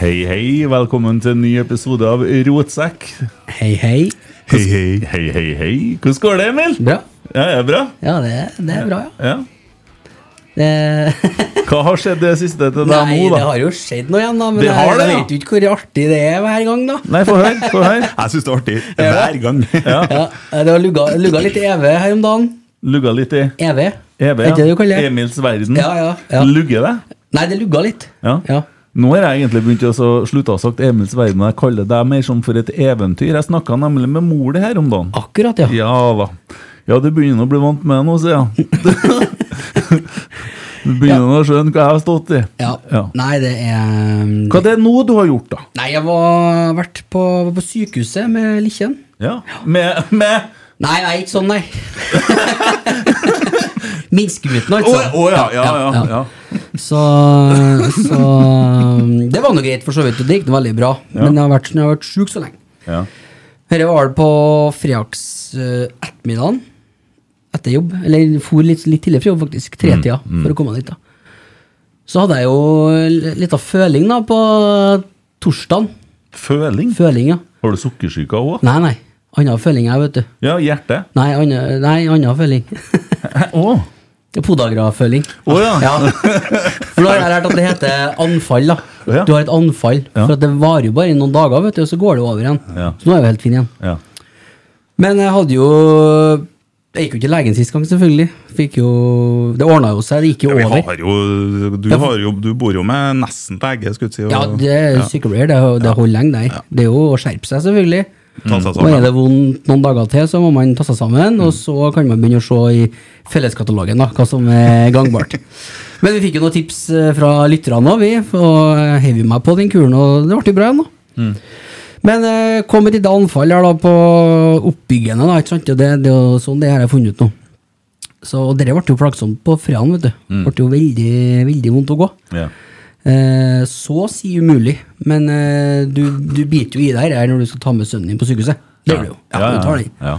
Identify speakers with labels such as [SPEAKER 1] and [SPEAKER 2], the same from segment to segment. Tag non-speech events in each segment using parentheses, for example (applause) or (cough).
[SPEAKER 1] Hei, hei. Velkommen til en ny episode av Rotsekk.
[SPEAKER 2] Hei, hei.
[SPEAKER 1] Hei, hei, hei, hei, hei. Hvordan går det, Emil?
[SPEAKER 2] Bra.
[SPEAKER 1] Ja, er det bra?
[SPEAKER 2] Ja, det, det er bra, ja.
[SPEAKER 1] Ja.
[SPEAKER 2] Det,
[SPEAKER 1] Hva har skjedd det siste til deg
[SPEAKER 2] nei,
[SPEAKER 1] da?
[SPEAKER 2] det har jo skjedd noe igjen, da. Men
[SPEAKER 1] Det har
[SPEAKER 2] jeg,
[SPEAKER 1] det,
[SPEAKER 2] jeg vet jo ikke hvor artig det er hver gang, da.
[SPEAKER 1] Nei, få høre. Få høre. (laughs)
[SPEAKER 3] Jeg syns det er artig hver gang. (laughs)
[SPEAKER 1] Ja.
[SPEAKER 2] Ja, det har lugga, lugga litt EV her om dagen.
[SPEAKER 1] Lugga litt i EV?
[SPEAKER 2] EV, ja. det det?
[SPEAKER 1] Emils verden.
[SPEAKER 2] Ja, ja, ja.
[SPEAKER 1] Lugger det?
[SPEAKER 2] Nei, det lugga litt.
[SPEAKER 1] Ja.
[SPEAKER 2] Ja.
[SPEAKER 1] Nå har jeg egentlig begynt å slutte å ha sagt Emils verden, jeg kaller det mer som for et eventyr. Jeg snakka nemlig med mor det her om dagen.
[SPEAKER 2] Akkurat, ja.
[SPEAKER 1] Ja da. Ja, du begynner å bli vant med det nå, sier jeg. (laughs) Du begynner å skjønne hva jeg har stått i.
[SPEAKER 2] Ja.
[SPEAKER 1] Ja.
[SPEAKER 2] Nei, det er Hva
[SPEAKER 1] Hva er det nå du har gjort, da?
[SPEAKER 2] Nei, jeg var vært på, på sykehuset med Likkjen.
[SPEAKER 1] Ja, Med, med
[SPEAKER 2] Nei, nei, ikke sånn, nei. (laughs) Minskgutten, altså.
[SPEAKER 1] Oh, ja, ja, ja, ja.
[SPEAKER 2] Så, så um, Det var nå greit, for så vidt. Det gikk veldig bra. Men jeg har vært, jeg har vært sjuk så lenge.
[SPEAKER 1] ja.
[SPEAKER 2] Dette var på fredags uh, ettermiddagen etter jobb. Eller for litt, litt tidligere fra jobb, faktisk. Tretida, for å komme dit. da Så hadde jeg jo litt av føling da på torsdagen.
[SPEAKER 1] Føling?
[SPEAKER 2] Føling, ja.
[SPEAKER 1] Har du sukkersyke òg?
[SPEAKER 2] Nei, nei. Annen føling, jeg, vet du.
[SPEAKER 1] Ja, hjerte.
[SPEAKER 2] Nei, annen, nei, anna føling. (laughs)
[SPEAKER 1] Å
[SPEAKER 2] Podagra-føling.
[SPEAKER 1] Oh, ja.
[SPEAKER 2] For da har jeg lært at det heter anfall. da
[SPEAKER 1] Ja.
[SPEAKER 2] Du har et anfall.
[SPEAKER 1] Ja.
[SPEAKER 2] For det varer jo bare i noen dager, vet du, og så går det over igjen.
[SPEAKER 1] Ja.
[SPEAKER 2] Så nå er jeg jo helt fin igjen.
[SPEAKER 1] ja.
[SPEAKER 2] Men jeg hadde jo Jeg gikk jo ikke til legen sist gang, selvfølgelig. Fikk jo Det ordna jo seg, det gikk jo
[SPEAKER 3] Vi
[SPEAKER 2] over.
[SPEAKER 3] har jo, du, har jo, du bor jo med nesten lege, skulle jeg si. og-
[SPEAKER 2] Ja, det er
[SPEAKER 3] ja.
[SPEAKER 2] sykepleier, det, det holder lenge, der. Det er jo å skjerpe seg, selvfølgelig.
[SPEAKER 3] Ta seg
[SPEAKER 2] Og er det vondt noen dager til, så må man ta seg sammen, og så kan man begynne å se i felleskatalogen da, hva som er gangbart. (laughs) Men vi fikk jo noen tips eh, fra lytterne òg, vi, og heiv meg på den kuren, og det ble bra igjen, da. Men eh, kom et lite anfall her da på oppbyggende, da, ikke sant? Det, det er jo sånn det har jeg funnet ut nå. Så og ble jo plagsomt på fredagen, vet du. Ble jo veldig, veldig vondt å gå.
[SPEAKER 1] ja.
[SPEAKER 2] Eh, så å si umulig, men eh, du, du biter jo i deg her når du skal ta med sønnen din på sykehuset. Det gjør du jo. Ja, du tar den.
[SPEAKER 1] ja.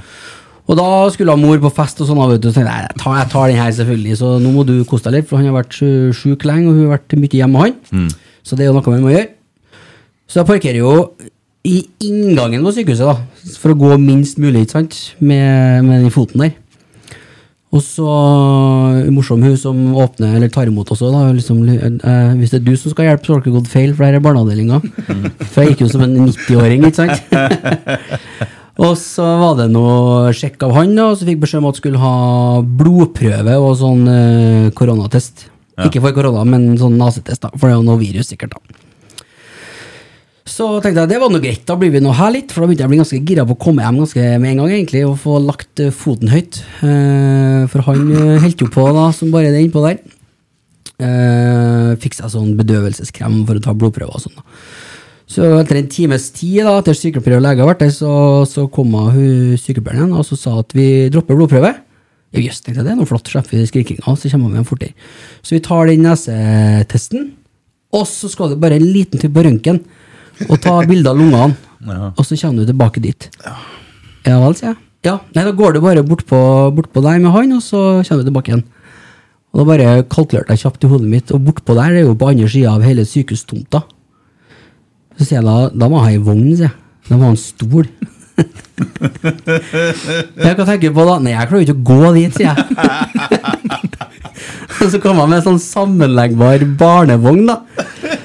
[SPEAKER 2] Og da skulle mor på fest og sånn, og du, så tenkte jeg jeg tar, jeg tar den her selvfølgelig, så nå må du kose deg litt, for han har vært sju- sjuk lenge, og hun har vært mye hjemme, med han. Så det er jo noe man må gjøre. Så jeg parkerer jo i inngangen på sykehuset, da, for å gå minst mulig, ikke sant, med, med den foten der. Og så morsom hun som åpner eller tar imot også. da, liksom, eh, Hvis det er du som skal hjelpe, så har dere gått feil, for det her er barneavdelinga. For jeg gikk jo som en 90-åring, ikke sant. (laughs) og så var det noe sjekk av han, da, og så fikk beskjed om at skulle ha blodprøve og sånn eh, koronatest. Ikke for korona, men sånn nasetest, da, for det er jo noe virus sikkert. da. Så tenkte jeg det var noe greit, da blir vi nå her litt, for da begynte jeg å bli ganske gira på å komme hjem ganske med en gang, egentlig, og få lagt eh, foten høyt. Eh, for han holdt jo på da, som bare det innpå der. Fikk seg sånn bedøvelseskrem for å ta blodprøver og sånn. da. Så etter en times tid, da, etter sykepleier og lege har vært der, så, så kom hun sykepleieren igjen og så sa at vi dropper blodprøve. Jøss, tenkte jeg, det er noe flott, slipper vi skrikinga, så kommer vi hjem fortere. Så vi tar den nesetesten, og så skal det bare en liten tur på røntgen og ta bilde av lungene,
[SPEAKER 1] Ja.
[SPEAKER 2] og så kommer du tilbake dit. Ja vel, sier jeg. Ja, nei, da går du bare bort på, bort der med han, og så kommer du tilbake igjen. Og da bare kalkulerte jeg kjapt i hodet mitt, og bortpå der er jo på andre sida av hele sykehustomta. Så sier jeg da, da må jeg ha ei vogn, sier jeg. Da må jeg ha en stol. (laughs) jeg kan tenke på da, nei, jeg klarer jo ikke å gå dit, sier jeg. (laughs) (laughs) Og så kom han med en sånn sammenleggbar barnevogn, da.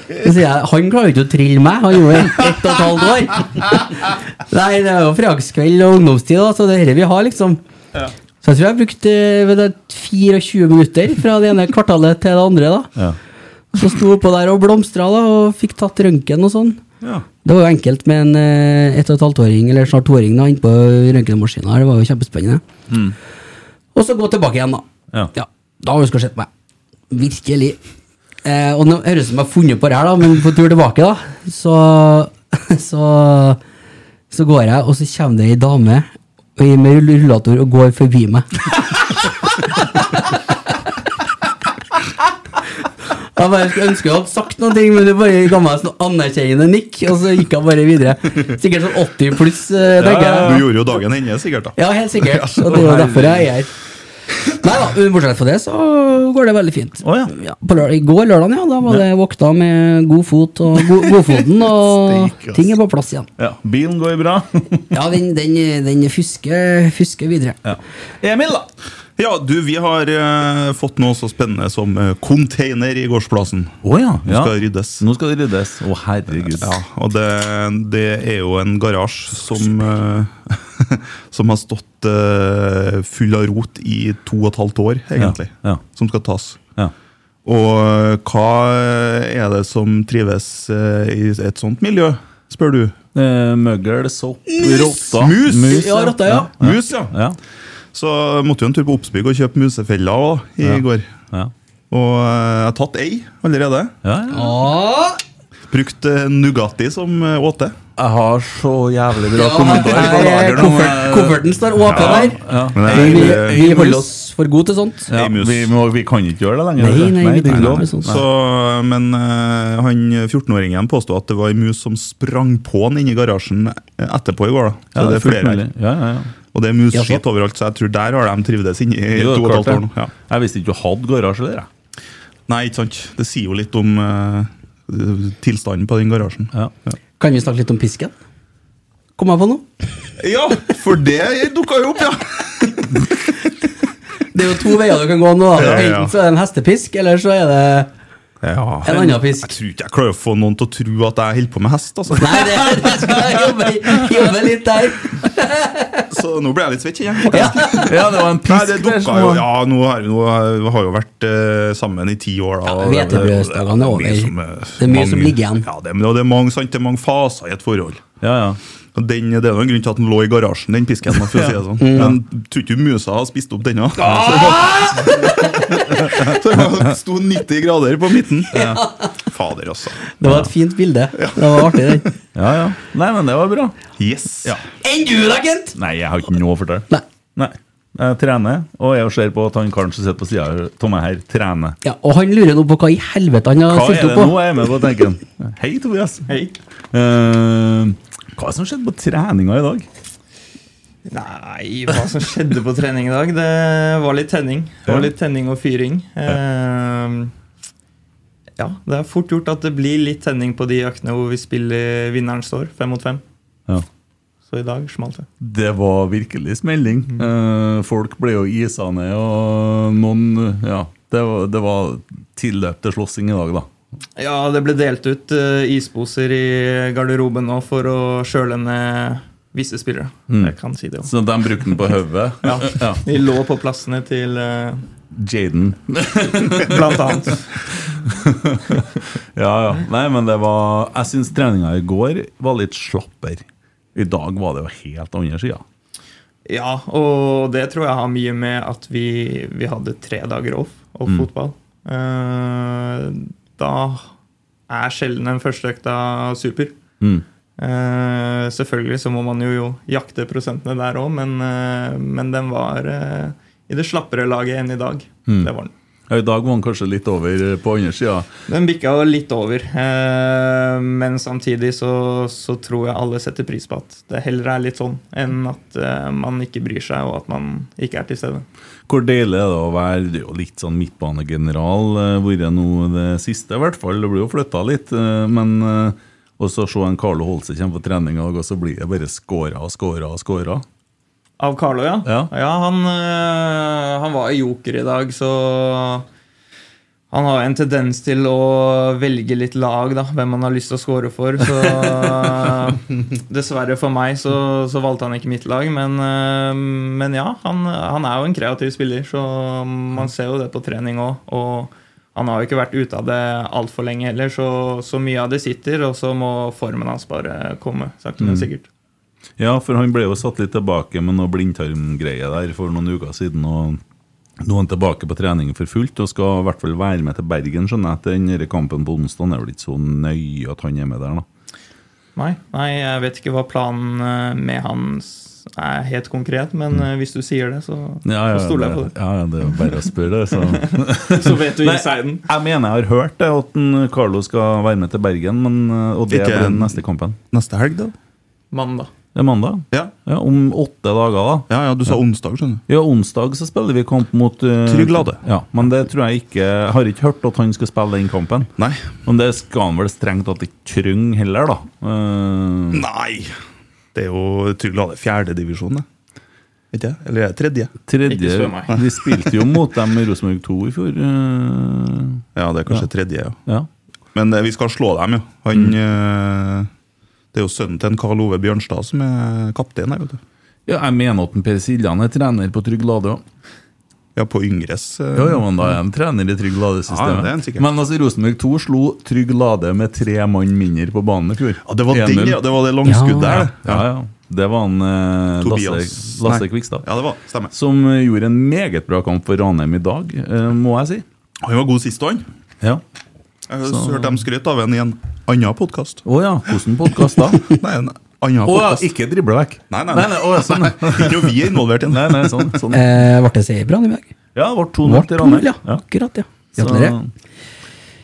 [SPEAKER 2] Så sier jeg, han klarer jo ikke å trille meg, han er jo ett ett og et halvt år. Nei, det er jo fredagskveld og ungdomstid, da, så det er dette vi har, liksom. Så jeg tror jeg har brukt det 24 minutter fra det ene kvartalet til det andre, da.
[SPEAKER 1] Ja.
[SPEAKER 2] Så sto oppå der og blomstra da, og fikk tatt røntgen og sånn.
[SPEAKER 1] Ja.
[SPEAKER 2] Det var jo enkelt med en eh, ett og et halvt åring, eller snart toåring, innpå røntgenmaskina. Det var jo kjempespennende. Og så gå tilbake igjen, da.
[SPEAKER 1] Ja.
[SPEAKER 2] Da har du skal sett meg. Virkelig. Eh, og nå høres det ut som jeg har funnet på det her, da, men på tur tilbake, da, så, (laughs) så, så går jeg, og så kommer det ei dame med rullator og går forbi meg. (laughs) Jeg bare skulle ønske jeg hadde sagt noe, men du bare ga meg sånn anerkjennende nikk, og så gikk jeg bare videre. Sikkert sånn 80 pluss, eh, ja.
[SPEAKER 3] Du gjorde jo dagen hennes, sikkert. da
[SPEAKER 2] Ja, helt sikkert. (laughs) Og det er derfor jeg er her. Nei da, bortsett fra det så går det veldig fint.
[SPEAKER 1] Oh, ja.
[SPEAKER 2] på lør I går lørdag, ja, da var det vokta med god fot og go godfoten, og (laughs) ting er på plass igjen.
[SPEAKER 1] ja. Bilen går bra.
[SPEAKER 2] Ja, den, den, den fusker, fusker videre.
[SPEAKER 1] ja. Emil, da?
[SPEAKER 3] Ja, du, vi har eh, fått noe så spennende som eh, container i gårdsplassen.
[SPEAKER 1] Å ja.
[SPEAKER 3] Nå
[SPEAKER 1] ja.
[SPEAKER 3] skal det ryddes.
[SPEAKER 1] Nå skal det ryddes. Å, herregud.
[SPEAKER 3] Ja, og det, det er jo en garasje som eh, (laughs) Som har stått eh, full av rot i to og et halvt år, egentlig.
[SPEAKER 1] Ja, ja.
[SPEAKER 3] Som skal tas.
[SPEAKER 1] Ja.
[SPEAKER 3] Og eh, hva er det som trives eh, i et sånt miljø, spør du?
[SPEAKER 1] Møgl, sopp, rotter.
[SPEAKER 3] Mus!
[SPEAKER 2] Ja, Rotta, ja.
[SPEAKER 3] Mus, ja. Så måtte jo en tur på Oppsbygg og kjøpe musefeller også, i
[SPEAKER 1] Ja.
[SPEAKER 3] går.
[SPEAKER 1] Ja.
[SPEAKER 3] Og eh, jeg har tatt ei allerede.
[SPEAKER 1] Ja, ja.
[SPEAKER 3] Brukt eh, Nugatti som eh, åte.
[SPEAKER 1] Jeg har så jævlig bra
[SPEAKER 2] Ja,
[SPEAKER 1] kommentarer på
[SPEAKER 2] er
[SPEAKER 1] lager nå.
[SPEAKER 2] kofferten står åpen der. Vi,
[SPEAKER 3] eh,
[SPEAKER 2] vi holder oss for gode til sånt.
[SPEAKER 1] Ja, vi, må, vi kan ikke gjøre det lenger.
[SPEAKER 2] Nei, nei, vi
[SPEAKER 1] nei,
[SPEAKER 2] nei.
[SPEAKER 1] ikke
[SPEAKER 2] sånt.
[SPEAKER 3] Så, men han 14-åringen påstod at det var ei mus som sprang på han inni garasjen eh, etterpå i går. da. Så
[SPEAKER 1] Ja,
[SPEAKER 3] det er flere her.
[SPEAKER 1] Ja, ja, ja.
[SPEAKER 3] Og det er musskitt
[SPEAKER 2] ja,
[SPEAKER 3] overalt, så jeg tror der har de trivdes inni to og et halvt år nå. Ja.
[SPEAKER 1] Jeg visste ikke du hadde garasje der. jeg.
[SPEAKER 3] Nei, ikke sant. Det sier jo litt om uh, tilstanden på den garasjen.
[SPEAKER 1] Ja.
[SPEAKER 2] Kan vi snakke litt om pisken? Kom jeg på noe? (laughs)
[SPEAKER 3] Ja, for det dukka jo opp, ja! (laughs)
[SPEAKER 2] Det er jo to veier du kan gå nå.
[SPEAKER 3] Ja, ja, ja.
[SPEAKER 2] Enten så er det en hestepisk, eller så er det
[SPEAKER 3] ja.
[SPEAKER 2] en annen pisk.
[SPEAKER 3] Jeg tror ikke jeg klarer å få noen til å tro at jeg holder på med hest, altså.
[SPEAKER 2] Nei, det, det skal jeg jobbe, jobbe litt der. (laughs)
[SPEAKER 3] Så nå ble jeg litt svett kjenner
[SPEAKER 2] Ja.
[SPEAKER 1] ja, det var en
[SPEAKER 3] Nei, det dukka jo Ja, nå har vi, nå har, vi jo vært uh, sammen i ti år. Da,
[SPEAKER 2] Ja,
[SPEAKER 3] det-
[SPEAKER 2] hvetebrødsdagene er over.
[SPEAKER 3] mye som, eh,
[SPEAKER 2] Det er mye som ligger igjen.
[SPEAKER 3] Ja, det, det er mange, sant, det er mange faser i et forhold.
[SPEAKER 1] Ja, ja.
[SPEAKER 3] Den, Det er noen en grunn til at den lå i garasjen, den pisken. For å si det sånn. (laughs)
[SPEAKER 2] Mm.
[SPEAKER 3] Men tror ikke musa har spist opp denne.
[SPEAKER 2] Ah! (laughs)
[SPEAKER 3] Så det sto 90 grader på midten. Fader, altså.
[SPEAKER 2] Det var et fint bilde. Det var artig, den. (laughs)
[SPEAKER 1] ja, ja. Nei, men det var bra.
[SPEAKER 3] Yes.
[SPEAKER 1] Ja.
[SPEAKER 2] Enn du da, Kent?
[SPEAKER 1] Nei, jeg har ikke noe å fortelle.
[SPEAKER 2] Nei.
[SPEAKER 1] Nei. Jeg trener, og jeg ser på at han karen som sitter på sida av meg her, trener.
[SPEAKER 2] Ja, og han lurer nå på hva i helvete han har stilt opp på.
[SPEAKER 1] Hva er det nå jeg er med på, tenker han. (laughs) Hei, Tobias.
[SPEAKER 3] Hei.
[SPEAKER 1] Uh, hva er det som skjedde på treninga i dag?
[SPEAKER 4] Nei, hva som skjedde på trening i dag? Det var litt tenning. Det var litt tenning og fyring. Eh, ja, det er fort gjort at det blir litt tenning på de øktene hvor vi spiller vinneren står, fem mot fem.
[SPEAKER 1] Ja.
[SPEAKER 4] Så i dag smalt det.
[SPEAKER 1] Det var virkelig smelling. Eh, folk ble jo isa ned, og noen Ja, det var, det var tilløp til slåssing i dag, da.
[SPEAKER 4] Ja, det ble delt ut eh, isposer i garderoben nå for å skjøle ned visse spillere. Jeg kan si det også.
[SPEAKER 1] Så de brukte den på hodet. (laughs)
[SPEAKER 4] Ja.
[SPEAKER 1] ja.
[SPEAKER 4] De lå på plassene til uh,
[SPEAKER 1] Jaden. (laughs)
[SPEAKER 4] blant annet. (laughs)
[SPEAKER 1] Ja, ja. Nei, men det var Jeg syns treninga i går var litt slapper. I dag var det jo helt andre sida.
[SPEAKER 4] Ja, og det tror jeg har mye med at vi, vi hadde tre dager off og
[SPEAKER 1] Mm.
[SPEAKER 4] fotball. Uh, da er sjelden den første økta super.
[SPEAKER 1] Mm.
[SPEAKER 4] Eh, selvfølgelig så må man jo, jo jakte prosentene der òg, men, uh, men den var uh, i det slappere laget enn i dag.
[SPEAKER 1] Mm.
[SPEAKER 4] Det var den.
[SPEAKER 1] I dag var den kanskje litt over på andre sida.
[SPEAKER 4] Den bikka litt over, men samtidig så, så tror jeg alle setter pris på at det heller er litt sånn enn at man ikke bryr seg, og at man ikke er til stede.
[SPEAKER 1] Hvor deilig er det å være det litt sånn midtbanegeneral, vært nå det siste i hvert fall. Det blir jo flytta litt, men og så se en Carlo Holse komme på trening og så blir det bare skåra og skåra og skåra.
[SPEAKER 4] Av Carlo, ja.
[SPEAKER 1] Ja.
[SPEAKER 4] han, øh, han var joker i dag, så han har en tendens til å velge litt lag, da, hvem han har lyst til å score for. Så (laughs) dessverre for meg så, så valgte han ikke mitt lag. Men, øh, men ja, han, han er jo en kreativ spiller, så man ser jo det på trening òg. Han har jo ikke vært ute av det altfor lenge heller, så, så mye av det sitter. Og så må formen hans bare komme, sakte, men
[SPEAKER 1] Mm.
[SPEAKER 4] sikkert.
[SPEAKER 1] Ja, for han ble jo satt litt tilbake med noe blindtarmgreie der for noen uker siden. og nå er han tilbake på trening for fullt og skal i hvert fall være med til Bergen. skjønner jeg, at den her kampen på onsdag. Er vel ikke så nøye at han er med der, da.
[SPEAKER 4] Nei, nei, jeg vet ikke hva planen eh, med hans er helt konkret, men eh, hvis du sier det, så,
[SPEAKER 1] Ja, ja,
[SPEAKER 4] så stoler jeg på
[SPEAKER 1] det, ja, ja, det er jo bare å spørre. Så. (laughs)
[SPEAKER 4] Så vet du
[SPEAKER 1] Nei,
[SPEAKER 4] insiden.
[SPEAKER 1] Jeg mener jeg har hørt det, at Carlo skal være med til Bergen, men, og det
[SPEAKER 3] Ikke-
[SPEAKER 1] blir den neste kampen.
[SPEAKER 3] Neste helg, da?
[SPEAKER 4] Mandag.
[SPEAKER 1] Det er mandag?
[SPEAKER 3] Ja.
[SPEAKER 1] Ja, Om åtte dager, da.
[SPEAKER 3] Ja, ja, du sa onsdag, skjønner du.
[SPEAKER 1] Ja, onsdag så spiller vi kamp mot uh,
[SPEAKER 3] Trygg Lade.
[SPEAKER 1] Ja, men det tror jeg ikke Jeg har ikke hørt at han skal spille den kampen.
[SPEAKER 3] Nei.
[SPEAKER 1] Men det skal han vel strengt tatt ikke trenge heller, da. Uh,
[SPEAKER 3] Nei! Det er jo Trygg Lade fjerdedivisjon, det. Ikke? Eller er det tredje?
[SPEAKER 1] tredje
[SPEAKER 4] de.
[SPEAKER 1] Vi spilte jo mot dem i Rosenborg 2 i fjor. eh,
[SPEAKER 3] Ja, det er kanskje tredje, ja.
[SPEAKER 1] ja.
[SPEAKER 3] Men eh, vi skal slå dem, jo. Han mm. Det er jo sønnen til en Karl Ove Bjørnstad som er kaptein her, vet du.
[SPEAKER 1] ja, jeg mener at Per Siljan er trener på Trygg Lade òg.
[SPEAKER 3] Ja, på Yngres. uh,
[SPEAKER 1] Ja, jo, men da er han trener i Trygg Lade-systemet.
[SPEAKER 3] Ja, det er han sikkert.
[SPEAKER 1] men altså, Rosenborg 2 slo Trygg Lade med tre mann mindre på banen i fjor.
[SPEAKER 3] Ja, det var
[SPEAKER 1] 1-0.
[SPEAKER 3] den, ja. Det var det langskuddet
[SPEAKER 2] Ja.
[SPEAKER 3] der, ja.
[SPEAKER 1] Ja, ja. Det var en eh, Lasse, Lasse
[SPEAKER 3] Nei.
[SPEAKER 1] Kvikstad.
[SPEAKER 3] Ja, det var Stemmer.
[SPEAKER 1] Som eh, gjorde en meget bra kamp for Ranheim i dag, eh, må jeg si.
[SPEAKER 3] Han var god sist, han.
[SPEAKER 1] Ja.
[SPEAKER 3] Jeg hørte dem skryte av en i en annen podkast.
[SPEAKER 1] Å ja, hvordan podkast da? (laughs)
[SPEAKER 3] Nei, en
[SPEAKER 1] ja,
[SPEAKER 3] podkast.
[SPEAKER 1] ikke drible vekk.
[SPEAKER 3] Nei, nei,
[SPEAKER 1] nei, nei, nei ja, sånn.
[SPEAKER 3] Ikke vi er involvert i.
[SPEAKER 1] nei, nei, sånn, sånn.
[SPEAKER 2] Eh, ble det seier i dag?
[SPEAKER 1] Ja, det ble 2-0
[SPEAKER 2] Ble
[SPEAKER 1] til Ranheim.
[SPEAKER 2] ja. Akkurat, ja. Gratulerer.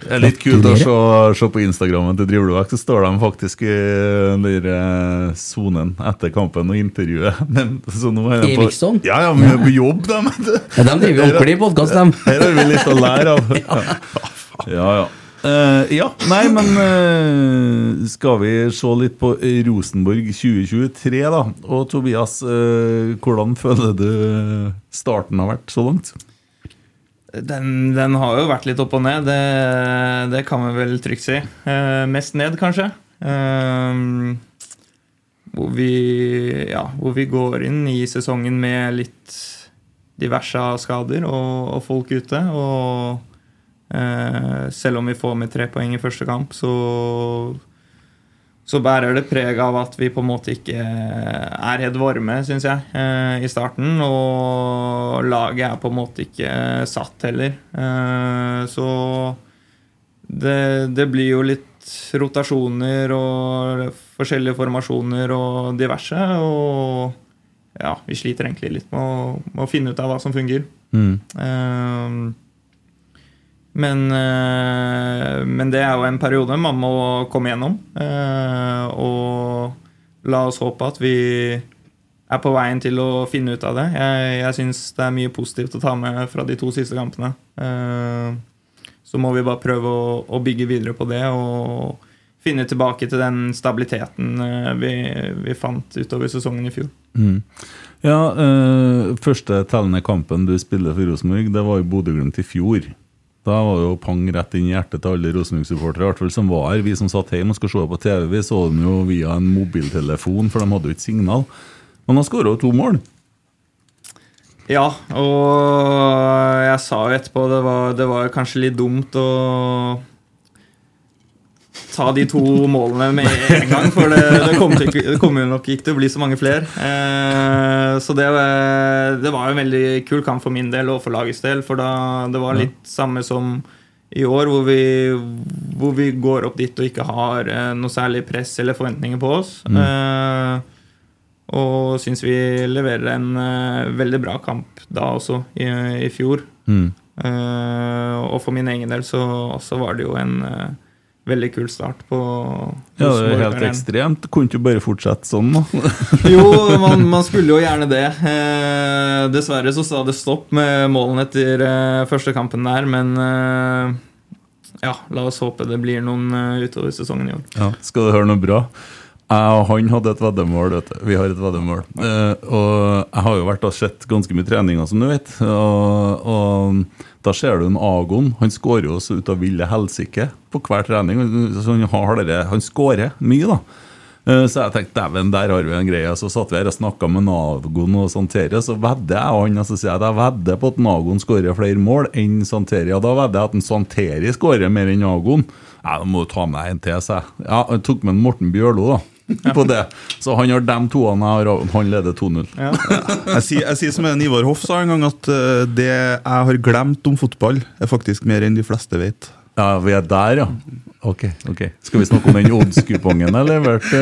[SPEAKER 1] Det er litt kult å se, se på Instagrammen til Drivlevekk, så står de faktisk i den eh, sonen etter kampen og intervjuet. (laughs) Men, så nå er de
[SPEAKER 2] I
[SPEAKER 1] på-
[SPEAKER 2] Viksson?
[SPEAKER 1] Ja, ja, men ja. på jobb, de.
[SPEAKER 2] Ja, de driver jo ordentlig podkast, de.
[SPEAKER 1] Her har vi litt å lære av. (laughs) Ja, ja. Eh, ja, nei, men uh, skal vi se litt på Rosenborg 2023, da? Og Tobias, uh, hvordan føler du starten har vært så langt?
[SPEAKER 4] Den, den har jo vært litt opp og ned, det, det kan vi vel trygt si. Mest ned, kanskje. Hvor, vi, ja, hvor vi går inn i sesongen med litt diverse skader og, og folk ute. Og selv om vi får med tre poeng i første kamp, så så bærer det preg av at vi på en måte ikke er helt varme, syns jeg, eh, i starten. Og laget er på en måte ikke satt heller. Eh, Så det, det blir jo litt rotasjoner og forskjellige formasjoner og diverse. Og ja, vi sliter egentlig litt med å, med å finne ut av hva som fungerer. Eh, men, eh, men det er jo en periode man må komme gjennom. eh, Og la oss håpe at vi er på veien til å finne ut av det. Jeg, jeg syns det er mye positivt å ta med fra de to siste kampene. Eh, Så må vi bare prøve å, å bygge videre på det og finne tilbake til den stabiliteten vi, vi fant utover sesongen i fjor.
[SPEAKER 1] Ja, øh, første tellende kampen du spiller for Rosenborg, det var jo Bodø-Glimt i fjor. Da var det jo pang rett inn i hjertet til alle Rosenborg-supportere som var her. Vi som satt hjemme og skulle se på TV, vi så dem jo via en mobiltelefon, for de hadde jo ikke signal. Men han skåra jo to mål.
[SPEAKER 4] Ja, og jeg sa jo etterpå det det var kanskje litt dumt å ta de to målene med en gang, for det, det kommer jo nok ikke til å bli så mange flere. Eh, så det, det var en veldig kul kamp for min del og for lagets del, for da det var litt samme som i år, hvor vi, hvor vi går opp dit og ikke har eh, noe særlig press eller forventninger på oss. Eh, og syns vi leverer en eh, veldig bra kamp da også, i, i fjor.
[SPEAKER 1] Mm.
[SPEAKER 4] Eh, og for min egen del så, var det jo en eh, veldig kul start på
[SPEAKER 1] Ja, det er helt ekstremt. Kunne ikke bare fortsette sånn, da? (laughs)
[SPEAKER 4] Jo, man, man skulle jo gjerne det. Eh, dessverre så sa det stopp med målene etter eh, første kampen der, men eh, ja, la oss håpe det blir noen uh, utover sesongen i år.
[SPEAKER 1] Ja. Skal du høre noe bra? Jeg og han hadde et veddemål. Vet du. Vi har et veddemål. Eh, og jeg har jo vært og sett ganske mye treninger, som du vet. Og, og da ser du en Agon. Han skårer jo så ut av ville helsike på hver trening. Han, har dere, han skårer mye, da. Eh, Så jeg tenkte dæven, der har vi en greie. Så satt vi her og snakka med Nagon og Santeria, så vedder jeg og han og så sier jeg jeg vedder på at Nagon skårer flere mål enn Santeria. Da vedder jeg at en Santeri skårer mer enn Nagon. Ja, da må du ta med deg en til, sa jeg. Ja, jeg tok med en Morten Bjørlo, da. (laughs) På det. Så han har de to, han har han leder 2-0.
[SPEAKER 3] Jeg sier, jeg sier som en Ivar Hoff sa en gang, at eh, det jeg har glemt om fotball, er faktisk mer enn de fleste vet.
[SPEAKER 1] Ja, vi er der, ja. Ok. ok Skal vi snakke om den oddskupongen, eller? jeg leverte?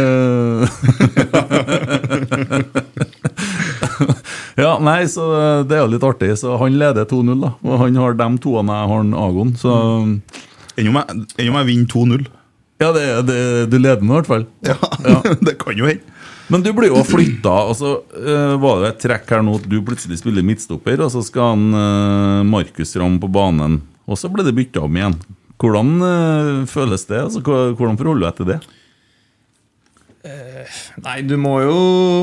[SPEAKER 1] (laughs) ja, nei, så det er jo litt artig. Så han leder 2-0, da. Og han har de to, og jeg har Agon. Så
[SPEAKER 3] jeg, enn om jeg vinner 2-0.
[SPEAKER 1] Ja, det, det, du leder nå, i hvert fall.
[SPEAKER 3] Ja, (laughs) det kan jo hende.
[SPEAKER 1] Men du blir jo flytta. Altså, uh, var det et trekk her nå at du plutselig spiller midtstopper, og så skal han uh, Markus Ramm på banen, og så ble det bytta om igjen. Hvordan uh, føles det? Altså, hvordan forholder du deg til det?
[SPEAKER 4] Nei, du må jo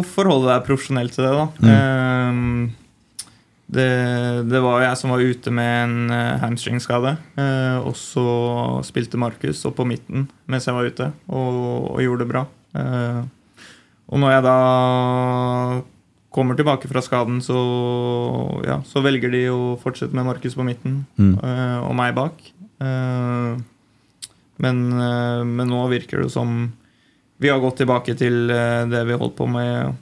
[SPEAKER 4] forholde deg profesjonelt til det, da. Ehm, det, det var jeg som var ute med en eh, hamstringskade. eh, og så spilte Markus opp på midten mens jeg var ute, og, og gjorde det bra. Eh, og når jeg da kommer tilbake fra skaden, så, ja, så velger de å fortsette med Markus på midten
[SPEAKER 1] Mm.
[SPEAKER 4] eh, og meg bak. Men, men nå virker det som vi har gått tilbake til det vi holdt på med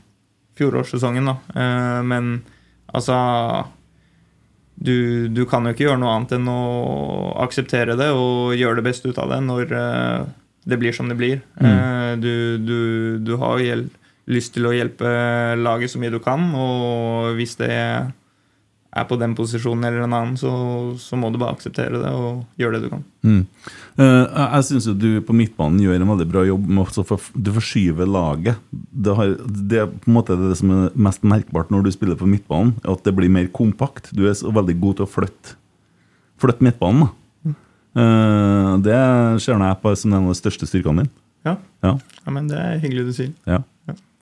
[SPEAKER 4] fjorårssesongen, da. Men altså du, du kan jo ikke gjøre noe annet enn å akseptere det og gjøre det beste ut av det når eh, det blir som det blir. Eh, Du, du, du har lyst til å hjelpe laget så mye du kan, og hvis det er på den posisjonen eller en annen, så, så må du bare akseptere det og gjøre det du kan.
[SPEAKER 1] Mm. Eh, jeg syns du på midtbanen gjør en veldig bra jobb med få- Du forskyver laget. Det, har, det er på en måte det som er mest merkbart når du spiller på midtbanen, at det blir mer kompakt. Du er så veldig god til å flytte, flytte midtbanen. Da. Eh, det ser jeg på som en av de største styrkene dine.
[SPEAKER 4] Ja,
[SPEAKER 1] Ja,
[SPEAKER 4] ja men det er hyggelig du sier.
[SPEAKER 1] ja.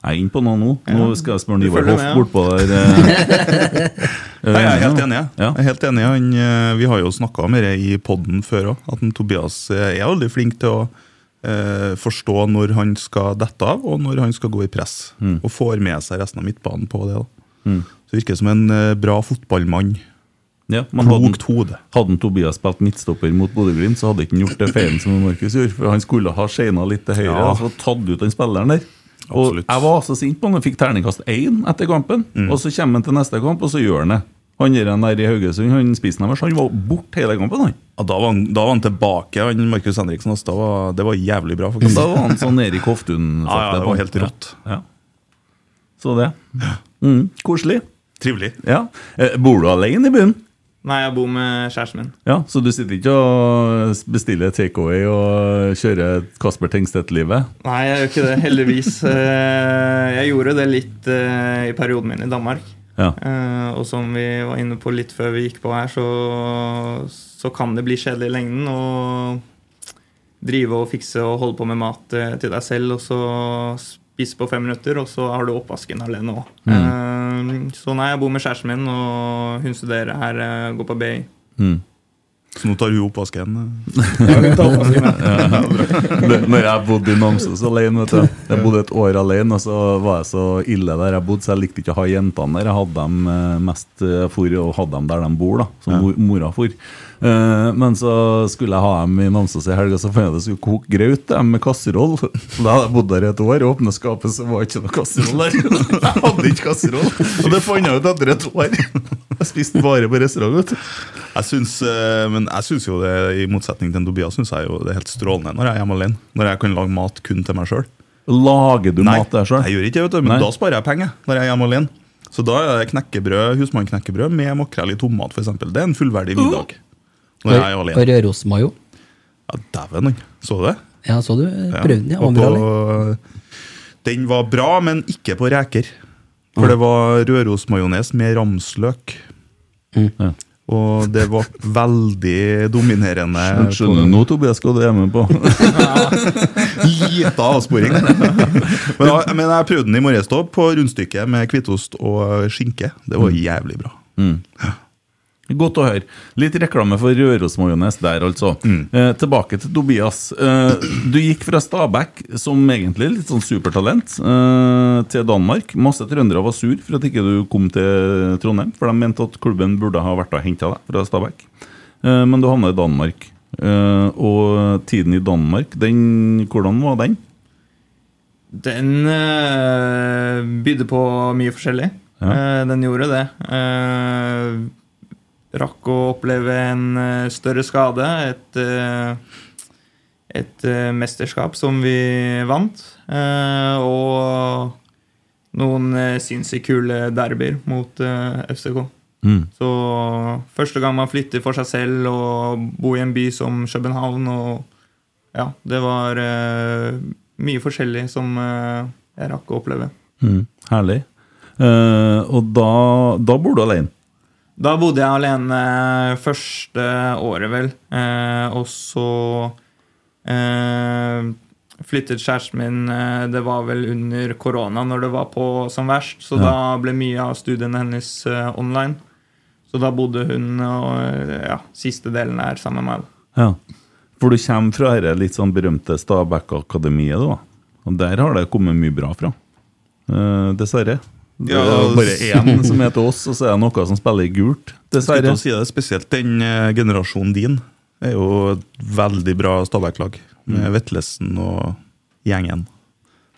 [SPEAKER 1] Jeg er inne på noe nå. Nå skal jeg spørre
[SPEAKER 4] følger
[SPEAKER 1] Hoff bortpå der. (laughs) eh.
[SPEAKER 3] Nei, jeg er helt enig.
[SPEAKER 1] Ja.
[SPEAKER 3] Jeg er helt enig. Han, eh, vi har jo snakka om det i poden før òg, at Tobias eh, er veldig flink til å eh, forstå når han skal dette av, og når han skal gå i press. Og får med seg resten av midtbanen på det. da. Så det virker som en eh, bra fotballmann.
[SPEAKER 1] Ja, men
[SPEAKER 3] Klokt hode.
[SPEAKER 1] hadde Tobias spilt midtstopper mot Bodø-Glimt, så hadde ikke han gjort det feilen som Markus gjorde. For han skulle ha skeina litt til høyre
[SPEAKER 3] Ja.
[SPEAKER 1] og så tatt ut den spilleren der. Og
[SPEAKER 3] Absolutt.
[SPEAKER 1] jeg var så sint på han og fikk terningkast én etter kampen. Og så kommer han til neste kamp, og så gjør han det. Han der i Haugesund, han spissen deres, han var borte hele kampen. han.
[SPEAKER 3] Ja, da, var han, da var han tilbake, han Markus Henriksen. Altså, da var, det var jævlig bra, faktisk.
[SPEAKER 1] Da var han sånn Erik Hoftun.
[SPEAKER 3] Ja, ja, det var helt rått.
[SPEAKER 1] Ja. Så det. Mm, koselig.
[SPEAKER 3] Trivelig.
[SPEAKER 1] Ja. Eh, Bor du alene i byen?
[SPEAKER 4] Nei, jeg bor med kjæresten min.
[SPEAKER 1] Ja, Så du sitter ikke og bestiller takeaway og kjører Kasper Tengstedt-livet?
[SPEAKER 4] Nei, jeg gjør ikke det, heldigvis. (laughs) Eh, Jeg gjorde det litt eh, i perioden min i Danmark.
[SPEAKER 1] Ja.
[SPEAKER 4] Eh, Og som vi var inne på litt før vi gikk på her, så, så kan det bli kjedelig i lengden å drive og fikse og holde på med mat til deg selv, og så spise på fem minutter, og så har du oppvasken alene òg. Så nei, jeg bor med kjæresten min, og hun studerer her, uh, går på BI.
[SPEAKER 1] Mm.
[SPEAKER 3] Så nå tar hun oppvasken. (laughs) ja, hun tar oppvasken.
[SPEAKER 1] ja, (laughs) Det- Når jeg bodde i Namsos alene, vet du. Jeg bodde et år alene, og så var jeg så ille der jeg bodde, så jeg likte ikke å ha jentene der. Jeg hadde dem eh, mest eh, for og hadde dem der de bor, da, som ja. mora for. Eh, Men så skulle jeg ha dem i Namsos i helga, så fant jeg det skulle koke graut dem med kasseroll. (laughs) Da hadde jeg bodd der i et år, åpna skapet, så var det ikke noe kasseroll der. (laughs) Jeg hadde ikke kasseroll, og det fant jeg ut etter et år. Jeg spiste bare på restaurant, vet.
[SPEAKER 3] Jeg syns, eh, men jeg syns jo det, i motsetning til en Tobias, synes jeg jo det er helt strålende når jeg er hjemme alene. Når jeg kan lage mat kun til meg sjøl.
[SPEAKER 1] Lager du mat der sjøl?
[SPEAKER 3] jeg gjør ikke det, vet du, men
[SPEAKER 1] Nei.
[SPEAKER 3] da sparer jeg penger når jeg er hjemme alene. Så da er det knekkebrød, husmannknekkebrød med makrell i tomat, f.eks. Det er en fullverdig middag. Når jeg er
[SPEAKER 2] Og Rørosmajo.
[SPEAKER 3] Ja, Dæven, han. Så du det?
[SPEAKER 2] Ja, så du? Prøvde den, ja.
[SPEAKER 3] Og
[SPEAKER 2] Var bra,
[SPEAKER 3] på, den var bra, men ikke på reker. For det var rørosmajones med ramsløk.
[SPEAKER 1] Ja.
[SPEAKER 3] Og det var veldig dominerende.
[SPEAKER 1] Skjønner du nå, Tobias, hva du er med på? (laughs)
[SPEAKER 3] Lita avsporing. men, ja, men jeg prøvde den i morges på rundstykket med hvitost og skinke. Det var jævlig bra.
[SPEAKER 1] Godt å høre. Litt reklame for Rørosmajones der, altså. Eh, tilbake til Tobias. Eh, du gikk fra Stabæk, som egentlig litt sånn supertalent, eh, til Danmark. Masse trøndere var sur for at ikke du kom til Trondheim, for de mente at klubben burde ha vært og henta deg fra Stabæk. Eh, men du havna i Danmark. Eh, og tiden i Danmark, den, hvordan var den?
[SPEAKER 4] Den uh, bydde på mye forskjellig.
[SPEAKER 1] Ja.
[SPEAKER 4] Eh, den gjorde det. Eh, rakk å oppleve en eh, større skade. Et, eh, et eh, mesterskap som vi vant. Og noen sinnssykt kule derbyer mot FCK.
[SPEAKER 1] Mm.
[SPEAKER 4] Så første gang man flytter for seg selv og bor i en by som København og Ja, det var mye forskjellig som jeg rakk å oppleve.
[SPEAKER 1] Mm. Herlig. Uh, og da, da bor du alene?
[SPEAKER 4] Da bodde jeg alene første året, vel. Eh, og så eh, flyttet kjæresten min eh, Det var vel under korona, når det var på som verst. Så
[SPEAKER 1] Ja.
[SPEAKER 4] da ble mye av studiene hennes eh, online. Så da bodde hun og, eh, ja, siste delen her sammen med meg.
[SPEAKER 1] Ja. For du kommer fra dette litt sånn berømte Stabæk-akademiet, da. Og der har det kommet mye bra fra. Eh, dessverre. Det er
[SPEAKER 3] Ja,
[SPEAKER 1] bare én som heter oss, og så er det noe som spiller i gult. Dessverre.
[SPEAKER 3] si det, Spesielt den eh, generasjonen din er jo et veldig bra Stabæk-lag. Med Vetlesen og gjengen.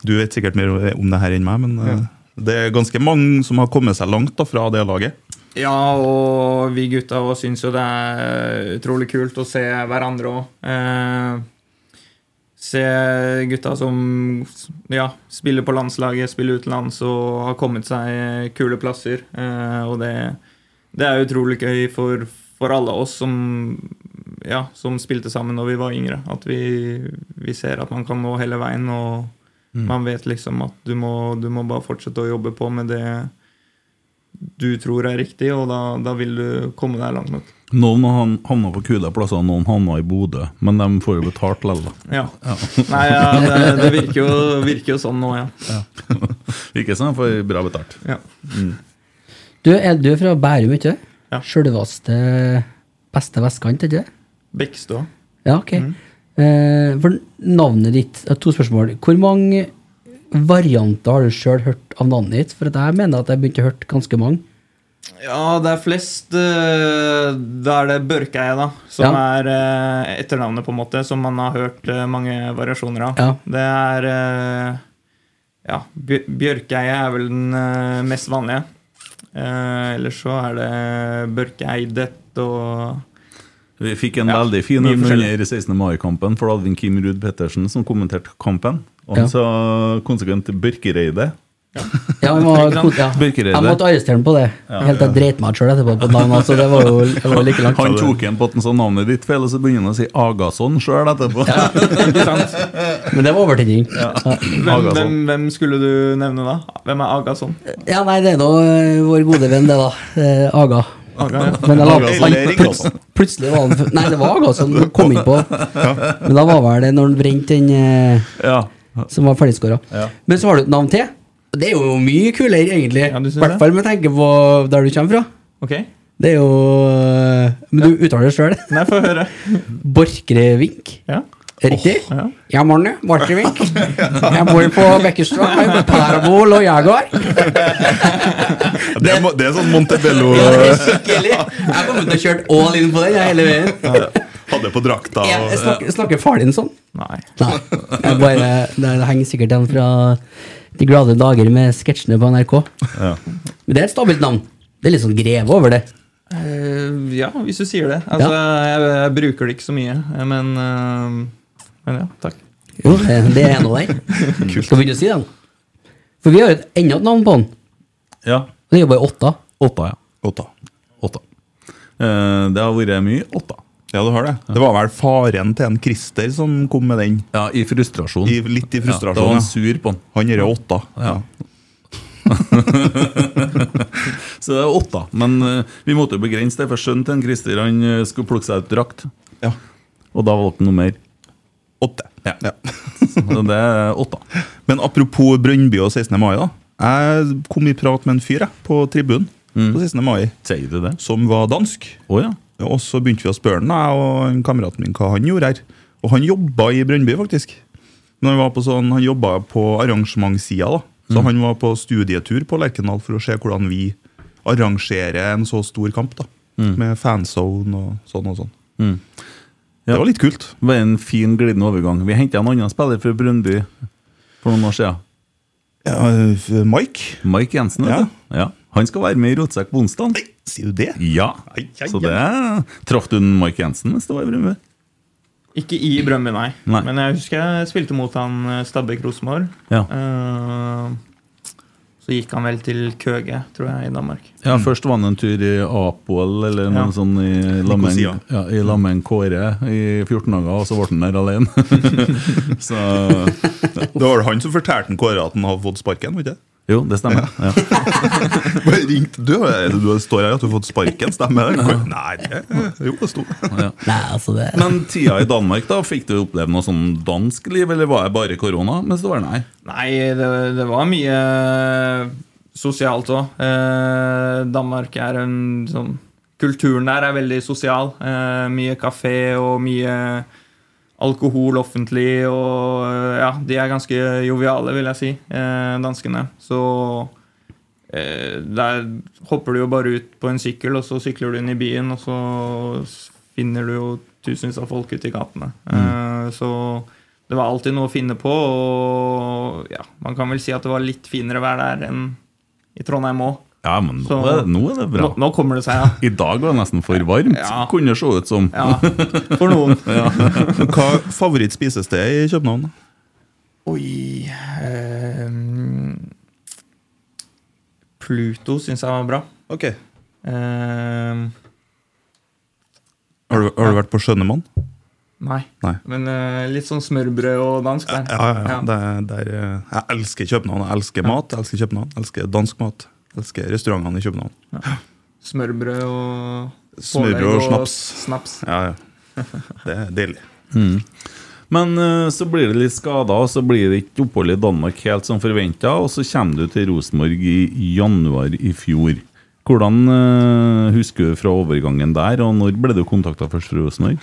[SPEAKER 3] Du vet sikkert mer om det her enn meg, men ja. det er ganske mange som har kommet seg langt da, fra det laget.
[SPEAKER 4] Ja, og vi gutta også syns jo det er utrolig kult å se hverandre òg. Se gutta som ja, spiller på landslaget, spiller utenlands og har kommet seg kule plasser. Eh, og det, det er utrolig gøy for, for alle oss som, ja, som spilte sammen når vi var yngre. At vi, vi ser at man kan nå hele veien, og man vet liksom at du må, du må bare fortsette å jobbe på med det du tror er riktig, og da, da vil du komme deg langt nok.
[SPEAKER 1] Noen har havna på kule plasser, noen havna i Bodø. Men de får jo betalt likevel, da.
[SPEAKER 4] Ja. (laughs) Nei, ja, det, det virker, jo, virker jo sånn nå, ja.
[SPEAKER 1] ja. (laughs) virker som de får bra betalt.
[SPEAKER 4] ja.
[SPEAKER 2] Du, er du fra Bærum, ikke sant?
[SPEAKER 4] Ja.
[SPEAKER 2] Sjølveste beste vestkant, ikke sant?
[SPEAKER 4] Bekkstå.
[SPEAKER 2] Ja, ok. Eh, for navnet ditt To spørsmål. Hvor mange varianter har du sjøl hørt av navnet ditt? For jeg mener at jeg begynte å høre ganske mange.
[SPEAKER 4] Ja, det er flest eh, Da er det Børkeie, da. Som
[SPEAKER 2] Ja.
[SPEAKER 4] er eh, etternavnet, på en måte, som man har hørt eh, mange variasjoner av.
[SPEAKER 2] Ja.
[SPEAKER 4] Det er Ja, Bjør- Bjørkeie er vel den mest vanlige. Eh, ellers så er det Børkeeidet og
[SPEAKER 1] Vi fikk en
[SPEAKER 4] Ja,
[SPEAKER 1] veldig fin en under 16. mai-kampen, for da hadde vi Kim Ruud Pettersen som kommenterte kampen. Og han
[SPEAKER 2] Ja.
[SPEAKER 1] sa konsekvent Børkereide.
[SPEAKER 2] Ja,
[SPEAKER 4] Ikke
[SPEAKER 2] ja. Jeg måtte arrestere ham på det. Helt til jeg dreit meg ut sjøl etterpå på navnet. Altså, det var jo det var like langt.
[SPEAKER 1] Han tok igjen på at han sa navnet ditt feil, og så begynner han å si Agason sjøl etterpå.
[SPEAKER 4] Ja.
[SPEAKER 2] Men det var overtenning. Ja.
[SPEAKER 4] Hvem, hvem, hvem skulle du nevne da? Hvem er Agason?
[SPEAKER 2] ja, nei, det er nå eh, vår gode venn, det, da. Eh, Aga.
[SPEAKER 4] Aga, ja.
[SPEAKER 2] Men jeg la, han, plutselig var han Nei, det var Aga som kom inn på. Men da var vel det når han brente den eh, som var ferdigskåra. Men så har du et navn til. Det er jo mye kulere, egentlig.
[SPEAKER 4] Ja,
[SPEAKER 2] I hvert fall med tanke på der du kommer fra.
[SPEAKER 4] Okay.
[SPEAKER 2] Det er jo eh, Men du uttaler det sjøl.
[SPEAKER 4] Nei, få høre. (laughs)
[SPEAKER 2] Borchgrevink.
[SPEAKER 4] Ja.
[SPEAKER 2] Riktig?
[SPEAKER 4] Ja.
[SPEAKER 2] Ja, Marne. Borchgrevink. Jeg bor på Bekkestua. med Parabol og Jaguar.
[SPEAKER 3] Det er, det er sånn Montebello
[SPEAKER 2] Ja, det er skikkelig. Jeg har kommet og kjørt all in på den hele veien.
[SPEAKER 3] Hadde på drakta.
[SPEAKER 2] Jeg,
[SPEAKER 3] Og,
[SPEAKER 2] jeg snakker, snakker far din sånn?
[SPEAKER 4] Nei.
[SPEAKER 2] Nei. Jeg bare, det, det henger sikkert igjen fra de glade dager med sketsjene på NRK.
[SPEAKER 1] Ja.
[SPEAKER 2] Men det er et stabilt navn. Det er litt sånn greve over det.
[SPEAKER 4] Uh, ja, hvis du sier det. Altså, jeg, jeg bruker det ikke så mye, eh, men uh, Men ja, takk.
[SPEAKER 2] Jo, det, det er en av (laughs) Kult. Skal vi begynne å si det? For vi har jo et enda et navn på den.
[SPEAKER 1] ja.
[SPEAKER 2] Det er jo bare åtta.
[SPEAKER 1] Åtta, ja.
[SPEAKER 3] Åtta.
[SPEAKER 1] Åtta. Uh, det har vært mye åtta.
[SPEAKER 3] Ja, du har det. Det var vel faren til en Christer som kom med den.
[SPEAKER 1] Ja, i frustrasjon.
[SPEAKER 3] I, litt i
[SPEAKER 1] Ja, da
[SPEAKER 3] frustrasjon.
[SPEAKER 1] var
[SPEAKER 3] Ja,
[SPEAKER 1] han sur på den.
[SPEAKER 3] Han gjør åtta.
[SPEAKER 1] Ja. (laughs) Så det er åtta. Men uh, vi måtte jo begrense det, for sønnen til en Christer han uh, skulle plukke seg ut drakt.
[SPEAKER 3] Ja.
[SPEAKER 1] Og da valgte han mer.
[SPEAKER 3] Åtte. Ja. (laughs)
[SPEAKER 1] Så det er åtta.
[SPEAKER 3] Men apropos Brønnby og 16. mai, da. Jeg kom i prat med en fyr jeg, på tribunen på 16. mai
[SPEAKER 1] Sier du det?
[SPEAKER 3] som var dansk.
[SPEAKER 1] Oh, ja.
[SPEAKER 3] Og så begynte vi å spørre han, jeg og en kameraten min hva han gjorde her. Og han jobba i Brønnby, faktisk. Men han var på sånn, han jobba på arrangementssida. da. Så han var på studietur på Lerkendal for å se hvordan vi arrangerer en så stor kamp. da. Med fanzone og sånn og sånn.
[SPEAKER 1] Ja.
[SPEAKER 3] Det var litt kult.
[SPEAKER 1] Det var en fin glidende overgang. Vi henta en annen spiller fra Brønnby for noen år siden.
[SPEAKER 3] Ja, Mike,
[SPEAKER 1] Mike Jensen. vet
[SPEAKER 3] Ja.
[SPEAKER 1] du. Ja. Han skal være med i Rotsekk på onsdag.
[SPEAKER 3] Sier du det?
[SPEAKER 1] Ja.
[SPEAKER 3] Ai, ai,
[SPEAKER 1] Så det Traff du Mark Jensen mens det var i Brøndby?
[SPEAKER 4] Ikke i Brøndby, nei.
[SPEAKER 1] Nei.
[SPEAKER 4] Men jeg husker jeg spilte mot han eh, Stabæk Rosenborg.
[SPEAKER 1] Ja.
[SPEAKER 4] Uh, så gikk han vel til Køge, tror jeg, i Danmark.
[SPEAKER 1] Ja, Først var han en tur i Apoel eller noe
[SPEAKER 4] Ja.
[SPEAKER 1] sånn i lammen, ja, i lammen Kåre i 14 dager, og så ble han der alene. (laughs) (laughs) så
[SPEAKER 3] Det var han som fortalte Kåre at han hadde fått sparken? var ikke det?
[SPEAKER 1] Jo, det stemmer. Ja. (laughs)
[SPEAKER 3] Bare ringt, du, du står her at du har fått sparken, stemmer det? Nei, det, jo, det sto
[SPEAKER 1] Ja.
[SPEAKER 2] Nei, altså det
[SPEAKER 1] Men tida i Danmark, da, fikk du oppleve noe sånn dansk liv, eller var det bare korona? Mens det var nei.
[SPEAKER 4] Nei, det, det var mye sosialt òg. Eh, Danmark er en sånn Kulturen der er veldig sosial. Eh, mye kafé og mye alkohol offentlig, og eh, ja, de er ganske joviale, vil jeg si, eh, danskene. Så eh, der hopper du jo bare ut på en sykkel, og så sykler du inn i byen, og så finner du jo tusenvis av folk ute i gatene. Eh, så det var alltid noe å finne på, og ja, man kan vel si at det var litt finere vær der enn i Trondheim òg.
[SPEAKER 1] Ja, men nå,
[SPEAKER 4] Så-
[SPEAKER 1] er, nå er det bra.
[SPEAKER 4] Nå, nå kommer det seg, ja.
[SPEAKER 1] I dag var det nesten for varmt,
[SPEAKER 4] Ja.
[SPEAKER 1] kunne det se ut som.
[SPEAKER 4] ja. For noen. (laughs)
[SPEAKER 3] Hva er favorittspisested i København?
[SPEAKER 4] Oi ehm, Pluto syns jeg var bra.
[SPEAKER 3] Ok
[SPEAKER 4] Ehm,
[SPEAKER 3] Har du, har du vært på Skjønnemann?
[SPEAKER 4] nei.
[SPEAKER 3] Nei.
[SPEAKER 4] Men uh, litt sånn smørbrød og dansk der.
[SPEAKER 3] Ja, ja, ja. Det, er- det er, eh, jeg elsker København. Jeg elsker mat, jeg elsker København. Jeg elsker dansk mat. Elsker restaurantene i København.
[SPEAKER 4] Smørbrød og
[SPEAKER 3] Smørbrød
[SPEAKER 4] pålegg
[SPEAKER 3] og snaps.
[SPEAKER 4] snaps.
[SPEAKER 3] Ja, ja. Det er deilig.
[SPEAKER 1] Men eh, så blir det litt skada, og så blir det ikke opphold i Danmark helt som forventa, og så kommer du til Rosenborg i januar i fjor. Hvordan eh, husker du fra overgangen der, og når ble du kontakta først fra Rosenborg?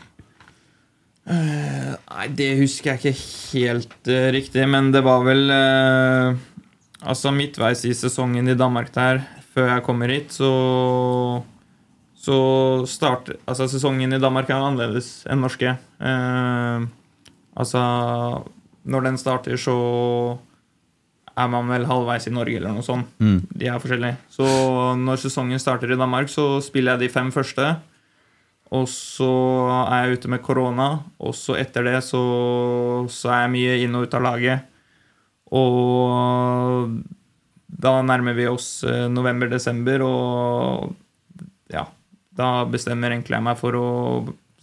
[SPEAKER 4] Nei, det husker jeg ikke helt eh, riktig, men det var vel eh, Altså midtveis i sesongen i Danmark der, før jeg kommer hit, så Så starter Altså, sesongen i Danmark er annerledes enn norske. Eh, altså Når den starter, så er man vel halvveis i Norge, eller noe sånt. De er forskjellige. Så når sesongen starter i Danmark, så spiller jeg de fem første. Og så er jeg ute med korona, og så etter det så, så er jeg mye inn og ut av laget. Og da nærmer vi oss eh, november-desember, og ja, da bestemmer egentlig jeg meg for å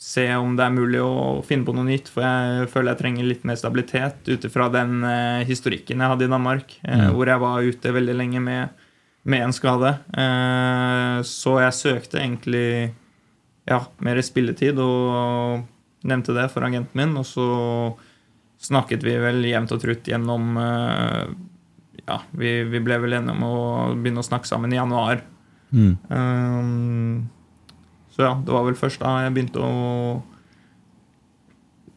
[SPEAKER 4] se om det er mulig å finne på noe nytt, for jeg føler jeg trenger litt mer stabilitet ut ifra den eh, historikken jeg hadde i Danmark, mm. hvor jeg var ute veldig lenge med, med en skade. Eh, så jeg søkte egentlig ja, mer spilletid og nevnte det for agenten min. Og så snakket vi vel jevnt og trutt gjennom eh, Ja, vi, vi ble vel enige om å begynne å snakke sammen i januar. Um, så ja, det var vel først da jeg begynte å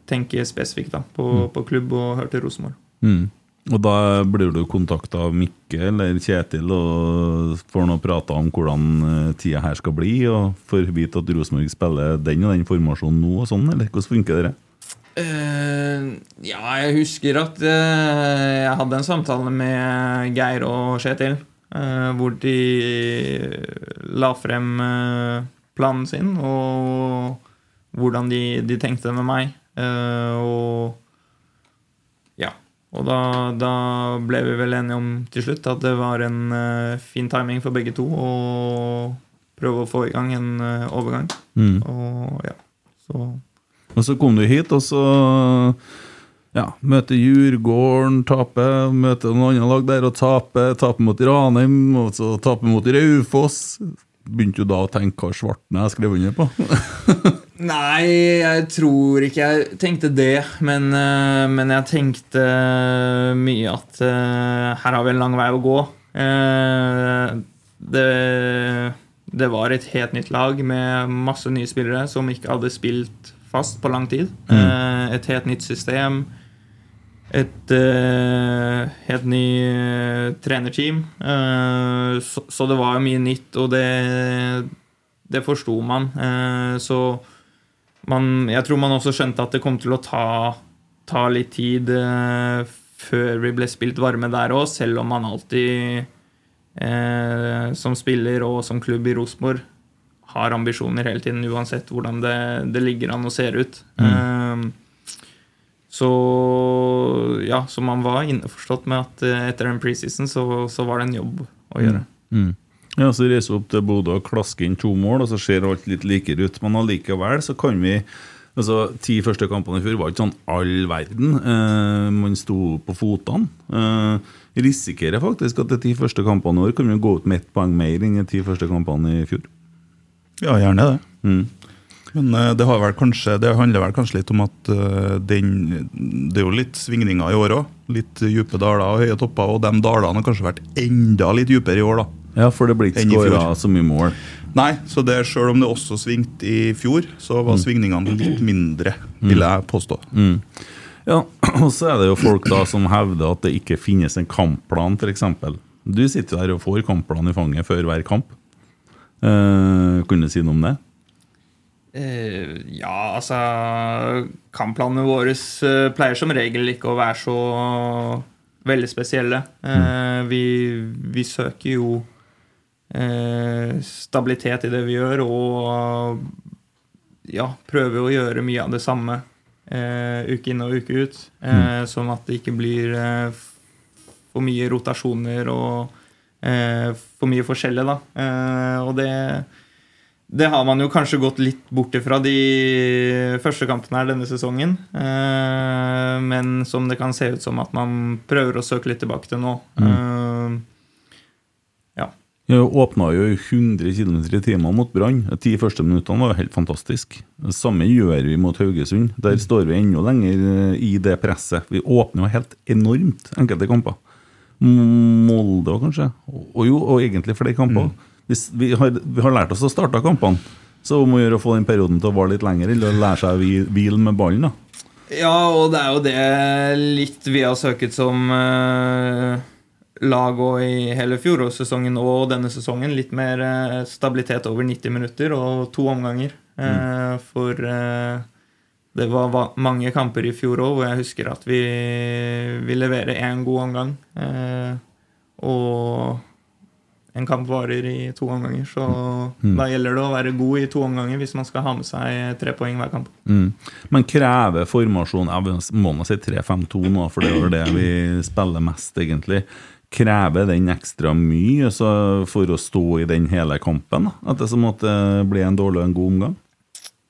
[SPEAKER 4] tenke spesifikt da, på, på klubb og hørte Rosenborg.
[SPEAKER 1] Mm. Og da blir du kontakta av Mikke eller Kjetil og får noe prata om hvordan eh, tida her skal bli, og får vite at Rosenborg spiller den og den formasjonen nå, og sånn, eller hvordan funker det?
[SPEAKER 4] Eh, ja, jeg husker at uh, jeg hadde en samtale med Geir og Kjetil, Uh, hvor de la frem planen sin og hvordan de, de tenkte med meg. Og ja. Og da, da ble vi vel enige om til slutt at det var en fin timing for begge to å prøve å få i gang en overgang.
[SPEAKER 1] Mm.
[SPEAKER 4] Og ja, så
[SPEAKER 1] Og så kom du hit, og så ja, møter Djurgården, taper. Møter noen andre lag der og taper. Taper mot Ranheim, og så taper mot Raufoss. Begynte jo da å tenke hva Svartne jeg skrev under på. (laughs)
[SPEAKER 4] Nei, jeg tror ikke jeg tenkte det. Men, eh, men jeg tenkte mye at eh, her har vi en lang vei å gå. Eh, det, det var et helt nytt lag med masse nye spillere som ikke hadde spilt fast på lang tid. Mm. Et helt nytt system. Et uh, helt ny uh, trenerteam. Uh, så, så det var jo mye nytt, og det, det forsto man. Eh, så man, jeg tror man også skjønte at det kom til å ta, ta litt tid eh, før vi ble spilt varme der òg, selv om man alltid eh, som spiller og som klubb i Rosenborg har ambisjoner hele tiden, uansett hvordan det, det ligger an og ser ut. Eh, så ja, så man var innforstått med at eh, etter en preseason så, så var det en jobb å gjøre.
[SPEAKER 1] Mm. Ja, Så reiser vi opp til Bodø og klasker inn to mål, og så ser alt litt likere ut. Men allikevel så kan vi Altså, Ti første kampene i fjor var ikke sånn all verden. Eh, man sto på fotene. Eh, risikerer faktisk at de ti første kampene i år kan vi gå ut med ett poeng mer enn de ti første kampene i fjor.
[SPEAKER 3] Ja, gjerne det.
[SPEAKER 1] Mm.
[SPEAKER 3] Men eh, det, kanskje, det handler vel kanskje litt om at eh, den, det er jo litt svingninger i år òg. Litt dype daler og høye topper. Og de dalene har kanskje vært enda litt dypere i år, da.
[SPEAKER 1] Ja, for det blir ikke skåra så mye mål.
[SPEAKER 3] Nei, så det selv om det også svingte i fjor, så var svingningene litt mindre, vil jeg påstå.
[SPEAKER 1] Mm. Ja, (clears throat) og så er det jo folk da som hevder at det ikke finnes en kampplan, f.eks. Du sitter jo der og får kampplan i fanget før hver kamp. Eh, kunne du si noe om det?
[SPEAKER 4] Uh, ja, altså Kampplanene våre uh, pleier som regel ikke å være så veldig spesielle. Mm. vi, vi søker jo eh, stabilitet i det vi gjør, og ja, prøver å gjøre mye av det samme eh, uke inn og uke ut. Mm. Sånn at det ikke blir eh, for mye rotasjoner og eh, for mye forskjellig, da. Eh, og det det har man jo kanskje gått litt bort ifra de første kampene her denne sesongen. Eh, men som det kan se ut som at man prøver å søke litt tilbake til nå. Eh, ja.
[SPEAKER 1] Vi åpna jo 100 km i timen mot Brann. De ti første minuttene var jo helt fantastisk. Det samme gjør vi mot Haugesund. Der står vi enda lenger eh, i det presset. Vi åpner jo helt enormt enkelte kamper. Molde òg, kanskje. Og, jo, og egentlig flere kamper. Hvis vi, har, vi har lært oss å starte kampene, så om å gjøre å få den perioden til å vare litt lenger, eller å lære seg å hvile med ballen. da.
[SPEAKER 4] ja, og det er jo det litt vi har søket som eh, lag og i hele fjorårssesongen og denne sesongen. Litt mer eh, stabilitet over 90 minutter og to omganger. Eh, For eh, det var mange kamper i fjor òg hvor jeg husker at vi, vi leverer én god omgang. Eh, og en kamp varer i to omganger, så da gjelder det å være god i to omganger hvis man skal ha med seg tre poeng hver kamp.
[SPEAKER 1] Mm. Men krever formasjon Jeg må nå si 3-5-2 nå, for det er det vi spiller mest, egentlig. Krever den ekstra mye for å stå i den hele kampen? Da? At det som måtte bli en dårlig og en god omgang?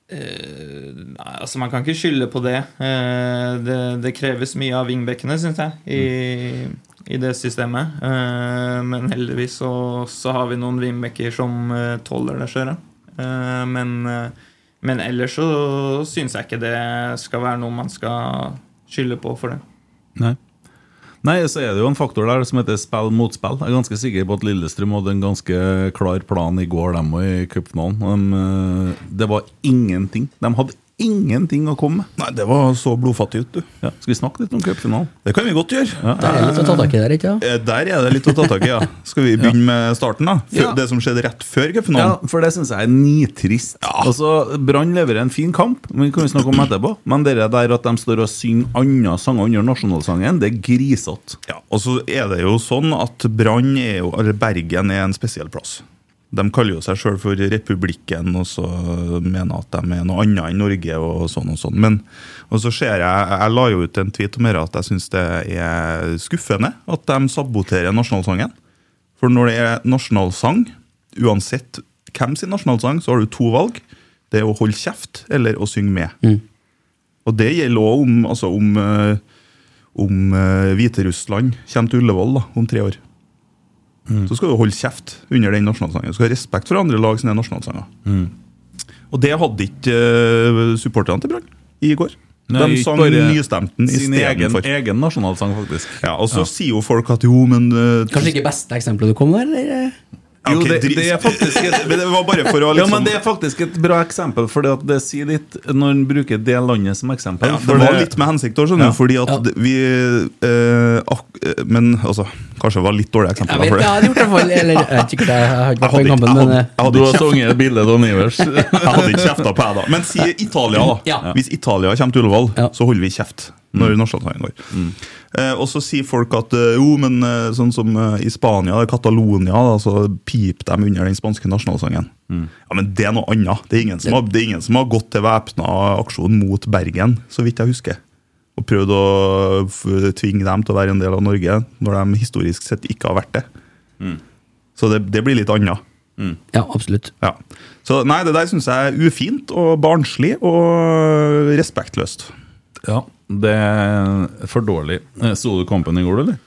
[SPEAKER 4] Nei, altså Man kan ikke skylde på det. Uh, det, det kreves mye av vingbekkene, syns jeg, i, i det systemet. Uh, men heldigvis så, så har vi noen vingbekker som tåler det skjøret. Eh, men, men ellers så syns jeg ikke det skal være noe man skal skylde på for det.
[SPEAKER 1] Nei. Nei, så er det jo en faktor der som heter spill mot spill. Jeg er ganske sikker på at Lillestrøm hadde en ganske klar plan i går, dem òg, i cupfinalen. De, eh, Det var ingenting. De hadde ingenting å komme med.
[SPEAKER 3] Nei, det var så blodfattig ut, du.
[SPEAKER 1] Ja, skal vi snakke litt om cupfinalen?
[SPEAKER 3] Det kan vi godt gjøre.
[SPEAKER 2] Der er litt å ta tak i der, ikke sant?
[SPEAKER 3] Eh, Der er det litt å ta tak i, ja. Skal vi begynne med starten, da? Før,
[SPEAKER 1] Ja.
[SPEAKER 3] Det som skjedde rett før
[SPEAKER 1] Ja, for det syns jeg er nitrist. Altså, Brann leverer en fin kamp, men vi kan jo snakke om etterpå. Men det der at de står og synger andre sanger under nasjonalsangen, det er grisete.
[SPEAKER 3] Ja, og så er det jo sånn at Brann er jo, eller Bergen er en spesiell plass. De kaller jo seg sjøl for Republikken, og så mener at de er noe annet enn Norge. Og sånn og sånn. Men og så ser jeg, jeg la jo ut en tweet om dette at jeg syns det er skuffende at de saboterer nasjonalsangen. For når det er nasjonalsang, uansett hvem sin nasjonalsang, så har du to valg. Det er å holde kjeft eller å synge med. Og det gjelder òg om, altså om eh, om uh, Hviterussland kommer til Ullevål da, om tre år. Så skal du holde kjeft under den nasjonalsangen. Du skal ha respekt for andre lag sine nasjonalsanger. Og det hadde ikke uh, supporterne til Brann i går.
[SPEAKER 1] Nei,
[SPEAKER 3] De sang
[SPEAKER 1] nystemten
[SPEAKER 3] nystemten
[SPEAKER 1] Sin egen,
[SPEAKER 3] istedenfor.
[SPEAKER 1] egen nasjonalsang, faktisk.
[SPEAKER 3] Ja, og så sier jo folk at jo, men uh,
[SPEAKER 2] Kanskje ikke beste eksempelet du kom med, eller?
[SPEAKER 1] Jo, det, det er faktisk et, (laughs)
[SPEAKER 3] Men det var bare for å
[SPEAKER 1] Ja,
[SPEAKER 3] liksom
[SPEAKER 1] men Det er faktisk et bra eksempel, for det sier litt når en bruker det landet som eksempel.
[SPEAKER 3] ja, Det var litt med hensikt òg, skjønner
[SPEAKER 1] Ja.
[SPEAKER 3] Fordi at
[SPEAKER 2] Ja.
[SPEAKER 3] vi eh, ak eh, Men altså, kanskje det var litt dårlig eksempel.
[SPEAKER 2] Jeg vet, jeg hadde gjort det fall. Eller jeg vet ikke, jeg har ikke vært på kampen, men
[SPEAKER 3] jeg
[SPEAKER 2] eh,
[SPEAKER 3] hadde
[SPEAKER 1] Du har sunget bildet av Nivers. (laughs)
[SPEAKER 3] Jeg hadde ikke kjefta på deg da. Men si Italia, da.
[SPEAKER 2] Ja.
[SPEAKER 3] Hvis Italia kommer til Ullevål,
[SPEAKER 2] Ja.
[SPEAKER 3] så holder vi kjeft når nasjonalsangen går. Eh, og så sier folk at eh, jo, men eh, sånn som eh, i Spania, Catalonia, da, så piper de under den spanske nasjonalsangen. Ja, Men det er noe annet. Det er ingen som har, det er ingen som har gått til væpna aksjon mot Bergen, så vidt jeg husker. Og prøvd å f tvinge dem til å være en del av Norge, når de historisk sett ikke har vært det. Så det, det blir litt annet.
[SPEAKER 2] ja, absolutt.
[SPEAKER 3] Ja. Så nei, det der syns jeg er ufint og barnslig og respektløst.
[SPEAKER 1] Ja, det er for dårlig. Eh, Så du kampen i går, eller?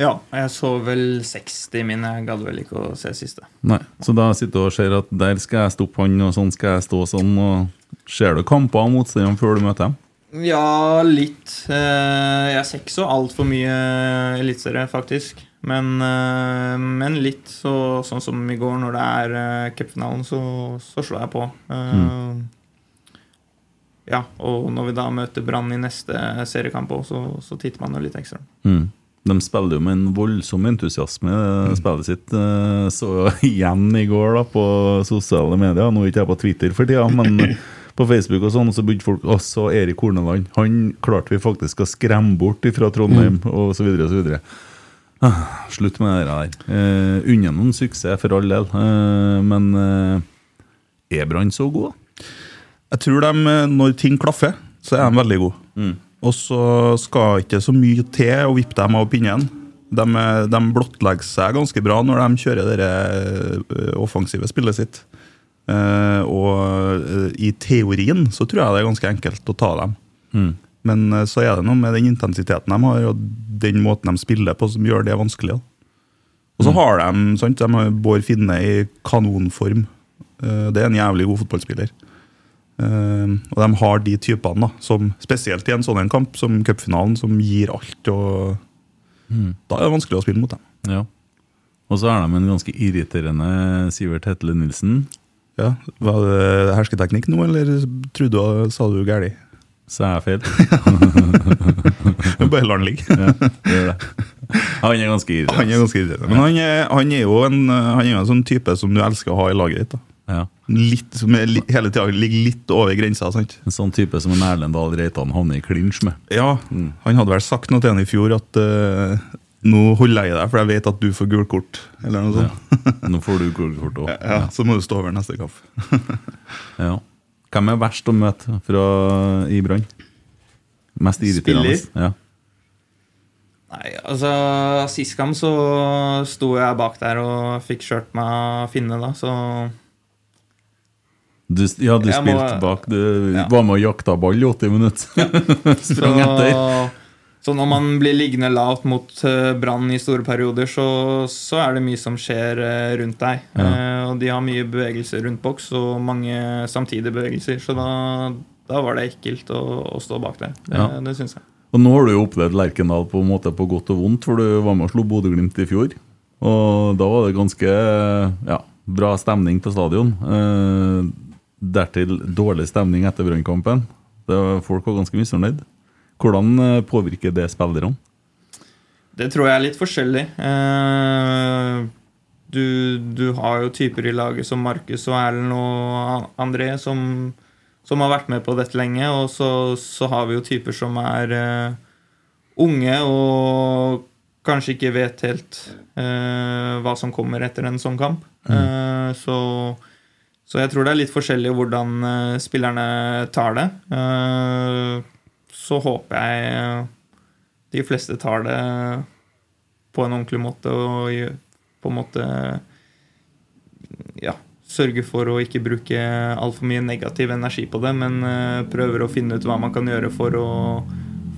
[SPEAKER 4] Ja, jeg så vel 60 min. Jeg gadd vel ikke å se siste.
[SPEAKER 1] Nei. Så da sitter du og ser at der skal jeg stoppe han, og sånn skal jeg stå sånn. og Ser du kamper og motstandere før du møter dem?
[SPEAKER 4] Ja, litt. Eh, Jeg ser ikke så altfor mye eliteserie, faktisk. Men, eh, men litt. Så, sånn som i går, når det er cupfinalen, så, så slår jeg på. Eh, Ja, og når vi da møter Brann i neste seriekamp òg, så, så titter man jo litt ekstra.
[SPEAKER 1] Mm. De spiller jo med en voldsom entusiasme, det spillet sitt. eh, Så igjen i går da på sosiale medier. Nå er ikke jeg på Twitter for tida, men (clears throat) på Facebook og sånn, så begynte folk Også Erik Horneland. Han klarte vi faktisk å skremme bort fra Trondheim, og så videre og så videre. Ah, slutt med det der. Unna noen suksess, for all del. Eh, men eh, er Brann så god?
[SPEAKER 3] Jeg tror de, eh, når ting klaffer, så er de veldig gode. Og så skal ikke så mye til å vippe dem av pinnen. De, eh, de blottlegger seg ganske bra når de kjører det eh, offensive spillet sitt. Uh, og uh, i teorien så tror jeg det er ganske enkelt å ta dem. Men uh, så er det noe med den intensiteten de har, og den måten de spiller på, som gjør det vanskelig. Og så har de, sant, de har Bård Finne i kanonform. Det er en jævlig god fotballspiller. Eh, og de har de typene, da, som spesielt i en sånn kamp som cupfinalen, som gir alt. og Da er det vanskelig å spille mot dem.
[SPEAKER 1] Ja. Og så er de en ganske irriterende Sivert Hetle Nilsen.
[SPEAKER 3] Ja, Var det hersketeknikk nå, eller trodde du, sa du galt?
[SPEAKER 1] Så er jeg feil. (laughs)
[SPEAKER 3] Bare la han ligge.
[SPEAKER 1] Ja. Han er ganske irriterende.
[SPEAKER 3] Han er ganske irriterende. Men han er, han er jo en, han er en sånn type som du elsker å ha i laget ditt. da.
[SPEAKER 1] Ja.
[SPEAKER 3] Litt, som er, li- hele tida ligger litt over grensa. sant?
[SPEAKER 1] En sånn type som en Erlend Dahl Reitan havner i klinsj med.
[SPEAKER 3] Ja, Han hadde vel sagt noe til henne i fjor at uh, nå holder jeg i deg, for jeg vet at du får gult kort. Eller noe sånt. (laughs)
[SPEAKER 1] Nå får du gult kort òg.
[SPEAKER 3] Ja, Så må du stå over neste kaffe. (laughs)
[SPEAKER 1] Ja. Hvem er verst å møte fra, i Brann? Mest irriterende?
[SPEAKER 4] Spiller?
[SPEAKER 1] Ja.
[SPEAKER 4] Nei, altså Sist gang så sto jeg bak der og fikk kjørt meg Finne, da, så
[SPEAKER 1] Du, ja, du
[SPEAKER 4] spilte må-
[SPEAKER 1] bak. Du
[SPEAKER 4] Ja.
[SPEAKER 1] var med og jakta ball i 80 minutter. (laughs) Sprang etter.
[SPEAKER 4] Så, når man blir liggende lavt mot eh, Brann i store perioder, så, så er det mye som skjer eh, rundt deg. Eh, og de har mye bevegelser rundt boks, og mange samtidige bevegelser. Så da, da var det ekkelt å, å stå bak der. Det,
[SPEAKER 1] Ja.
[SPEAKER 4] det syns jeg.
[SPEAKER 1] Og nå har du jo opplevd Lerkendal på en måte på godt og vondt, for du var med og slo Bodø-Glimt i fjor. Og da var det ganske ja, bra stemning på stadion. Eh, dertil dårlig stemning etter var- Folk var ganske misfornøyd. Hvordan eh, påvirker det spillerne?
[SPEAKER 4] Det tror jeg er litt forskjellig. Eh, Du, du har jo typer i laget som Markus og Erlend og André som, som har vært med på dette lenge. Og så, så har vi jo typer som er eh, unge og kanskje ikke vet helt hva som kommer etter en sånn kamp. Mm. så, så jeg tror det er litt forskjellig hvordan eh, spillerne tar det. Eh, så håper jeg eh, de fleste tar det på en ordentlig måte og på en måte ja, sørger for å ikke bruke altfor mye negativ energi på det, men prøver å finne ut hva man kan gjøre for å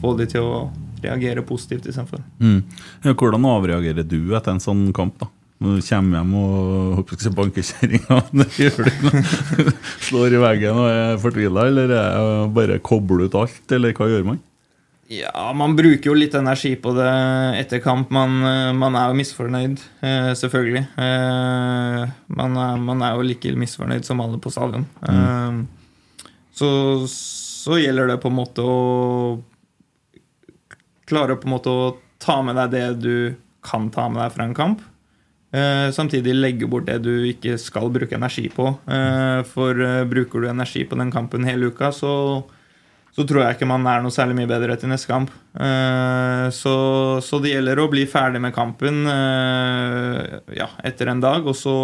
[SPEAKER 4] få de til å reagere positivt istedenfor.
[SPEAKER 1] Mm. Hvordan avreagerer du etter en sånn kamp? da? Når du kommer hjem og håper banker kjerringa. Slår i veggen og er fortvila, eller er bare kobler ut alt, eller hva gjør man?
[SPEAKER 4] Ja, man bruker jo litt energi på det etter kamp. Man, eh, man er jo misfornøyd, eh, selvfølgelig. Eh, man, er, man er jo like misfornøyd som alle på stadion. Mm. så, så gjelder det på en måte å klare på en måte å ta med deg det du kan ta med deg fra en kamp. Eh, samtidig legge bort det du ikke skal bruke energi på. Eh, for eh, bruker du energi på den kampen hele uka, så så tror jeg ikke man er noe særlig mye bedre til neste kamp. Så, så det gjelder å bli ferdig med kampen ja, etter en dag, og så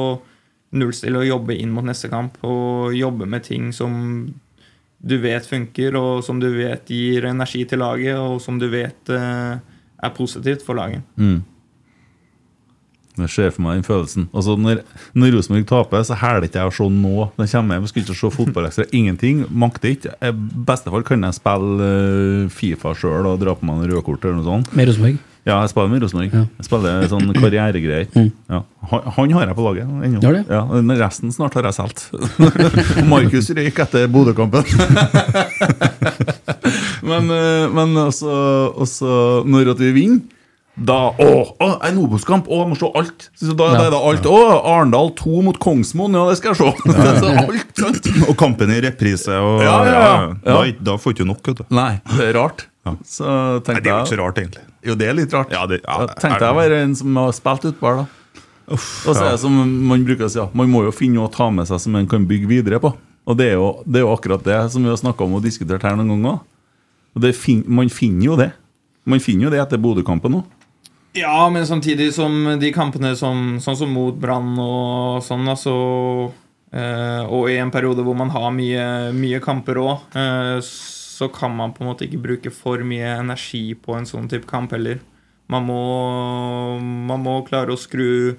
[SPEAKER 4] nullstille og jobbe inn mot neste kamp. Og jobbe med ting som du vet funker, og som du vet gir energi til laget, og som du vet er positivt for laget.
[SPEAKER 1] Mm. Jeg ser for meg den følelsen. Altså Når, når Rosenborg taper, så hæler ikke jeg å se nå. Da kommer jeg hjem, skulle ikke se fotball ekstra. Ingenting. Makter ikke. I beste fall kan jeg spille eh, Fifa sjøl og dra på meg noen rødkort eller noe sånt.
[SPEAKER 2] Med Rosenborg.
[SPEAKER 1] Ja, jeg spiller med Rosenborg. Jeg spiller sånn karrieregreier. Ja. Han, han har jeg på laget ennå. Ja, resten snart har jeg solgt. (laughs) Markus røyk etter Bodø-kampen. (laughs) men eh, men også, også når at vi vinner da Å, å en Obos-kamp! Å, jeg må se alt! Så da, da er det alt. Å, Arendal 2 mot Kongsmoen! Ja, det skal jeg se! (laughs) Så alt, sant? (laughs)
[SPEAKER 3] Og kampen i reprise. Og,
[SPEAKER 1] Ja, ja, ja.
[SPEAKER 3] Da, da får du ikke nok, vet du.
[SPEAKER 1] Nei, det er rart. Så
[SPEAKER 3] Nei,
[SPEAKER 1] tenkte
[SPEAKER 3] det er jo ikke så rart, egentlig.
[SPEAKER 1] Jo, det er litt rart.
[SPEAKER 3] Ja, det- ja,
[SPEAKER 1] tenkte
[SPEAKER 3] er-
[SPEAKER 1] jeg å være en som har spilt utball, da. Og så er
[SPEAKER 3] ja.
[SPEAKER 1] det som man bruker å si, ja, man må jo finne noe å ta med seg som man kan bygge videre på. Og det er jo, det er jo akkurat det som vi har snakka om og diskutert her noen ganger. Og det fin, man finner jo det. Man finner jo det etter Bodø-kampen nå.
[SPEAKER 4] Ja, men samtidig som de kampene som, sånn som mot Brann og sånn, altså eh, Og i en periode hvor man har mye, mye kamper òg, eh, så kan man på en måte ikke bruke for mye energi på en sånn type kamp heller. Man må, man må klare å skru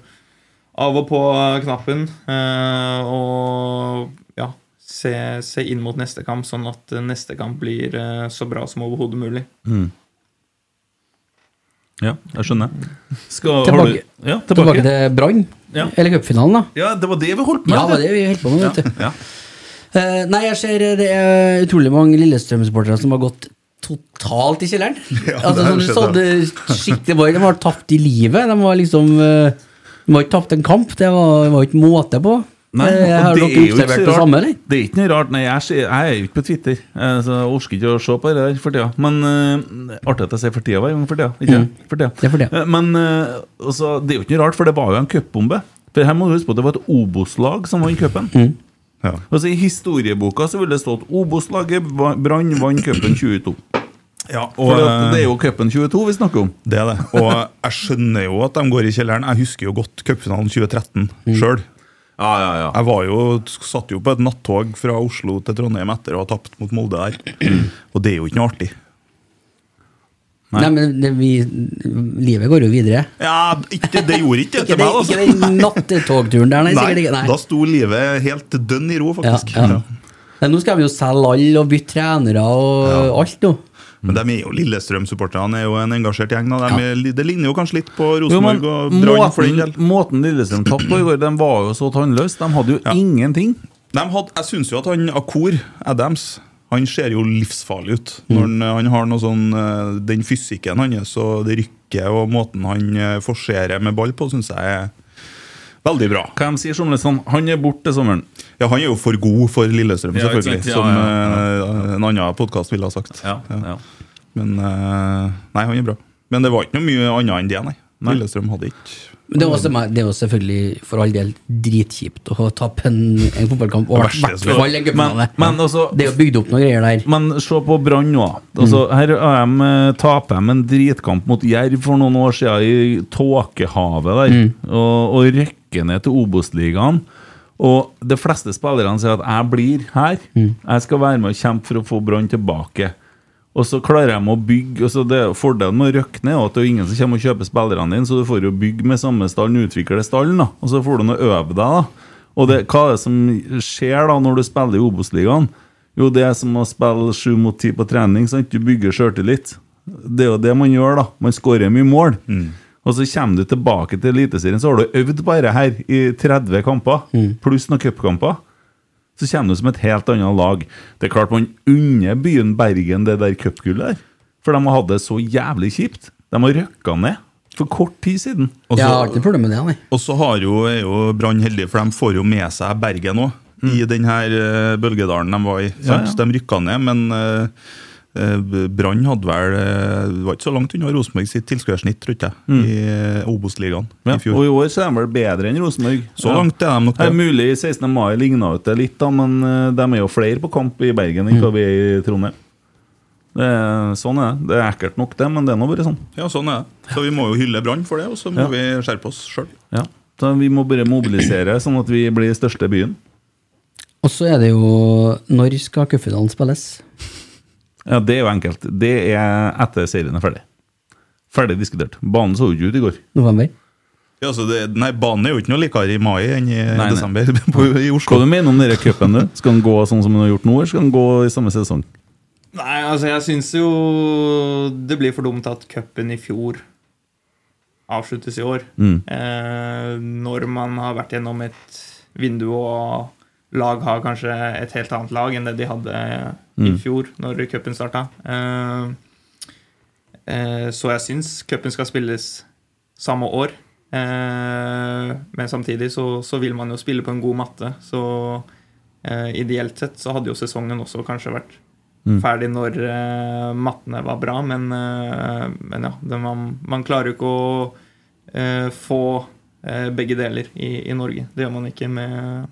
[SPEAKER 4] av og på knappen eh, og ja, se, se inn mot neste kamp, sånn at neste kamp blir eh, så bra som overhodet mulig.
[SPEAKER 1] Ja, jeg skjønner. Skal,
[SPEAKER 2] Tilbake,
[SPEAKER 1] du, ja,
[SPEAKER 2] tilbake
[SPEAKER 1] tilbake.
[SPEAKER 2] til Brann.
[SPEAKER 1] Ja.
[SPEAKER 2] Eller cupfinalen, da.
[SPEAKER 1] Ja, det var det vi holdt med.
[SPEAKER 2] Ja, det var det vi holdt på med, vet
[SPEAKER 1] du.
[SPEAKER 2] du.
[SPEAKER 1] Ja.
[SPEAKER 2] uh, nei, jeg ser det er utrolig mange Lillestrøm-supportere som har gått totalt i kjelleren. (laughs) Altså, sånn,
[SPEAKER 3] skjedd,
[SPEAKER 2] sånn, det De har tapt i livet. De var liksom uh, De har ikke tapt en kamp. Det var, det var ikke måte på.
[SPEAKER 1] Nei,
[SPEAKER 2] Eh, har
[SPEAKER 1] det
[SPEAKER 2] dere
[SPEAKER 1] er jo ikke
[SPEAKER 2] observert det samme, eller?
[SPEAKER 1] Det er ikke noe rart. Nei, jeg, jeg er jo ikke på Twitter, eh, så jeg orker ikke å se på det der for tida. Men uh, Artig at jeg sier for tida hver gang for tida. Ikke?
[SPEAKER 2] Mm.
[SPEAKER 1] For tida.
[SPEAKER 2] Det er for tida.
[SPEAKER 1] Men uh, også, det er jo ikke noe rart, for det var jo en cupbombe. For her må du huske på at Det var et Obos-lag som vant cupen.
[SPEAKER 2] Mm.
[SPEAKER 3] Ja.
[SPEAKER 1] Altså, I historieboka så ville det stått Obos-laget Brann vant cupen 22.
[SPEAKER 3] Ja, og,
[SPEAKER 1] For det, det er jo cupen 22 vi snakker om.
[SPEAKER 3] Det er det. Og jeg skjønner jo at de går i kjelleren. Jeg husker jo godt cupfinalen 2013
[SPEAKER 1] Mm.
[SPEAKER 3] sjøl.
[SPEAKER 1] Ja, ja, ja.
[SPEAKER 3] Jeg var jo, satt jo på et nattog fra Oslo til Trondheim etter å ha tapt mot Molde der. Og det er jo ikke noe artig.
[SPEAKER 1] Nei.
[SPEAKER 2] Nei, men det, vi, livet går jo videre.
[SPEAKER 3] Ja, ikke, Det gjorde ikke det til
[SPEAKER 2] meg.
[SPEAKER 3] meg,
[SPEAKER 2] ikke
[SPEAKER 3] altså.
[SPEAKER 2] den nattogturen der, nei.
[SPEAKER 3] Nei,
[SPEAKER 2] ikke. Nei.
[SPEAKER 3] Da sto livet helt dønn i ro,
[SPEAKER 2] Ja,
[SPEAKER 3] faktisk.
[SPEAKER 2] ja. Men nå skal vi jo selge alle og bytte trenere og alt nå.
[SPEAKER 3] Men de er jo Lillestrøm-supporterne er jo en engasjert gjeng. De er, ja. det ligner jo kanskje litt på
[SPEAKER 1] Jo,
[SPEAKER 3] Rosenborg og Brann
[SPEAKER 1] måten, måten Lillestrøm tapte på i går, den var jo så tannløs. De hadde jo
[SPEAKER 3] Ja.
[SPEAKER 1] ingenting.
[SPEAKER 3] De hadde, jeg syns jo at han Akor Adams Han ser jo livsfarlig ut. Når han, han har noe sånn eh, Den fysikken hans og det rykket og måten han eh, forserer med ball på, syns jeg er veldig bra.
[SPEAKER 1] Hva de sier journalistene? Han er borte til sommeren.
[SPEAKER 3] Ja, Han er jo for god for Lillestrøm,
[SPEAKER 1] Ja,
[SPEAKER 3] selvfølgelig.
[SPEAKER 1] Ja,
[SPEAKER 3] som
[SPEAKER 1] ja,
[SPEAKER 3] eh, en annen podkast ville ha sagt.
[SPEAKER 1] Ja, ja.
[SPEAKER 3] Men eh, Nei, han er bra. Men det var ikke noe mye annet enn det, nei.
[SPEAKER 1] Nei.
[SPEAKER 3] Lillestrøm hadde ikke
[SPEAKER 2] Men det er, også, det er jo selvfølgelig for all del dritkjipt å tape en, en fotballkamp. Og i hvert fall en cupfinale.
[SPEAKER 1] Men- men
[SPEAKER 2] Det er jo bygd opp noen greier der.
[SPEAKER 1] Men se på Brann nå. Altså, her er de, eh, taper de en dritkamp mot Jerv for noen år siden i tåkehavet der, og, og rykker ned til Obos-ligaen. Og de fleste spillerne sier at 'jeg blir her', jeg skal være med og kjempe for å få Brann tilbake. Og så klarer de å bygge og så det Fordelen med å røkke ned er at det er ingen som kommer og kjøper spillerne dine, så du får jo bygge med samme stallen, utvikle stallen, da. og så får du noe øve deg. da Og det, hva er det som skjer da når du spiller i Obos-ligaen? Jo, det er som å spille sju mot ti på trening. Sant? Du bygger sjøltillit. Det er jo det man gjør, da. Man skårer mye mål. Og så kommer du tilbake til Eliteserien, så har du øvd bare her i 30 kamper, pluss noen cupkamper. Så kommer du som et helt annet lag. Det er klart man unner byen Bergen det der cupgullet der. For de har hatt det så jævlig kjipt. De har røkka ned for kort tid siden.
[SPEAKER 3] Og
[SPEAKER 2] Jeg
[SPEAKER 3] så-
[SPEAKER 2] har ikke noe problem med det.
[SPEAKER 3] Og så har jo, er jo Brann heldig, for de får jo med seg Bergen òg. I den her eh, bølgedalen de var i. Sant?
[SPEAKER 1] Ja, ja.
[SPEAKER 3] De rykka ned, men eh, Brann hadde vel eh, Det var ikke så langt unna Rosenborg sitt tilskuersnitt, tror jeg, i eh, Obos-ligaen
[SPEAKER 1] Ja,
[SPEAKER 3] i fjor.
[SPEAKER 1] og i år så er de vel bedre enn Rosenborg.
[SPEAKER 3] Så langt er de nok
[SPEAKER 1] Det er mulig 16. mai ligna ut det litt, da, men eh, de er jo flere på kamp i Bergen enn hva vi er i Trondheim. Det er, sånn er det. Det er ekkelt nok, det, men det er nå bare sånn.
[SPEAKER 3] Ja, sånn er det. Så vi må jo hylle Brann for det, og så må
[SPEAKER 1] Ja.
[SPEAKER 3] vi skjerpe oss sjøl.
[SPEAKER 1] Ja. Så vi må bare mobilisere, sånn at vi blir største byen.
[SPEAKER 2] Og så er det jo Når skal cupfinalen spilles?
[SPEAKER 1] Ja, Det er jo enkelt. Det er etter serien er ferdig. Ferdig diskutert. Banen så jo ikke ut i går.
[SPEAKER 2] November?
[SPEAKER 3] Ja, så det, nei, banen er jo ikke noe likere i mai enn i
[SPEAKER 1] nei.
[SPEAKER 3] desember (laughs) på, i
[SPEAKER 1] Hva
[SPEAKER 3] Oslo.
[SPEAKER 1] du mener om denne cupen? Skal den gå sånn som den har gjort nå, eller skal den gå i samme sesong?
[SPEAKER 4] Nei, altså jeg syns jo det blir for dumt at cupen i fjor avsluttes i år.
[SPEAKER 1] Mm.
[SPEAKER 4] Eh, når man har vært gjennom et vindu og lag har kanskje et helt annet lag enn det de hadde i
[SPEAKER 1] Mm.
[SPEAKER 4] fjor, når cupen starta. Eh, eh, så jeg syns cupen skal spilles samme år. Eh, men samtidig så, så vil man jo spille på en god matte, så ideelt sett så hadde jo sesongen også kanskje vært ferdig når uh, mattene var bra, men, uh, men ja, det, man, man klarer jo ikke å uh, få begge deler i, i Norge. Det gjør man ikke med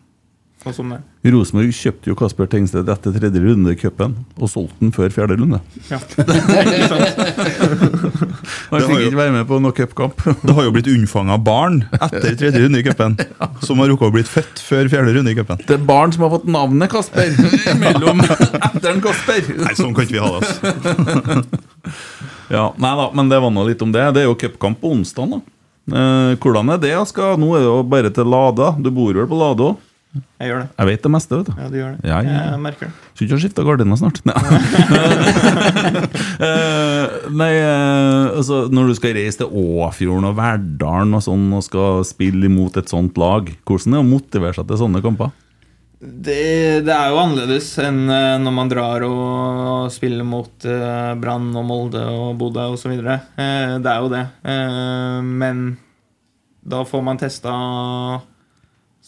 [SPEAKER 4] sånn som det.
[SPEAKER 1] Rosenborg kjøpte jo Kasper Tengstedt etter tredje runde i cupen, og solgte den før fjerde runde.
[SPEAKER 4] Ja. (laughs) (laughs)
[SPEAKER 1] Han fikk ikke være med på noen cupkamp. (laughs)
[SPEAKER 3] Det har jo blitt unnfanga barn etter tredje runde i cupen, som har rukket å blitt født før fjerde runde i cupen.
[SPEAKER 1] Det er barn som har fått navnet Kasper mellom etteren Kasper.
[SPEAKER 3] Nei, sånn kan ikke vi ha det. altså.
[SPEAKER 1] Ja, nei da, men det var nå litt om det. Det er jo cupkamp på onsdag, da. Eh, hvordan er det? Skal, nå er det jo bare til Lada. Du bor vel på Lada òg?
[SPEAKER 4] Jeg gjør det.
[SPEAKER 1] Jeg vet det meste, vet du.
[SPEAKER 4] Ja, du gjør det.
[SPEAKER 1] Ja, ja.
[SPEAKER 4] Jeg merker det.
[SPEAKER 1] Skulle ikke ha skifta gardiner snart. Nei, (laughs) Eh, nei eh, altså, når du skal reise til Åfjorden og Verdalen og sånn og skal spille imot et sånt lag, hvordan er det å motivere seg til sånne kamper?
[SPEAKER 4] Det, det er jo annerledes enn eh, når man drar og spiller mot Brann og Molde og Bodø osv. Det er jo det. Men da får man testa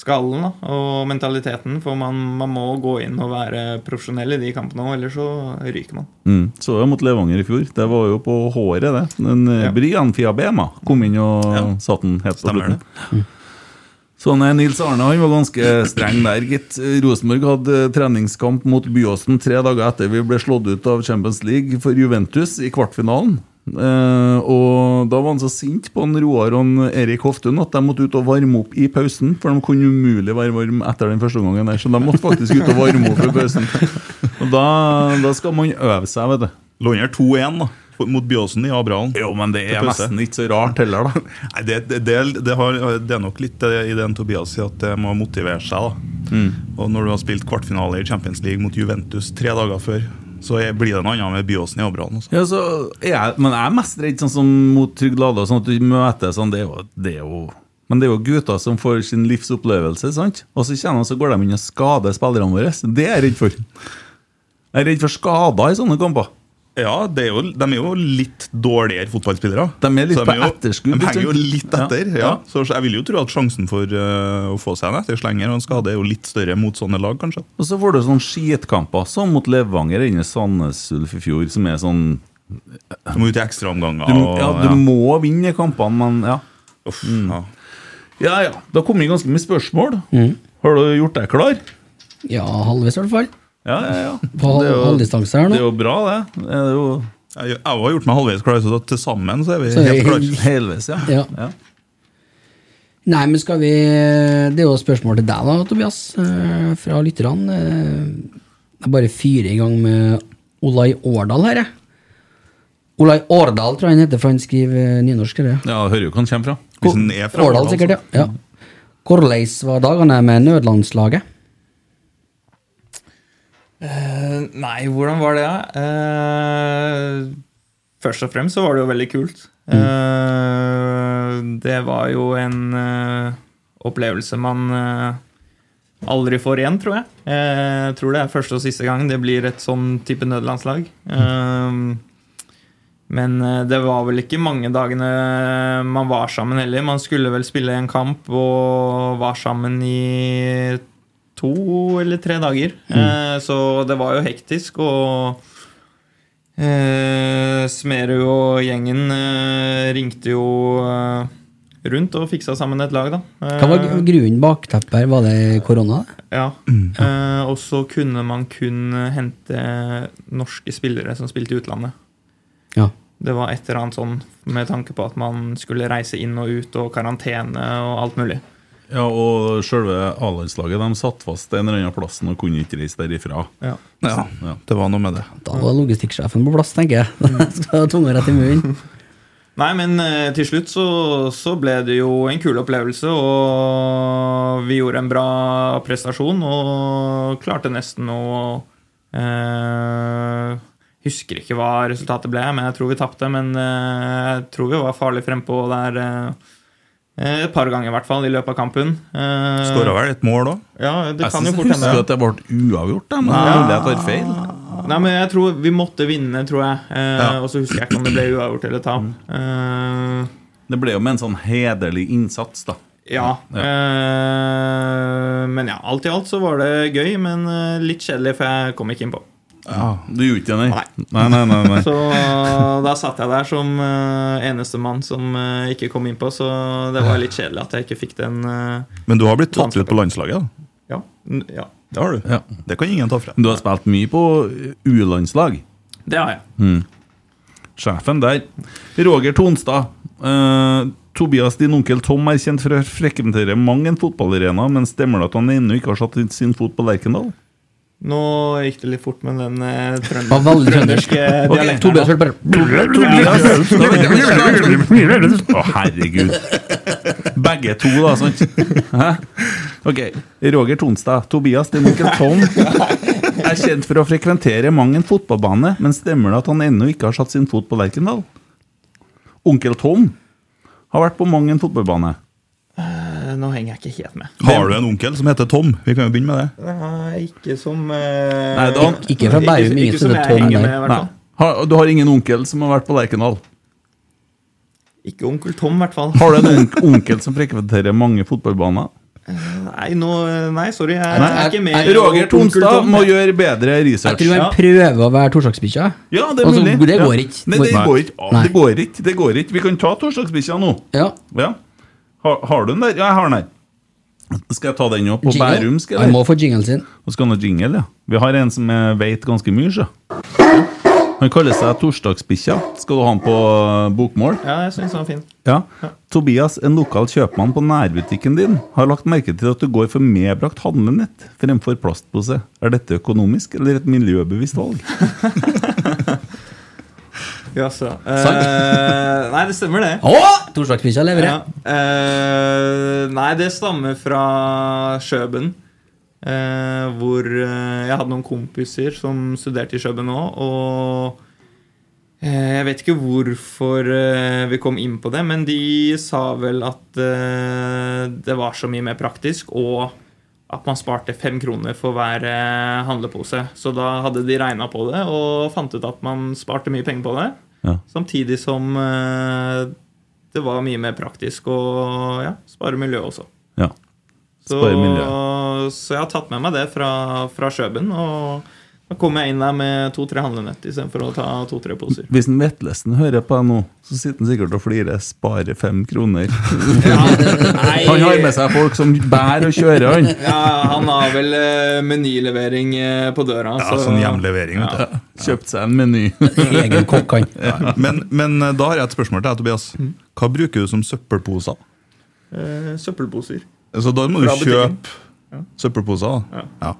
[SPEAKER 4] skallen da, og mentaliteten, for man, man må gå inn og være profesjonell i de kampene òg, ellers så ryker man.
[SPEAKER 1] Mm. Så jo mot Levanger i fjor. Det var jo på håret, det. Men ja.
[SPEAKER 4] Ja.
[SPEAKER 1] Brian Fiabema kom inn og
[SPEAKER 3] Ja.
[SPEAKER 1] satte den helt på slutten. Så nei, Nils Arne han var ganske streng der, gitt. Rosenborg hadde treningskamp mot Byåsen tre dager etter vi ble slått ut av Champions League for Juventus i kvartfinalen. Eh, og da var han så sint på en Roar og en Erik Hoftun at de måtte ut og varme opp i pausen. For de kunne umulig være varme etter den første gangen der, så de måtte faktisk ut og varme opp i pausen. (laughs) Og da, da skal man øve seg, vet du.
[SPEAKER 3] Lå under 2-1 da, mot Byåsen i Abrahallen.
[SPEAKER 1] Jo, men det er nesten ikke så rart heller, da. (laughs)
[SPEAKER 3] Nei, det, det, det, har, det er nok litt det i den Tobias sier, at det må motivere seg. da. Og når du har spilt kvartfinale i Champions League mot Juventus tre dager før, så blir det noe annet med Byåsen i Abrahallen. Altså.
[SPEAKER 1] Ja, men jeg er mest redd sånn som mot Trygg Lade, sånn at du møter sånn, det er, jo, det er jo Men det er jo gutter som får sin livsopplevelse, sant? Og så kjenner så går de inn og skader spillerne våre. Det er jeg redd for. Jeg er redd for skader i sånne kamper.
[SPEAKER 3] Ja, det er jo, de er jo litt dårligere fotballspillere.
[SPEAKER 1] De er litt på
[SPEAKER 3] jo,
[SPEAKER 1] etterskudd,
[SPEAKER 3] De henger jo litt etter, ja.
[SPEAKER 1] ja.
[SPEAKER 3] Så jeg vil jo tro at sjansen for uh, å få seg en etterslenger og en skade er jo litt større mot sånne lag, kanskje.
[SPEAKER 1] Og så får du sånne skitkamper, som mot Levanger inne i Sandnes Ulf i fjor, som er sånn
[SPEAKER 3] Du må ut i ekstraomganger.
[SPEAKER 1] Du, ja, du må vinne kampene, men ja.
[SPEAKER 3] Uff, ja.
[SPEAKER 1] Ja ja. Det har kommet ganske mye spørsmål. Har du gjort deg klar?
[SPEAKER 2] Ja, halvveis i hvert fall.
[SPEAKER 1] Ja, ja, ja. (laughs)
[SPEAKER 2] På
[SPEAKER 1] Det er jo-
[SPEAKER 2] halvdistanse her
[SPEAKER 1] Det er jo bra, det. Det er jo
[SPEAKER 3] Jeg, jeg har gjort meg halvveis klar, så til sammen så er vi
[SPEAKER 2] Så
[SPEAKER 3] helt klare.
[SPEAKER 1] helvetes, ja.
[SPEAKER 2] Ja.
[SPEAKER 1] ja.
[SPEAKER 2] Nei, men skal vi Det er jo spørsmål til deg, da, Tobias, eh, fra lytterne. Eh, Jeg bare fyrer i gang med Olai Årdal her, jeg. Olai Årdal, tror jeg han heter, for han skriver eh, nynorsk. Eller?
[SPEAKER 1] Ja, hører jo hvor han kommer fra.
[SPEAKER 3] Hvis han er fra
[SPEAKER 2] Årdal,
[SPEAKER 3] Årdal,
[SPEAKER 2] sikkert, ja. ja. Hvordan var dagene med nødlandslaget?
[SPEAKER 4] Eh, nei, hvordan var det? Eh, først og fremst så var det jo veldig kult. Eh, det var jo en opplevelse man aldri får igjen, tror jeg. Jeg tror det er første og siste gang det blir et sånn type nødlandslag. Men det var vel ikke mange dagene man var sammen heller. Man skulle vel spille en kamp og var sammen i to eller tre dager. Eh, så det var jo hektisk, og eh, Smerud og gjengen eh, ringte jo eh, rundt og fiksa sammen et lag, da. Eh,
[SPEAKER 2] Hva var grunnen bakteppet her? Var det korona?
[SPEAKER 4] ja. Eh, og så kunne man kun hente norske spillere som spilte i utlandet.
[SPEAKER 2] Ja.
[SPEAKER 4] Det var et eller annet sånn med tanke på at man skulle reise inn og ut og karantene og alt mulig.
[SPEAKER 1] Ja, og selve A-landslaget de satt fast en eller annen plassen og kunne ikke reise derifra.
[SPEAKER 4] Ja.
[SPEAKER 3] Ja, det var noe med det.
[SPEAKER 2] Da var logistikksjefen på plass, tenker jeg. (laughs) Skal ha tunga rett i munnen. (laughs)
[SPEAKER 4] Nei, men eh, til slutt så, så ble det jo en kul opplevelse, og vi gjorde en bra prestasjon og klarte nesten å eh, Husker ikke hva resultatet ble, men jeg tror vi tapte. Men eh, jeg tror vi var farlig frempå der eh, et par ganger, i hvert fall, i løpet av kampen. Eh,
[SPEAKER 3] Skåra vel et mål òg?
[SPEAKER 4] Ja, det
[SPEAKER 1] Jeg
[SPEAKER 4] kan
[SPEAKER 1] synes
[SPEAKER 4] jo fort hende.
[SPEAKER 1] at det ble uavgjort, da, men mulig jeg tar feil.
[SPEAKER 4] Nei, men jeg tror vi måtte vinne, tror jeg. Eh,
[SPEAKER 3] Ja.
[SPEAKER 4] Og så husker jeg ikke om det ble uavgjort eller tap.
[SPEAKER 1] Mm.
[SPEAKER 4] Eh,
[SPEAKER 1] Det ble jo med en sånn hederlig innsats, da.
[SPEAKER 4] Ja. eh, men ja, alt i alt så var det gøy, men eh, litt kjedelig, for jeg kom ikke innpå.
[SPEAKER 1] Du gjorde ikke det, nei?
[SPEAKER 4] Nei.
[SPEAKER 1] Nei, nei.
[SPEAKER 4] Så eh, da satt jeg der som uh, eneste mann som uh, ikke kom innpå, så det var litt kjedelig at jeg ikke fikk den Uh,
[SPEAKER 3] Men du har blitt tatt ut på landslaget, da?
[SPEAKER 4] ja, n- ja,
[SPEAKER 3] Det har du.
[SPEAKER 1] Ja.
[SPEAKER 3] Det kan ingen ta fra.
[SPEAKER 1] Du har spilt mye på U-landslag.
[SPEAKER 4] det har jeg.
[SPEAKER 1] Sjefen der. Roger Tonstad. Uh, Tobias, din onkel Tom er kjent for å frekventere mang en fotballarena, men stemmer det at han ennå ikke har satt sin fot på Lerkendal?
[SPEAKER 4] Nå gikk det litt fort med den
[SPEAKER 2] Det trøndersk.
[SPEAKER 4] trønderske dialekten.
[SPEAKER 2] Hørte bare
[SPEAKER 1] Å, herregud. Begge to, da, sant? Hæ? Ok. Roger Tonstad. Tobias, din onkel Tom er kjent for å frekventere mang en fotballbane, men stemmer det at han ennå ikke har satt sin fot på Lerkendal? Onkel Tom har vært på mang en fotballbane.
[SPEAKER 4] Eh, Nå henger jeg ikke helt med.
[SPEAKER 3] Har du en onkel som heter Tom? Vi kan jo begynne med det.
[SPEAKER 4] Nei, ikke som uh,
[SPEAKER 1] Nei, da-
[SPEAKER 2] Ikke fra Bærum, ingen som heter
[SPEAKER 4] jeg
[SPEAKER 2] Tom
[SPEAKER 4] med,
[SPEAKER 1] Nei. Har, du har ingen onkel som har vært på Lerkendal?
[SPEAKER 4] Ikke onkel Tom, i hvert fall.
[SPEAKER 1] Har du en onkel som frekventerer mange fotballbaner?
[SPEAKER 4] Nei, no, nei, sorry. Jeg
[SPEAKER 2] Nei,
[SPEAKER 4] er ikke med.
[SPEAKER 2] jeg-
[SPEAKER 1] Roger
[SPEAKER 4] Tomstad
[SPEAKER 1] Tonstad må gjøre bedre research.
[SPEAKER 2] Jeg tror han prøver å være torsdagsbikkja.
[SPEAKER 1] Ja, det er
[SPEAKER 2] Altså,
[SPEAKER 1] mulig.
[SPEAKER 2] det går
[SPEAKER 1] Ja.
[SPEAKER 2] ikke.
[SPEAKER 1] Nei, det går ikke.
[SPEAKER 2] Nei.
[SPEAKER 1] Det går ikke. Det går ikke. Vi kan ta torsdagsbikkja nå.
[SPEAKER 2] Ja.
[SPEAKER 1] Ja. Har, har du den der? Ja, jeg har den her. Skal jeg ta den opp på
[SPEAKER 2] Jingle.
[SPEAKER 1] Bærum? Skal
[SPEAKER 2] Han
[SPEAKER 1] jeg?
[SPEAKER 2] må få jinglen sin.
[SPEAKER 1] Og skal han ha jingle, ja. Vi har en som jeg vet ganske mye, så. Han kaller seg Torsdagsbikkja. Skal du ha han på eh, bokmål?
[SPEAKER 4] Ja, jeg syns han er fin.
[SPEAKER 1] Ja. Tobias, en lokal kjøpmann på nærbutikken din, har lagt merke til at du går for medbrakt handlenett fremfor plastpose. Er dette økonomisk eller et miljøbevisst valg? (laughs)
[SPEAKER 4] Jaså. Eh, nei, det stemmer, det.
[SPEAKER 2] Å! Torsdagsbikkja leverer.
[SPEAKER 4] Ja. Eh, nei, det stammer fra Kjøben. eh, hvor eh, jeg hadde noen kompiser som studerte i Kjøben òg. Og eh, jeg vet ikke hvorfor eh, vi kom inn på det, men de sa vel at det var så mye mer praktisk, og at man sparte fem kroner for hver eh, handlepose. Så da hadde de regna på det og fant ut at man sparte mye penger på det.
[SPEAKER 1] Ja.
[SPEAKER 4] Samtidig som eh, det var mye mer praktisk å ja, spare miljøet også.
[SPEAKER 1] Ja.
[SPEAKER 4] Så,
[SPEAKER 1] Spare miljø.
[SPEAKER 4] så jeg har tatt med meg det fra, fra Kjøben. Og da kommer jeg inn der med to-tre handlenett istedenfor å ta to-tre poser.
[SPEAKER 1] Hvis en Vetlesen hører på deg nå, så sitter han sikkert og flirer. Sparer fem kroner. (laughs)
[SPEAKER 4] Ja, (laughs)
[SPEAKER 1] Han har med seg folk som bærer og kjører, han.
[SPEAKER 4] Ja, han har vel uh, menylevering eh, på døra.
[SPEAKER 3] Ja, sånn hjemlevering. vet du.
[SPEAKER 1] Kjøpt seg en meny. (laughs)
[SPEAKER 2] Egen kokk, han.
[SPEAKER 3] Ja. Men, men eh, da har jeg et spørsmål til deg, Tobias.
[SPEAKER 4] Mm.
[SPEAKER 3] Hva bruker du som søppelposer?
[SPEAKER 4] Uh, søppelposer.
[SPEAKER 3] Så da må du
[SPEAKER 4] Fra
[SPEAKER 3] kjøpe søppelposer? da? Ja.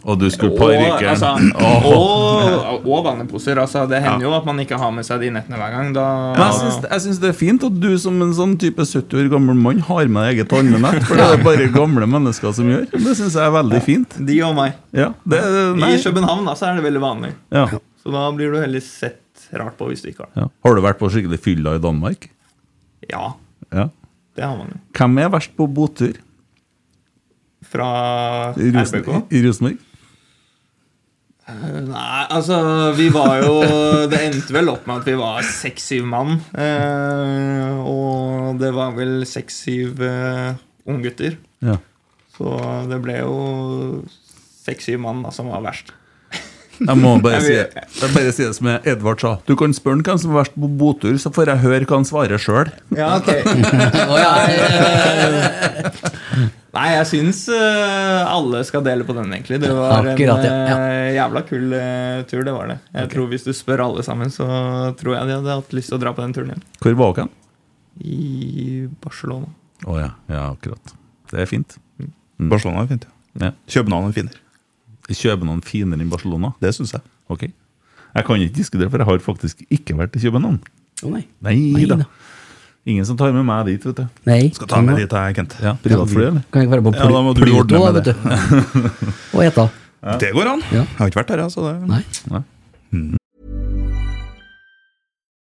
[SPEAKER 1] Og du skulle
[SPEAKER 4] på
[SPEAKER 1] parrykke.
[SPEAKER 4] altså,
[SPEAKER 1] oh.
[SPEAKER 4] og, og vanneposer. Altså, det hender jo at man ikke har med seg de nettene hver gang. Da,
[SPEAKER 1] Men jeg syns, det er fint at du som en sånn type 70 år gammel mann har med deg eget håndnett. For det er (laughs) bare gamle mennesker som gjør. Det syns jeg er veldig fint.
[SPEAKER 4] De og meg.
[SPEAKER 1] Ja, det.
[SPEAKER 4] I København da, så er det veldig vanlig.
[SPEAKER 1] Ja,
[SPEAKER 4] Så da blir du heller sett rart på hvis du ikke har det.
[SPEAKER 1] ja. Har du vært på skikkelig fylla i Danmark?
[SPEAKER 4] Ja,
[SPEAKER 1] Ja.
[SPEAKER 4] det har man jo.
[SPEAKER 1] Hvem er verst på botur?
[SPEAKER 4] Fra RBK.
[SPEAKER 1] I Rosenborg?
[SPEAKER 4] Nei, altså Vi var jo Det endte vel opp med at vi var seks-syv mann. Eh, og det var vel seks-syv eh, unggutter.
[SPEAKER 1] Ja.
[SPEAKER 4] Så det ble jo seks-syv mann da, som var verst.
[SPEAKER 1] Jeg må bare si,
[SPEAKER 4] Jeg
[SPEAKER 1] bare si det som Edvard sa. Du kan spørre hvem som er verst på botur, så får jeg høre hva han svarer sjøl.
[SPEAKER 4] Ja, ok (laughs) Nei, jeg syns eh, alle skal dele på den, egentlig. Det var
[SPEAKER 2] Akkurat,
[SPEAKER 4] en
[SPEAKER 2] ja.
[SPEAKER 4] eh, jævla kul eh, tur, det var det. Jeg tror Hvis du spør alle sammen, så tror jeg de hadde hatt lyst til å dra på den turen igjen.
[SPEAKER 1] Hvor var dere?
[SPEAKER 4] I Barcelona.
[SPEAKER 1] Å ja. ja, akkurat. Det er fint.
[SPEAKER 3] Barcelona er fint, ja.
[SPEAKER 1] Ja.
[SPEAKER 3] København er finere.
[SPEAKER 1] København finere enn Barcelona?
[SPEAKER 3] Det syns jeg.
[SPEAKER 1] Ok. Jeg kan ikke diskutere, for jeg har faktisk ikke vært i København.
[SPEAKER 2] Å nei.
[SPEAKER 1] Nei
[SPEAKER 2] Nei
[SPEAKER 1] da.
[SPEAKER 2] da.
[SPEAKER 1] Ingen som tar med meg dit, vet du.
[SPEAKER 2] Nei.
[SPEAKER 3] Skal ta med dit, jeg, Kent.
[SPEAKER 1] Ja, Privatfly, eller?
[SPEAKER 2] Kan jeg ikke være på
[SPEAKER 3] Ja, da må du
[SPEAKER 2] Pluto,
[SPEAKER 3] med
[SPEAKER 2] vet du. (laughs) Og ete.
[SPEAKER 3] Det går an.
[SPEAKER 2] Ja.
[SPEAKER 3] Jeg har ikke vært der, jeg. Så det...
[SPEAKER 2] Nei.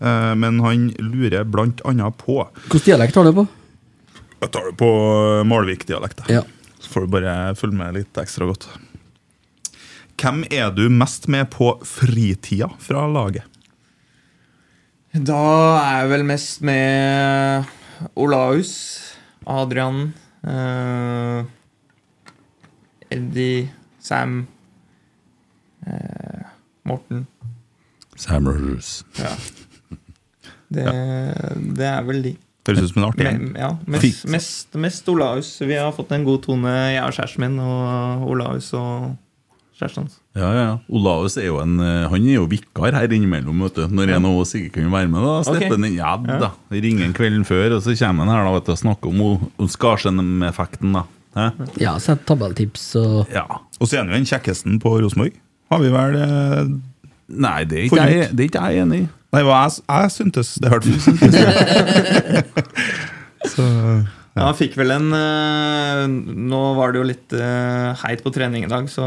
[SPEAKER 3] Eh, Men han lurer annet på
[SPEAKER 2] Hvilken dialekt har du på?
[SPEAKER 3] Jeg tar det på Malvik-dialekt.
[SPEAKER 2] Ja.
[SPEAKER 3] Så får du bare følge med litt ekstra godt. Hvem er du mest med på fritida fra laget?
[SPEAKER 4] Da er jeg vel mest med Olaus, Adrian, eh, Eddie, Sam, eh, Morten.
[SPEAKER 1] Sam Rogers.
[SPEAKER 4] Ja. Det, det er vel de.
[SPEAKER 3] Høres ut som en artig gjeng.
[SPEAKER 4] Ja, mest, mest, mest Olaus. Vi har fått en god tone, jeg og kjæresten min, og Olaus og kjæresten hans.
[SPEAKER 1] Ja, ja. ja. Olaus er jo en eh, Han er jo vikar her innimellom, vet du. Når en av oss ikke kan være med, da slipper han inn. Ja da. Ringer en kvelden før, og så kommer han her da, vet du, og snakker om, Skarsheim-effekten, da. Hæ?
[SPEAKER 2] Ja, sett tabelltips og
[SPEAKER 1] Ja.
[SPEAKER 3] Og så er han jo den kjekkeste på Rosenborg. Har vi vel eh,
[SPEAKER 1] Nei, det er ikke jeg, det er ikke jeg enig i.
[SPEAKER 3] Nei, hva jeg, jeg syntes det hørtes (laughs) Så
[SPEAKER 4] Ja, han fikk vel en eh, Nå var det jo litt eh, heit på trening i dag, så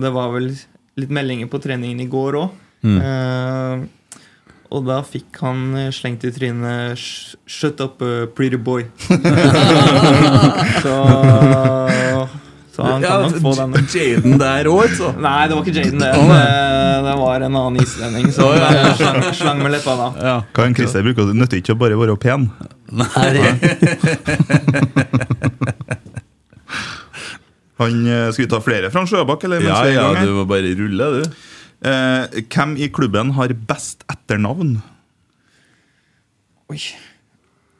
[SPEAKER 4] det var vel litt meldinger på treningen i går òg.
[SPEAKER 1] Mm.
[SPEAKER 4] og da fikk han eh, slengt i trynet 'Shut up, pretty boy'. (laughs) (laughs) så, så han kan nok få den. (laughs)
[SPEAKER 1] Jaden der òg, altså.
[SPEAKER 4] Nei, det var ikke Jaden. Det,
[SPEAKER 1] Oh,
[SPEAKER 4] det, var en annen islending som
[SPEAKER 1] ja.
[SPEAKER 4] eh, slang, slang med leppa da.
[SPEAKER 1] Ja.
[SPEAKER 3] Hva en Christer bruker Det nytter ikke å bare være pen.
[SPEAKER 2] Nei, (laughs)
[SPEAKER 3] Han skulle Skal vi ta flere fra Sjøbakk,
[SPEAKER 1] Ja, ja, du må bare rulle, du.
[SPEAKER 3] Eh, hvem i klubben har best etternavn?
[SPEAKER 4] Oi.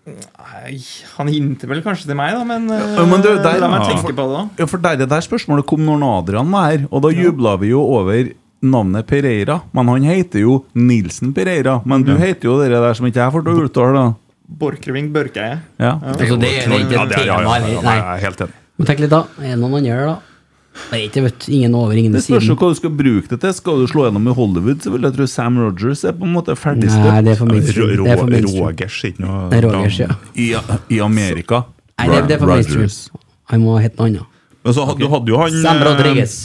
[SPEAKER 4] Nei, han hinter vel kanskje til meg, da, men, eh,
[SPEAKER 1] Ja, men du, der-
[SPEAKER 4] la meg
[SPEAKER 1] Ja.
[SPEAKER 4] tenke på det. da
[SPEAKER 1] Ja, for der, det der spørsmålet kom når Adrian var her, og da jubla vi jo over navnet Pereira. Men han heter jo Nilsen Pereira. Men du heter jo det der som ikke jeg får til å uttale, da.
[SPEAKER 4] Borchgrevink Børkeie.
[SPEAKER 1] Ja.
[SPEAKER 2] altså, det, det er ikke
[SPEAKER 3] Ja,
[SPEAKER 2] et
[SPEAKER 3] det enig.
[SPEAKER 2] Men tenk litt, da. Er det noen andre her, da? Det er ikke, vet ingen over, ingen
[SPEAKER 1] Det spørs jo hva du skal bruke det til. Skal du slå gjennom i Hollywood, så vil jeg tro Sam Rogers er på en måte
[SPEAKER 2] Nei,
[SPEAKER 1] ferdigstøpt.
[SPEAKER 2] det er for mainstream. Det er for
[SPEAKER 3] Rå-
[SPEAKER 2] mainstream.
[SPEAKER 3] Rogers er ikke noe
[SPEAKER 2] er Rogers, ja.
[SPEAKER 1] I, I Amerika.
[SPEAKER 2] Nei, det, det er for mainstream. Han må hete noe annet.
[SPEAKER 3] Men så, had- Du hadde jo han
[SPEAKER 2] Sam
[SPEAKER 3] eh,
[SPEAKER 2] Rodriguez.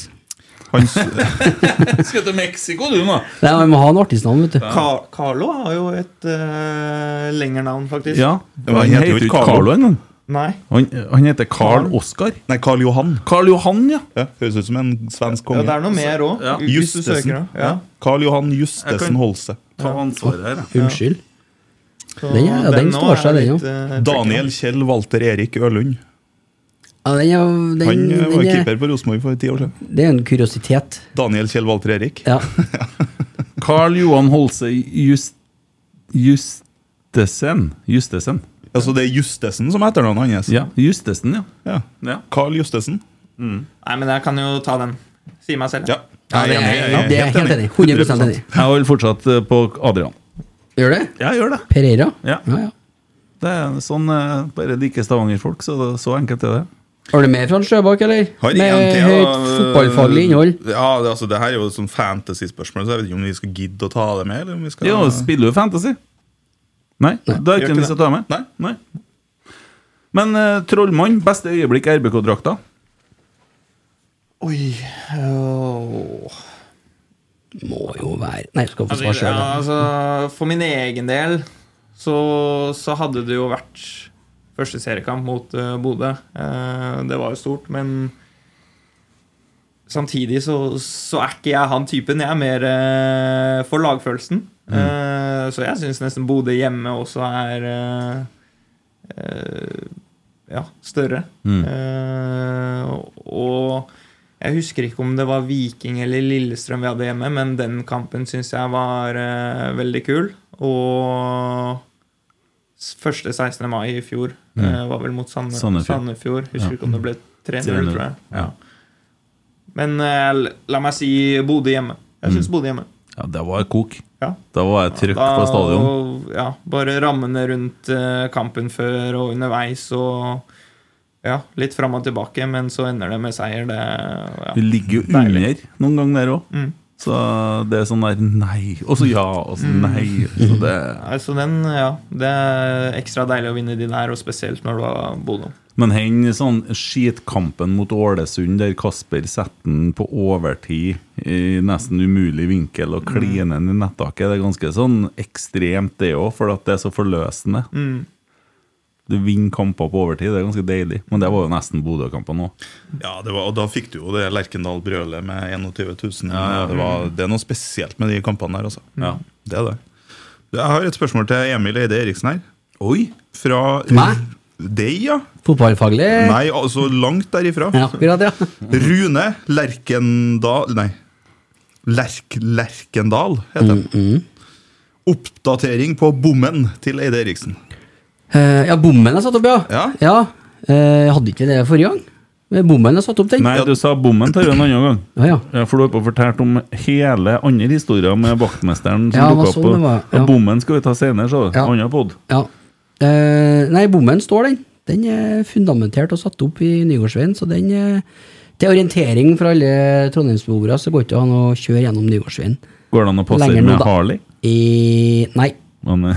[SPEAKER 3] han (laughs)
[SPEAKER 1] Skal til Mexico, du, nå?
[SPEAKER 2] Nei, Han må ha en artistnavn, vet du.
[SPEAKER 4] Ka Carlo har jo et uh, lengre navn, faktisk.
[SPEAKER 1] Ja. Han heter jo ikke Carlo engang.
[SPEAKER 4] Nei.
[SPEAKER 1] Han, han heter Carl Oskar.
[SPEAKER 3] Nei, Karl Johan.
[SPEAKER 1] Carl Johan, ja.
[SPEAKER 3] Ja, Høres ut som en svensk
[SPEAKER 4] Ja, det er noe mer òg,
[SPEAKER 1] Ja.
[SPEAKER 4] da. Ja.
[SPEAKER 3] Carl Karl Johan Justesen Holse.
[SPEAKER 1] Ta ansvaret her, ja.
[SPEAKER 2] Unnskyld.
[SPEAKER 4] Så
[SPEAKER 2] Den ja, den
[SPEAKER 4] den
[SPEAKER 2] står seg, den,
[SPEAKER 4] litt, eh,
[SPEAKER 3] Daniel Kjell Walter Erik Ølund.
[SPEAKER 2] Ja, den er, den,
[SPEAKER 3] Han eh, var
[SPEAKER 2] den er,
[SPEAKER 3] keeper på Rosenborg for ti år siden.
[SPEAKER 2] det er en kuriositet.
[SPEAKER 3] Daniel Kjell Walter Erik.
[SPEAKER 2] Ja.
[SPEAKER 1] Karl Johan Holse Just, Justesen. Justesen.
[SPEAKER 3] Altså Det er Justesen som er etternavnet hans.
[SPEAKER 1] Ja, Justesen, ja.
[SPEAKER 3] Ja.
[SPEAKER 1] ja.
[SPEAKER 3] Carl Justesen.
[SPEAKER 4] Nei, men jeg kan jo ta den. Si meg selv.
[SPEAKER 3] Ja.
[SPEAKER 2] Ja, det er,
[SPEAKER 3] jeg
[SPEAKER 2] det er helt enig. 100 enig.
[SPEAKER 1] Jeg holder fortsatt eh, på Adrian.
[SPEAKER 2] Gjør det?
[SPEAKER 1] Jeg gjør det.
[SPEAKER 2] Pereira?
[SPEAKER 1] Ja.
[SPEAKER 2] Ja, ja.
[SPEAKER 1] Det er sånn eh, Bare like Stavanger-folk, så det, så enkelt er det.
[SPEAKER 2] Har du mer fra Sjøbakk, eller?
[SPEAKER 3] Har
[SPEAKER 2] Med
[SPEAKER 3] egentlig,
[SPEAKER 2] høyt fotballfaglig innhold?
[SPEAKER 3] Ja, det, altså, det her er jo et sånn fantasy-spørsmål, så jeg vet ikke om vi skal gidde å ta det med. Eller om vi skal...
[SPEAKER 1] Ja, spiller du Fantasy? Nei? Det er ikke en vi å ta med?
[SPEAKER 3] Nei.
[SPEAKER 1] Men uh, Trollmann, beste øyeblikk i RBK-drakta?
[SPEAKER 4] Oi oh.
[SPEAKER 2] Må jo være Nei, skal få
[SPEAKER 4] Altså,
[SPEAKER 2] svare sjøl.
[SPEAKER 4] ja, altså, For min egen del så, så hadde det jo vært første seriekamp mot uh, Bodø. Uh, det var jo stort, men samtidig så, så er ikke jeg han typen. Jeg er mer uh, for lagfølelsen. Eh, så jeg syns nesten Bodø hjemme også er uh, uh, ja, større. Eh, og jeg husker ikke om det var Viking eller Lillestrøm vi hadde hjemme, men den kampen syns jeg var veldig kul. Og første 16. mai i fjor eh, var vel mot
[SPEAKER 1] Sandefjord.
[SPEAKER 4] Sandefjord. Husker
[SPEAKER 1] Ja.
[SPEAKER 4] ikke om det ble 3-0,
[SPEAKER 1] 3-0,
[SPEAKER 4] tror jeg.
[SPEAKER 1] ja.
[SPEAKER 4] Men la meg si Bodø hjemme. Jeg syns Bodø hjemme.
[SPEAKER 1] Ja, det var kok.
[SPEAKER 4] Ja.
[SPEAKER 1] Da var jeg trykk på stadion.
[SPEAKER 4] Ja, bare rammene rundt eh, kampen før og underveis og ja, litt fram og tilbake, men så ender det med seier. Det, ja,
[SPEAKER 1] Vi ligger jo
[SPEAKER 4] deilig.
[SPEAKER 1] under noen ganger der òg.
[SPEAKER 4] Mm.
[SPEAKER 1] Så det er sånn der nei, og så ja, og så (laughs) nei. Så det,
[SPEAKER 4] Altså den, ja, Det er ekstra deilig å vinne de der, og spesielt når du har Bodø.
[SPEAKER 1] men hen sånn skitkampen mot Ålesund, der Kasper setter den på overtid i nesten umulig vinkel og kliner den i nettaket, det er ganske sånn ekstremt, det òg, for at det er så forløsende.
[SPEAKER 4] Mm.
[SPEAKER 1] Du vinner kamper på overtid, det er ganske deilig. Men det var jo nesten Bodø-kampen òg.
[SPEAKER 3] Ja, det var, og da fikk du jo det Lerkendal-brølet med 21 000.
[SPEAKER 1] Ja, ja.
[SPEAKER 3] Det, var, det er noe spesielt med de kampene der, altså.
[SPEAKER 1] Ja.
[SPEAKER 3] Det er det. Jeg har et spørsmål til Emil Eide Eriksen her.
[SPEAKER 1] Oi!
[SPEAKER 3] Fra
[SPEAKER 2] Meg?
[SPEAKER 3] Deg, ja.
[SPEAKER 2] Fotballfaglig?
[SPEAKER 3] Nei, altså langt derifra.
[SPEAKER 2] Ja, akkurat, ja.
[SPEAKER 3] Rune Lerkendal Nei. Lerk Lerkendal heter den. Oppdatering på bommen til Eide Eriksen.
[SPEAKER 2] Eh, ja, bommen er satt opp, ja.
[SPEAKER 3] Ja.
[SPEAKER 2] Eh, hadde ikke det forrige gang? Men Bommen er satt opp, den.
[SPEAKER 1] Nei, du sa bommen til en annen gang.
[SPEAKER 2] Ja, ja.
[SPEAKER 1] Ja, For du har på fortalt om hele andre historier med vaktmesteren som
[SPEAKER 2] Ja, det var
[SPEAKER 1] dukket opp.
[SPEAKER 2] sånn det var, ja.
[SPEAKER 1] Og bommen skal vi ta senere, så.
[SPEAKER 2] Ja.
[SPEAKER 1] Annen pod.
[SPEAKER 2] Ja. Eh, nei, bommen står, den. Den er fundamentert og satt opp i Nygårdsveien, så den eh, Til orientering for alle trondheimsbeboere så går det ikke an å kjøre gjennom Nygårdsveien.
[SPEAKER 1] Går det an å passe
[SPEAKER 2] Lenger nå,
[SPEAKER 1] med
[SPEAKER 2] da.
[SPEAKER 1] Harley?
[SPEAKER 2] I Nei.
[SPEAKER 1] Men, (laughs)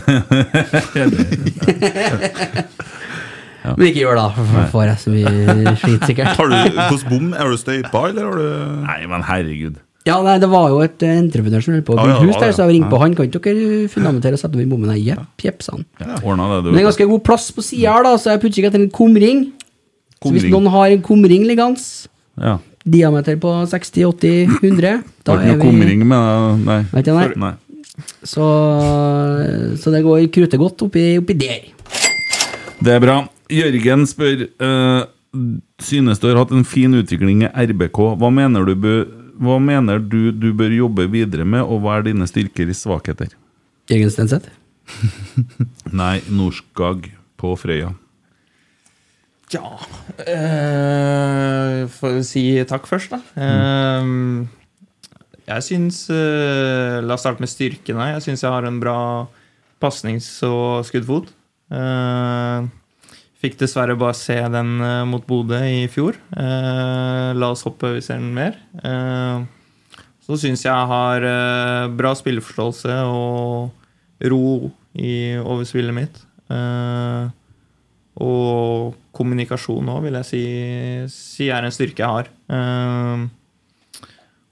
[SPEAKER 2] Men ikke gjør det, da. for Får jeg så mye skit, sikkert.
[SPEAKER 3] Har du Hvordan bom? Er du støypa, eller har du
[SPEAKER 1] Nei, men herregud.
[SPEAKER 2] Ja, nei, Det var jo et eh, entreprenør som holdt på å bygge hus der, så jeg ringte
[SPEAKER 3] ja.
[SPEAKER 2] på han. Kan ikke dere fundamentere og sette over i bommen? Jepp, jepp, sa han.
[SPEAKER 1] Ja, Ordna det, du.
[SPEAKER 2] Men det er ganske god plass på sida her, da, så jeg putter ikke etter en kumring. Så hvis noen har en kumring liggende,
[SPEAKER 1] Ja.
[SPEAKER 2] diameter på 60-80-100,
[SPEAKER 1] Det
[SPEAKER 2] da er
[SPEAKER 1] noe
[SPEAKER 2] vi
[SPEAKER 1] kumring med nei.
[SPEAKER 2] Vet jeg, nei.
[SPEAKER 1] nei.
[SPEAKER 2] Så, så det går krutet godt oppi, oppi der.
[SPEAKER 1] Det er bra. Jørgen spør uh, Synes du har hatt en fin utvikling i RBK. Hva mener du, hva mener du du bør jobbe videre med, og hva er dine styrker i svakheter?
[SPEAKER 2] Jørgen Stenseth? (laughs)
[SPEAKER 1] Nei, Norskag på Frøya.
[SPEAKER 4] Ja eh, Får vi si takk først, da. Eh, jeg syns uh, La oss starte med styrkene. Jeg syns jeg har en bra pasnings- og skuddfot. Uh, fikk dessverre bare se den uh, mot Bodø i fjor. La oss hoppe vi ser den mer. Så syns jeg har bra spilleforståelse og ro i overspillet mitt. Og kommunikasjon òg, vil jeg si, si er en styrke jeg har. Eh,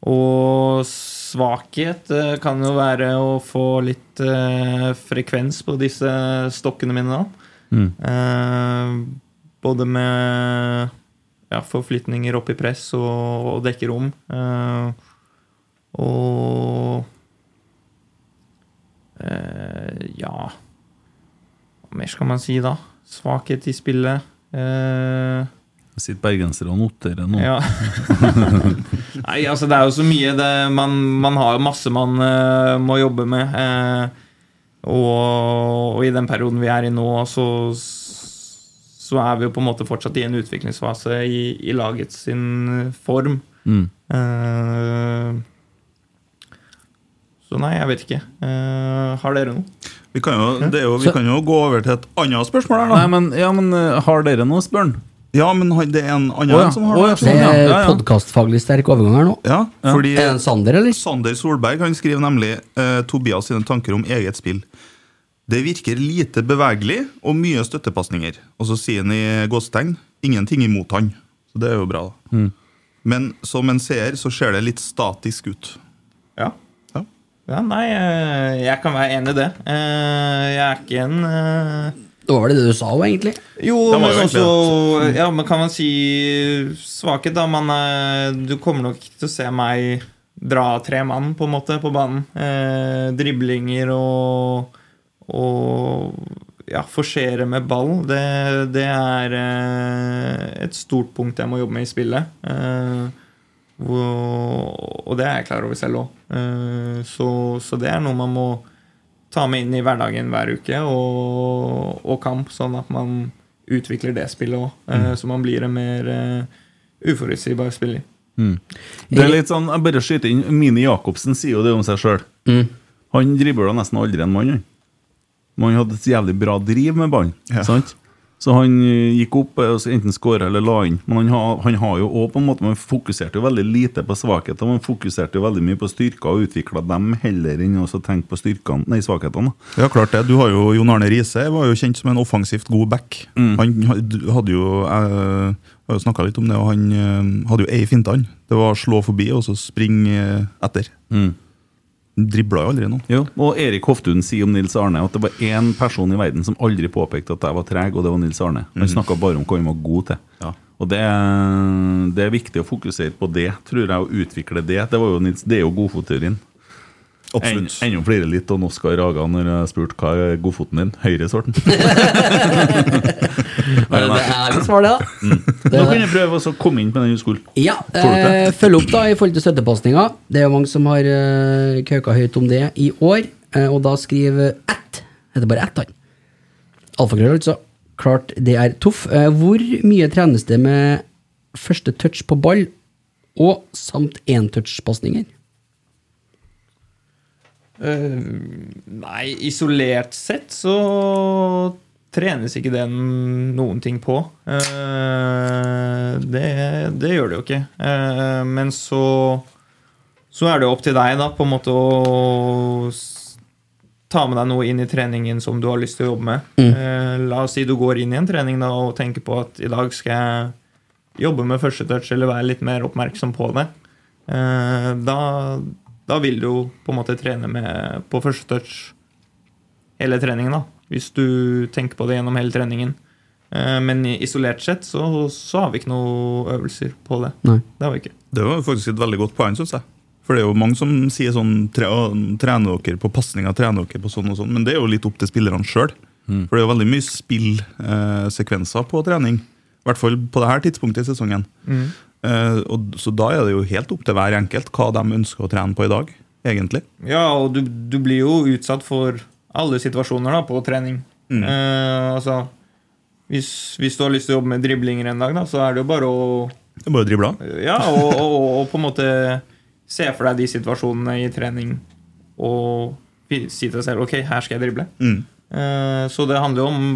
[SPEAKER 4] og svakhet eh, kan jo være å få litt eh, frekvens på disse stokkene mine, da.
[SPEAKER 1] Mm.
[SPEAKER 4] Eh, både med ja, forflytninger opp i press og, og dekke rom. Eh, og Ja Hva mer skal man si, da? Svakhet i spillet. Eh,
[SPEAKER 1] Sitter bergensere og noterer nå.
[SPEAKER 4] ja. (laughs) Nei, altså det er jo så mye det, man, man har jo masse man uh, må jobbe med. Uh, og, og i den perioden vi er i nå, så, så er vi jo på en måte fortsatt i en utviklingsfase i, i lagets sin form.
[SPEAKER 1] Mm.
[SPEAKER 4] Uh, så nei, jeg vet ikke. Uh, har dere noe?
[SPEAKER 3] Vi kan jo, det er jo, vi
[SPEAKER 2] Så-
[SPEAKER 3] kan jo gå over til et annet spørsmål her, da.
[SPEAKER 1] Nei, men, ja, men har dere noe, spør han?
[SPEAKER 3] Ja, men han- det er en annen
[SPEAKER 1] Å, ja.
[SPEAKER 3] som har
[SPEAKER 1] Å, ja,
[SPEAKER 3] det.
[SPEAKER 2] Det
[SPEAKER 1] sånn, ja.
[SPEAKER 2] er
[SPEAKER 1] Ja, ja.
[SPEAKER 2] podkastfaglig sterk overgang her nå.
[SPEAKER 3] Ja, fordi
[SPEAKER 2] Er det en Sander, eller?
[SPEAKER 3] Sander Solberg han skriver nemlig eh, Tobias sine tanker om eget spill. Det virker lite bevegelig og mye støttepasninger. Og så sier han i gåsetegn ingenting imot han. Så det er jo bra. da.
[SPEAKER 1] Mm.
[SPEAKER 3] Men som en seer så ser det litt statisk ut.
[SPEAKER 4] Ja.
[SPEAKER 3] Ja.
[SPEAKER 4] Ja, nei, eh, jeg kan være enig i det. Eh, Jeg er ikke en eh,
[SPEAKER 2] Det var vel det du sa òg, egentlig.
[SPEAKER 4] Jo, men
[SPEAKER 3] egentlig
[SPEAKER 4] også Ja, men kan man si svakhet, da? Man, er- du kommer nok ikke til å se meg dra tre mann, på en måte, på banen. Eh, driblinger og Og ja, forsere med ball. Det, det er eh, et stort punkt jeg må jobbe med i spillet. Eh, og, og det er jeg klar over selv òg. Eh, så, så det er noe man må ta med inn i hverdagen hver uke og, og kamp, sånn at man utvikler det spillet òg. Så man blir en mer uh, uforutsigbar spiller.
[SPEAKER 1] Det er litt sånn, jeg bare skyter inn Mini Jacobsen sier jo det om seg sjøl.
[SPEAKER 2] Mm.
[SPEAKER 1] Han dribler nesten aldri en mann. Man hadde et jævlig bra driv med ballen.
[SPEAKER 3] Ja.
[SPEAKER 1] sant? Så han eh, gikk opp eh, og enten skåra eller la inn. Men han, har- han har jo også på en måte Man fokuserte jo veldig lite på svakheter. Man fokuserte jo veldig mye på styrker og utvikla dem heller enn å tenke på styrkene, nei, svakhetene.
[SPEAKER 3] Ja, klart det. Du har jo Jon Arne Riise var jo kjent som en offensivt god back. Han hadde jo Jeg har jo snakka litt om det, og han eh, hadde jo ei finte, han. Det var å slå forbi og så springe etter.
[SPEAKER 1] Mm.
[SPEAKER 3] Dribla jo aldri noe.
[SPEAKER 1] Jo, og Erik Hoftun sier om Nils Arne at det var én person i verden som aldri påpekte at jeg var treg, og det var Nils Arne. Han snakka bare om hva han var god til.
[SPEAKER 3] Ja.
[SPEAKER 1] Og det, det er viktig å fokusere på det, tror jeg, og utvikle det. Det, var jo, Nils, det er jo godfotteorien. En,
[SPEAKER 3] Absolutt.
[SPEAKER 1] ennå flere litt av Oskar Raga når jeg spurte hva er godfoten din. Høyre, svarte. (laughs)
[SPEAKER 2] Det er ærlig svar, det, da.
[SPEAKER 1] Nå kan jeg prøve å komme inn på den skolen.
[SPEAKER 2] Ja, eh, følg opp da i forhold til støttepasninga. Det er jo mange som har uh, kauka høyt om det i år. Uh, og da skriver ett. Heter bare ett, han. Alfakrøll, altså. Klart det er toff. Uh, hvor mye trenes det med første touch på ball og samt éntouchpasninger?
[SPEAKER 4] Eh, nei, isolert sett så trenes ikke det noen ting på. Uh, det, det gjør det jo ikke. Uh, men så så er det opp til deg da, på en måte å ta med deg noe inn i treningen som du har lyst til å jobbe med. Eh, la oss si du går inn i en trening da, og tenker på at i dag skal jeg jobbe med første touch eller være litt mer oppmerksom på det. Da, da vil du jo på en måte trene med på første touch hele treningen, da. Hvis du tenker på det gjennom hele treningen. Eh, Men isolert sett så, så har vi ikke noen øvelser på det.
[SPEAKER 2] Nei.
[SPEAKER 4] Det har vi ikke.
[SPEAKER 3] Det var faktisk et veldig godt poeng, syns jeg. For det er jo mange som sier sånn tre, Trener dere på pasninger, trener dere på sånn og sånn, men det er jo litt opp til spillerne sjøl. For det er jo veldig mye spillsekvenser på trening. I hvert fall på det her tidspunktet i sesongen. Eh, og, så da er det jo helt opp til hver enkelt hva de ønsker å trene på i dag, egentlig.
[SPEAKER 4] Ja, og du, du blir jo utsatt for alle situasjoner da, på trening. Eh, altså, hvis, hvis du har lyst til å jobbe med driblinger en dag, da, så er det jo bare å
[SPEAKER 3] Det er bare å drible av.
[SPEAKER 4] Ja, og, og, og, og på en måte se for deg de situasjonene i trening og si til deg selv ok, her skal jeg drible.
[SPEAKER 3] Mm.
[SPEAKER 4] Eh, så det handler jo om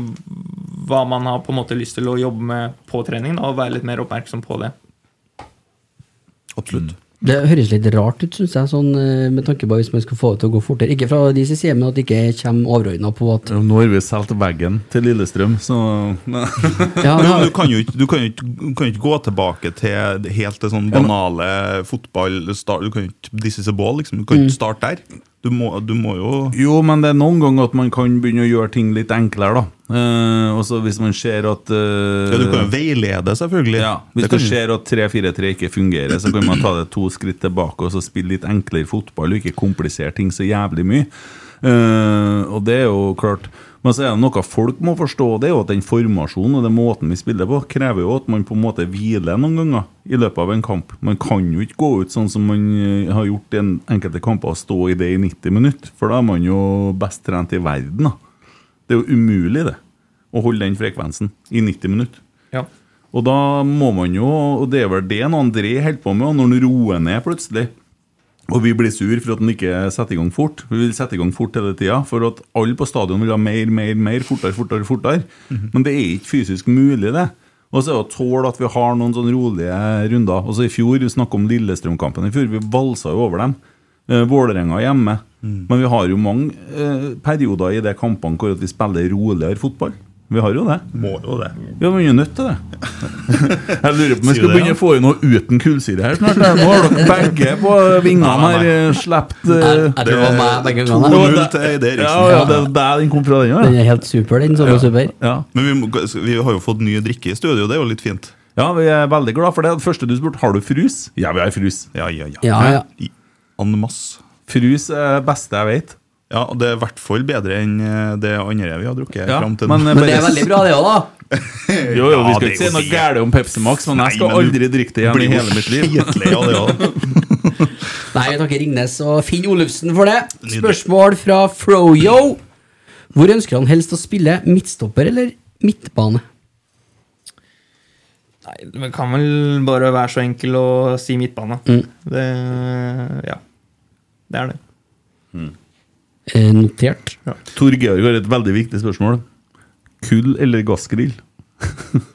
[SPEAKER 4] hva man har på en måte lyst til å jobbe med på trening, da, og være litt mer oppmerksom på det.
[SPEAKER 3] Absolutt.
[SPEAKER 2] Det høres litt rart ut, syns jeg, sånn, eh, med tanke på hvis man skal få det til å gå fortere. Ikke fra de som sier, men at det ikke kommer overordna på at
[SPEAKER 1] Nå har vi solgt veggen til Lillestrøm, så (laughs)
[SPEAKER 2] Ja,
[SPEAKER 3] Men (laughs) du kan jo ikke, du kan jo ikke, du kan jo ikke gå tilbake til helt det sånn banale fotball start, Du kan jo ikke This is a ball, liksom. Du kan jo ikke starte der. Du må, du må jo
[SPEAKER 1] Jo, men det er noen ganger at man kan begynne å gjøre ting litt enklere, da. Eh, også hvis man ser at eh,
[SPEAKER 3] ja, Du kan jo veilede, selvfølgelig.
[SPEAKER 1] Ja, Hvis
[SPEAKER 3] Det
[SPEAKER 1] du ser at 3-4-3 ikke fungerer, så kan man ta det to skritt tilbake og så spille litt enklere fotball og ikke komplisere ting så jævlig mye. Eh, og det er jo klart Men så er det noe folk må forstå, det er jo at den formasjonen og den måten vi spiller på, krever jo at man på en måte hviler noen ganger i løpet av en kamp. Man kan jo ikke gå ut sånn som man eh, har gjort i en enkelte kamper, og stå i det i 90 minutter, for da er man jo best trent i verden. da. Det er jo umulig, det. Å holde den frekvensen i 90 minutter.
[SPEAKER 4] Ja.
[SPEAKER 1] Og da må man jo, og det er vel det André holder på med, og når han roer ned plutselig og vi blir sur for at han ikke setter i gang fort. Vi vil sette i gang fort hele tida, for at alle på stadion vil ha mer, mer, mer, fortere, fortere. fortere. Men det er ikke fysisk mulig, det. Og så er det å tåle at vi har noen sånn rolige runder. Også I fjor, vi snakket om Lillestrøm-kampen i fjor, vi valsa jo over dem. Eh, Vålerenga hjemme. Men vi har jo mange eh, perioder i de kampene hvor at vi spiller roligere fotball. Vi har jo det.
[SPEAKER 3] Må jo det.
[SPEAKER 1] Ja, men vi er nødt til det. (laughs) Jeg lurer på om vi skal begynne å få inn noe uten kullsyre her snart. Nå har dere begge på vingene her eh, sluppet eh,
[SPEAKER 2] det var meg begge
[SPEAKER 3] To
[SPEAKER 2] gangene.
[SPEAKER 3] null til Eide
[SPEAKER 1] Ja,
[SPEAKER 3] Eriksen.
[SPEAKER 1] ja, det er der den kom fra, den
[SPEAKER 2] Den er helt super, den. Sånn super.
[SPEAKER 1] Ja.
[SPEAKER 3] Men vi, må, vi har jo fått ny drikke i studio, det er jo litt fint.
[SPEAKER 1] ja, vi er veldig glad for det. Det første du spurte, har du frus? Ja, vi har frus.
[SPEAKER 3] Ja, ja, ja.
[SPEAKER 2] Ja, ja.
[SPEAKER 3] En masse.
[SPEAKER 1] Frus er det beste jeg vet.
[SPEAKER 3] Ja, og det er i hvert fall bedre enn eh, det andre vi har drukket
[SPEAKER 1] Ja,
[SPEAKER 3] frem til
[SPEAKER 1] men, eh,
[SPEAKER 2] Men det er veldig bra, det òg, da. (laughs)
[SPEAKER 1] Jo, jo, vi skal
[SPEAKER 3] ja,
[SPEAKER 1] ikke si noe galt om Pepsi Max, men jeg
[SPEAKER 3] Nei,
[SPEAKER 1] skal
[SPEAKER 3] men
[SPEAKER 1] aldri drikke det igjen i hele mitt liv.
[SPEAKER 3] skitlei av det også. (laughs)
[SPEAKER 2] Nei, vi takker Ringnes og Finn Olufsen for det. Spørsmål fra Froyo. Hvor ønsker han helst å spille? Midtstopper eller midtbane?
[SPEAKER 4] Nei, det kan vel bare være så enkel å si midtbane. Det, ja. Det er det.
[SPEAKER 2] Eh, notert.
[SPEAKER 1] Tor Georg har et veldig viktig spørsmål. Kull eller gassgrill? (laughs)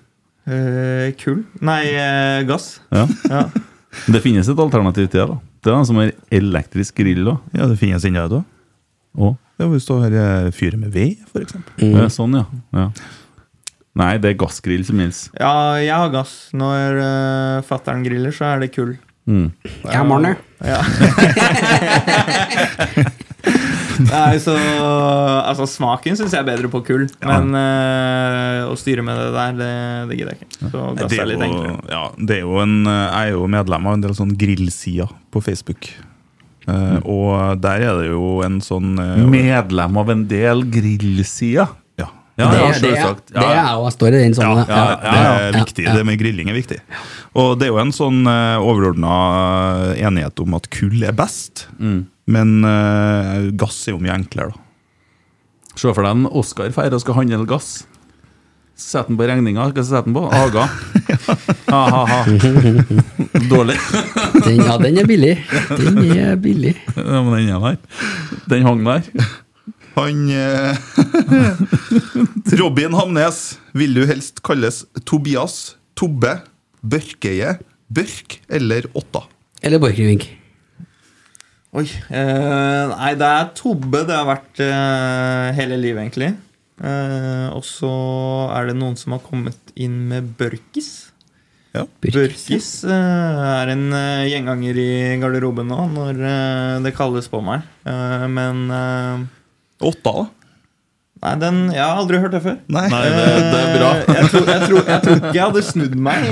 [SPEAKER 4] Eh, kull? Nei, eh, gass.
[SPEAKER 1] Ja.
[SPEAKER 4] Ja. (laughs)
[SPEAKER 1] Det finnes et alternativ til det. da Det er den som har elektrisk grill. da
[SPEAKER 3] Ja, det finnes inni det òg. Ja, hvis du har eh, fyr med ved, f.eks.
[SPEAKER 1] ja, Sånn, ja. ja. Nei, det er gassgrill som gjelder.
[SPEAKER 4] ja, jeg har gass. Når uh, fattern griller, så er det kull.
[SPEAKER 1] Mm.
[SPEAKER 2] Ja, Marne. (laughs)
[SPEAKER 4] Ja. (laughs) Nei, så Altså, smaken syns jeg er bedre på kull, men uh, å styre med det der, det, det gidder jeg ikke. Så gass
[SPEAKER 3] Det
[SPEAKER 4] er
[SPEAKER 3] er
[SPEAKER 4] litt
[SPEAKER 3] jo,
[SPEAKER 4] enklere.
[SPEAKER 3] ja, det er jo en, jeg er jo medlem av en del sånn grillsider på Facebook. Eh, og der er det jo en sånn uh,
[SPEAKER 1] Medlem av en del grillsider.
[SPEAKER 3] ja.
[SPEAKER 1] Ja,
[SPEAKER 2] det,
[SPEAKER 1] ja,
[SPEAKER 2] det, det er jeg står i den
[SPEAKER 3] Ja,
[SPEAKER 2] sånn.
[SPEAKER 3] ja, det er
[SPEAKER 2] ja,
[SPEAKER 3] viktig.
[SPEAKER 2] ja.
[SPEAKER 3] Det med grilling er viktig. Og det er jo en sånn uh, overordna enighet om at kull er best. Men uh, gass er jo mye enklere, da.
[SPEAKER 1] Se for deg en Oskar Feir og skal handle gass. Sett den på regninga. Hva skal jeg sette den på? Aga. (laughs) Ha-ha-ha. Dårlig. (laughs)
[SPEAKER 2] Den, ja, den er billig. Den er billig.
[SPEAKER 1] Ja, men den er der. Den hang der.
[SPEAKER 3] Han eh, (laughs) Robin Hamnes, vil du helst kalles Tobias, Tobbe, Børkeie, Børk eller Åtta?
[SPEAKER 2] Eller Borchgrevink.
[SPEAKER 4] Oi. Eh, nei, det er Tobbe det har vært eh, hele livet, egentlig. Eh, og så er det noen som har kommet inn med Børkis.
[SPEAKER 3] Ja.
[SPEAKER 4] Børkis eh, er en eh, gjenganger i garderoben nå, når eh, det kalles på meg. Eh, men
[SPEAKER 3] Åtta, da?
[SPEAKER 4] Nei, den, jeg har aldri hørt det før.
[SPEAKER 3] Nei.
[SPEAKER 1] Nei, det, det er bra.
[SPEAKER 4] Jeg tror, jeg, tror, jeg tror ikke jeg hadde snudd meg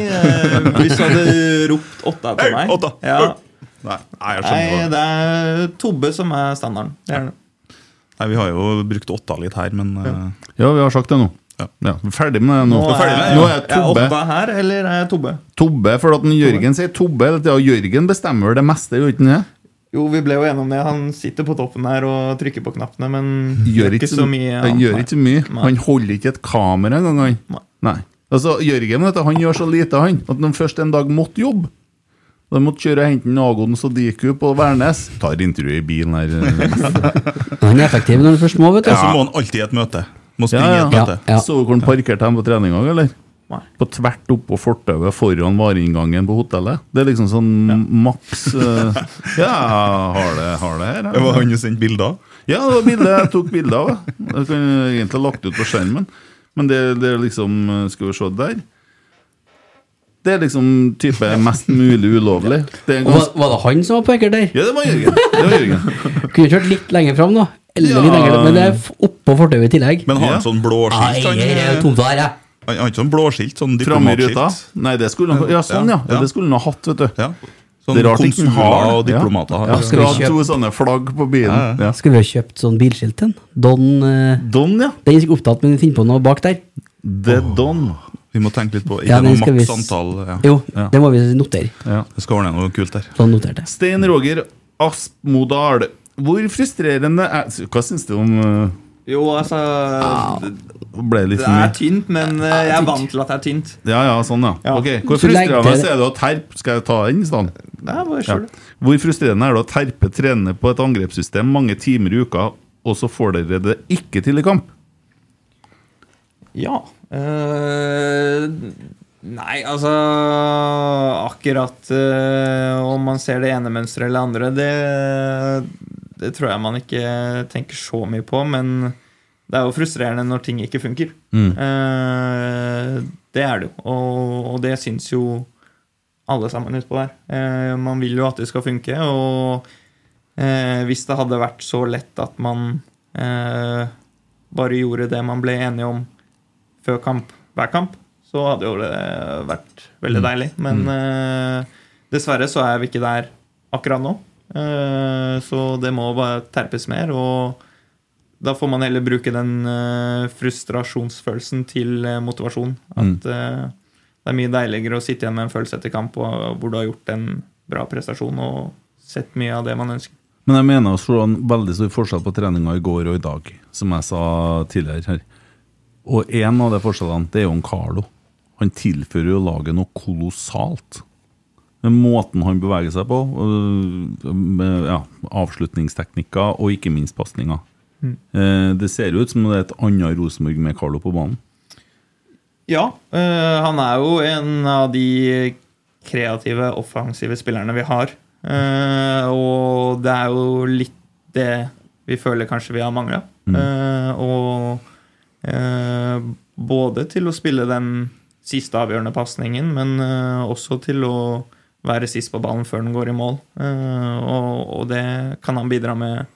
[SPEAKER 4] hvis du hadde ropt åtta til meg.
[SPEAKER 3] Åtta.
[SPEAKER 4] Ja.
[SPEAKER 3] Nei, nei, jeg
[SPEAKER 4] Nei, det er Tobbe som er standarden. Det er det.
[SPEAKER 3] Nei, Vi har jo brukt åtta litt her, men eh,
[SPEAKER 1] Ja, vi har sagt det nå.
[SPEAKER 3] Ja.
[SPEAKER 1] Ja, er ferdig med det nå.
[SPEAKER 4] Nå er,
[SPEAKER 1] Nå er
[SPEAKER 4] er
[SPEAKER 1] Tobbe
[SPEAKER 4] åtta her, eller er jeg Tobbe?
[SPEAKER 1] Tobbe, for at den Jørgen sier Tobbe hele tida. Jørgen bestemmer vel det meste, gjør ikke han det?
[SPEAKER 4] Jo, vi ble jo enige om det. Han sitter på toppen her og trykker på knappene, men
[SPEAKER 1] Gjør ikke så
[SPEAKER 4] mye.
[SPEAKER 1] Han gjør ikke så mye.
[SPEAKER 4] Nei.
[SPEAKER 1] Han holder ikke et kamera engang, han.
[SPEAKER 4] Nei.
[SPEAKER 1] Nei. Altså, Jørgen vet du, han gjør så lite, han, at når han først en dag måtte jobbe Han måtte kjøre og hente Nagon Sadiku på Værnes Tar intervju i bilen her. (laughs)
[SPEAKER 2] Han er effektiv når han først må, vet du.
[SPEAKER 3] ja. så må han alltid i et møte. Må springe i
[SPEAKER 1] Ja,
[SPEAKER 3] et møte.
[SPEAKER 2] Ja.
[SPEAKER 1] Så du hvor han parkerte dem på treninga, eller?
[SPEAKER 4] Nei.
[SPEAKER 1] På tvert oppå fortauet foran vareinngangen på hotellet. Det er liksom sånn maks uh, Ja, har det, har det her.
[SPEAKER 3] Det var han du sendte bilder av.
[SPEAKER 1] Ja, det var bildet jeg tok bilde av. ja. Jeg kunne egentlig lagt ut på skjermen. Men det, det er liksom Skal vi se der. Det er liksom type mest mulig ulovlig. Det er
[SPEAKER 2] Var, var det han som var peker der?
[SPEAKER 1] ja, det var Jørgen. Det var Jørgen.
[SPEAKER 2] Kunne kjørt litt lenger fram, da. Eller
[SPEAKER 1] Ja.
[SPEAKER 2] litt lenger, men det er oppå fortauet i tillegg.
[SPEAKER 3] Men har
[SPEAKER 1] Ja.
[SPEAKER 3] han sånn
[SPEAKER 2] blå
[SPEAKER 3] blåskilt? Han,
[SPEAKER 2] her er
[SPEAKER 3] eh,
[SPEAKER 2] jeg.
[SPEAKER 3] han har ikke sånn blåskilt, sånn diplomatskilt?
[SPEAKER 1] Nei, det skulle han Ja, sånn, ja.
[SPEAKER 3] Ja.
[SPEAKER 1] Det skulle han ha hatt, vet du.
[SPEAKER 3] Ja. Sånn
[SPEAKER 1] Det er rart ikke han har
[SPEAKER 3] og diplomater har.
[SPEAKER 1] Ja,
[SPEAKER 2] Skal
[SPEAKER 1] skal
[SPEAKER 2] vi
[SPEAKER 1] ha to sånne flagg på bilen. Ja.
[SPEAKER 2] Skulle vi ha kjøpt sånn bilskilt til? Don eh,
[SPEAKER 1] Don, ja.
[SPEAKER 2] Den er ikke opptatt, men finn på noe bak der.
[SPEAKER 1] Det er Don.
[SPEAKER 3] Vi må tenke litt på ikke
[SPEAKER 2] Ja,
[SPEAKER 3] noe maks antall? Ja.
[SPEAKER 2] Jo,
[SPEAKER 1] Ja.
[SPEAKER 2] det må vi notere.
[SPEAKER 1] Ja.
[SPEAKER 3] Det skal ordne noe kult der.
[SPEAKER 2] Sånn noterte.
[SPEAKER 1] Stein Roger Aspmodal. Hvor frustrerende er Hva syns du om uh,
[SPEAKER 4] Jo, altså
[SPEAKER 1] Ble det litt
[SPEAKER 4] Det er tynt, men uh, jeg er vant til at det er tynt.
[SPEAKER 1] Ja, ja, sånn, ja.
[SPEAKER 4] Ja.
[SPEAKER 1] Okay. Hvor frustrerende er det å terpe Skal jeg ta den i stedet? Ja. Hvor frustrerende er det å terpe trene på et angrepssystem mange timer i uka, og så får dere det ikke til i kamp?
[SPEAKER 4] Ja. Uh, nei, altså Akkurat uh, om man ser det ene mønsteret eller andre, det, det tror jeg man ikke tenker så mye på. Men det er jo frustrerende når ting ikke funker. Eh, det er det jo. Og, og det syns jo alle sammen utpå der. Man vil jo at det skal funke. Og hvis det hadde vært så lett at man bare gjorde det man ble enige om før kamp, hver kamp, så hadde jo det vært veldig deilig. Men eh, dessverre så er vi ikke der akkurat nå. Eh, så det må bare terpes mer. Og da får man heller bruke den eh, frustrasjonsfølelsen til motivasjon. At eh, det er mye deiligere å sitte igjen med en følelse etter kamp og, hvor du har gjort en bra prestasjon og sett mye av det man ønsker.
[SPEAKER 1] Men jeg mener å slå en veldig stor forskjell på treninga i går og i dag, som jeg sa tidligere her. Og en av de forskjellene, det er jo en Carlo. Han tilfører jo laget noe kolossalt. Med måten han beveger seg på, øh, med ja, avslutningsteknikker og ikke minst pasninger. Mm. Det ser ut som det er et annet Rosenborg med Carlo på banen.
[SPEAKER 4] Ja, øh, han er jo en av de kreative, offensive spillerne vi har. Eh, og det er jo litt det vi føler kanskje vi har mangla. og eh, både til å spille den siste avgjørende pasningen, men eh, også til å være sist på ballen før den går i mål. Eh, og, og det kan han bidra med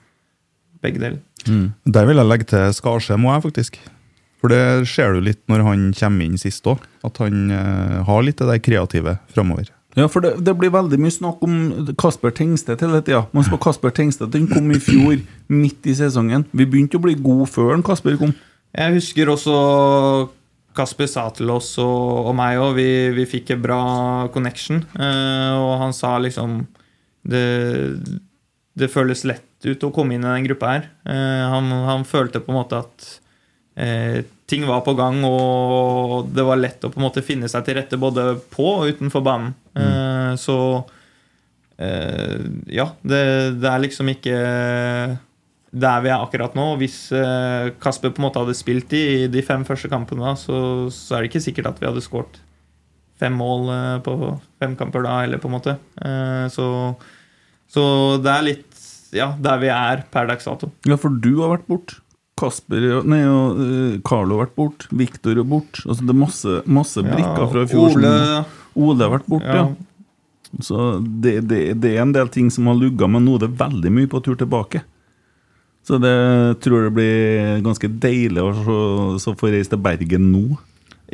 [SPEAKER 4] begge deler.
[SPEAKER 3] Der vil jeg legge til Skarsheim òg, faktisk. For det ser du litt når han kommer inn sist òg. At han eh, har litt av det kreative framover.
[SPEAKER 1] Ja, for det, det blir veldig mye snakk om Kasper Tengstedt hele tida. Man skal (laughs) Kasper Tengstedt den kom i fjor, midt i sesongen. Vi begynte å bli gode før den Kasper kom.
[SPEAKER 4] Jeg husker også Kasper sa til oss og, og meg òg, vi, vi fikk en bra connection. eh, og han sa liksom det, det føles lett ut å komme inn i den gruppa her. Eh, han, han følte på en måte at eh, ting var på gang, og det var lett å på en måte finne seg til rette både på og utenfor banen. Eh, så eh, ja, det, det er liksom ikke der vi er akkurat nå. Hvis eh, Kasper på en måte hadde spilt i, de fem første kampene, så, så er det ikke sikkert at vi hadde skåret fem mål eh, på fem kamper da, heller, på en måte. Eh, så, så det er litt ja, der vi er per dags dato.
[SPEAKER 1] Ja, for du har vært bort. Kasper Nei, og Carlo har vært bort. Viktor er bort. Altså, det er masse, masse
[SPEAKER 4] Ja,
[SPEAKER 1] brikker fra i fjor.
[SPEAKER 4] Ole-
[SPEAKER 1] Ole har vært bort, ja.
[SPEAKER 4] Ja.
[SPEAKER 1] Så det, det, det er en del ting som har lugga, men nå er det veldig mye på tur tilbake. Så det tror jeg blir ganske deilig å så, så få reise til Bergen nå.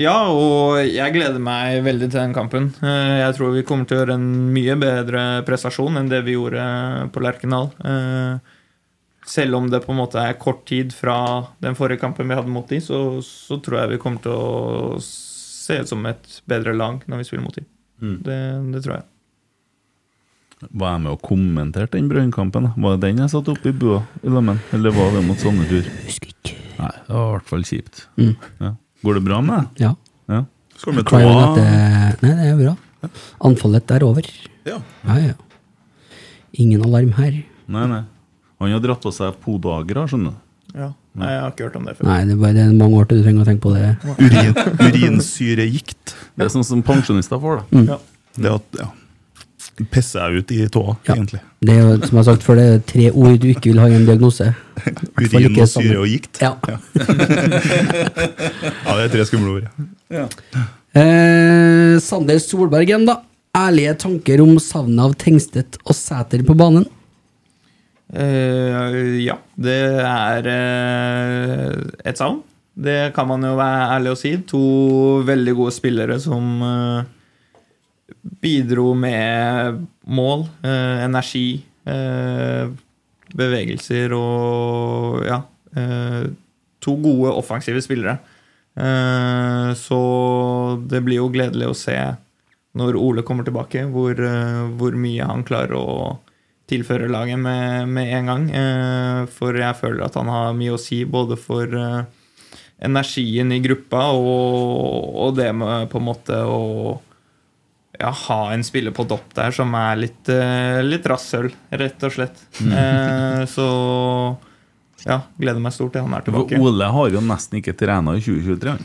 [SPEAKER 4] Ja, og jeg gleder meg veldig til den kampen. Eh, Jeg tror vi kommer til å gjøre en mye bedre prestasjon enn det vi gjorde på Lerkendal. Eh, Selv om det på en måte er kort tid fra den forrige kampen vi hadde mot de, så, så tror jeg vi kommer til å se ut som et bedre lag når vi spiller mot de.
[SPEAKER 1] Mm.
[SPEAKER 4] Det, det tror jeg.
[SPEAKER 1] Var jeg med og kommenterte den Brønnkampen? Var det den jeg satt oppe i bua i lammen? Eller var det mot Sandefjord?
[SPEAKER 2] Husker ikke.
[SPEAKER 1] Nei, det var i hvert fall kjipt.
[SPEAKER 2] Mm.
[SPEAKER 1] Ja. Går det bra med deg?
[SPEAKER 2] Ja.
[SPEAKER 1] Ja.
[SPEAKER 3] Skal vi ta
[SPEAKER 2] det, nei, det er bra. Anfallet er over.
[SPEAKER 3] Ja.
[SPEAKER 2] Ja, ja. Ingen alarm her.
[SPEAKER 1] Nei, nei. Han har dratt på seg podagra, skjønner du.
[SPEAKER 4] Ja. Nei, jeg har ikke hørt om det før.
[SPEAKER 2] Nei, det er bare det er mange år til du trenger å tenke på det.
[SPEAKER 3] urin, urinsyregikt.
[SPEAKER 1] Det er sånn som pensjonister får, da.
[SPEAKER 4] Ja.
[SPEAKER 3] Det at ja, pisser jeg ut i tåa,
[SPEAKER 2] Ja.
[SPEAKER 3] egentlig.
[SPEAKER 2] Det er jo, som jeg har sagt før, det er tre ord du ikke vil ha i en diagnose.
[SPEAKER 3] Urin og syre og gikt.
[SPEAKER 2] Ja.
[SPEAKER 3] Ja, det er tre skumle ord. ja.
[SPEAKER 2] Eh, Sander Solberg igjen, da. Ærlige tanker om savnet av Tengstedt og Sæter på banen?
[SPEAKER 4] Eh, ja, det er eh, et savn. Det kan man jo være ærlig og si. To veldig gode spillere som eh, bidro med mål, eh, energi, eh, bevegelser og ja. eh, to gode offensive spillere. Eh, så det blir jo gledelig å se når Ole kommer tilbake, hvor, eh, hvor mye han klarer å tilføre laget med, med en gang. Eh, for jeg føler at han har mye å si både for energien i gruppa og, og det med på en måte å ja, ha en spiller på dopp der som er litt, eh, litt rasshøl, rett og slett. Eh, så ja, gleder meg stort til han er tilbake. For.
[SPEAKER 1] Ole har jo nesten ikke trena i 2023.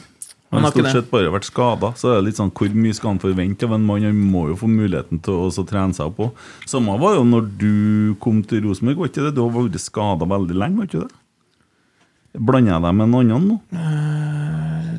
[SPEAKER 1] Han
[SPEAKER 4] Han
[SPEAKER 1] har stort sett bare vært skada. Så er det litt sånn, hvor mye skal han forvente av en mann? Han må jo få muligheten til å trene seg opp òg. Samme var jo når du kom til Rosenborg, var ikke det? Du har vært skada veldig lenge, var ikke det? Blander jeg deg med en annen nå?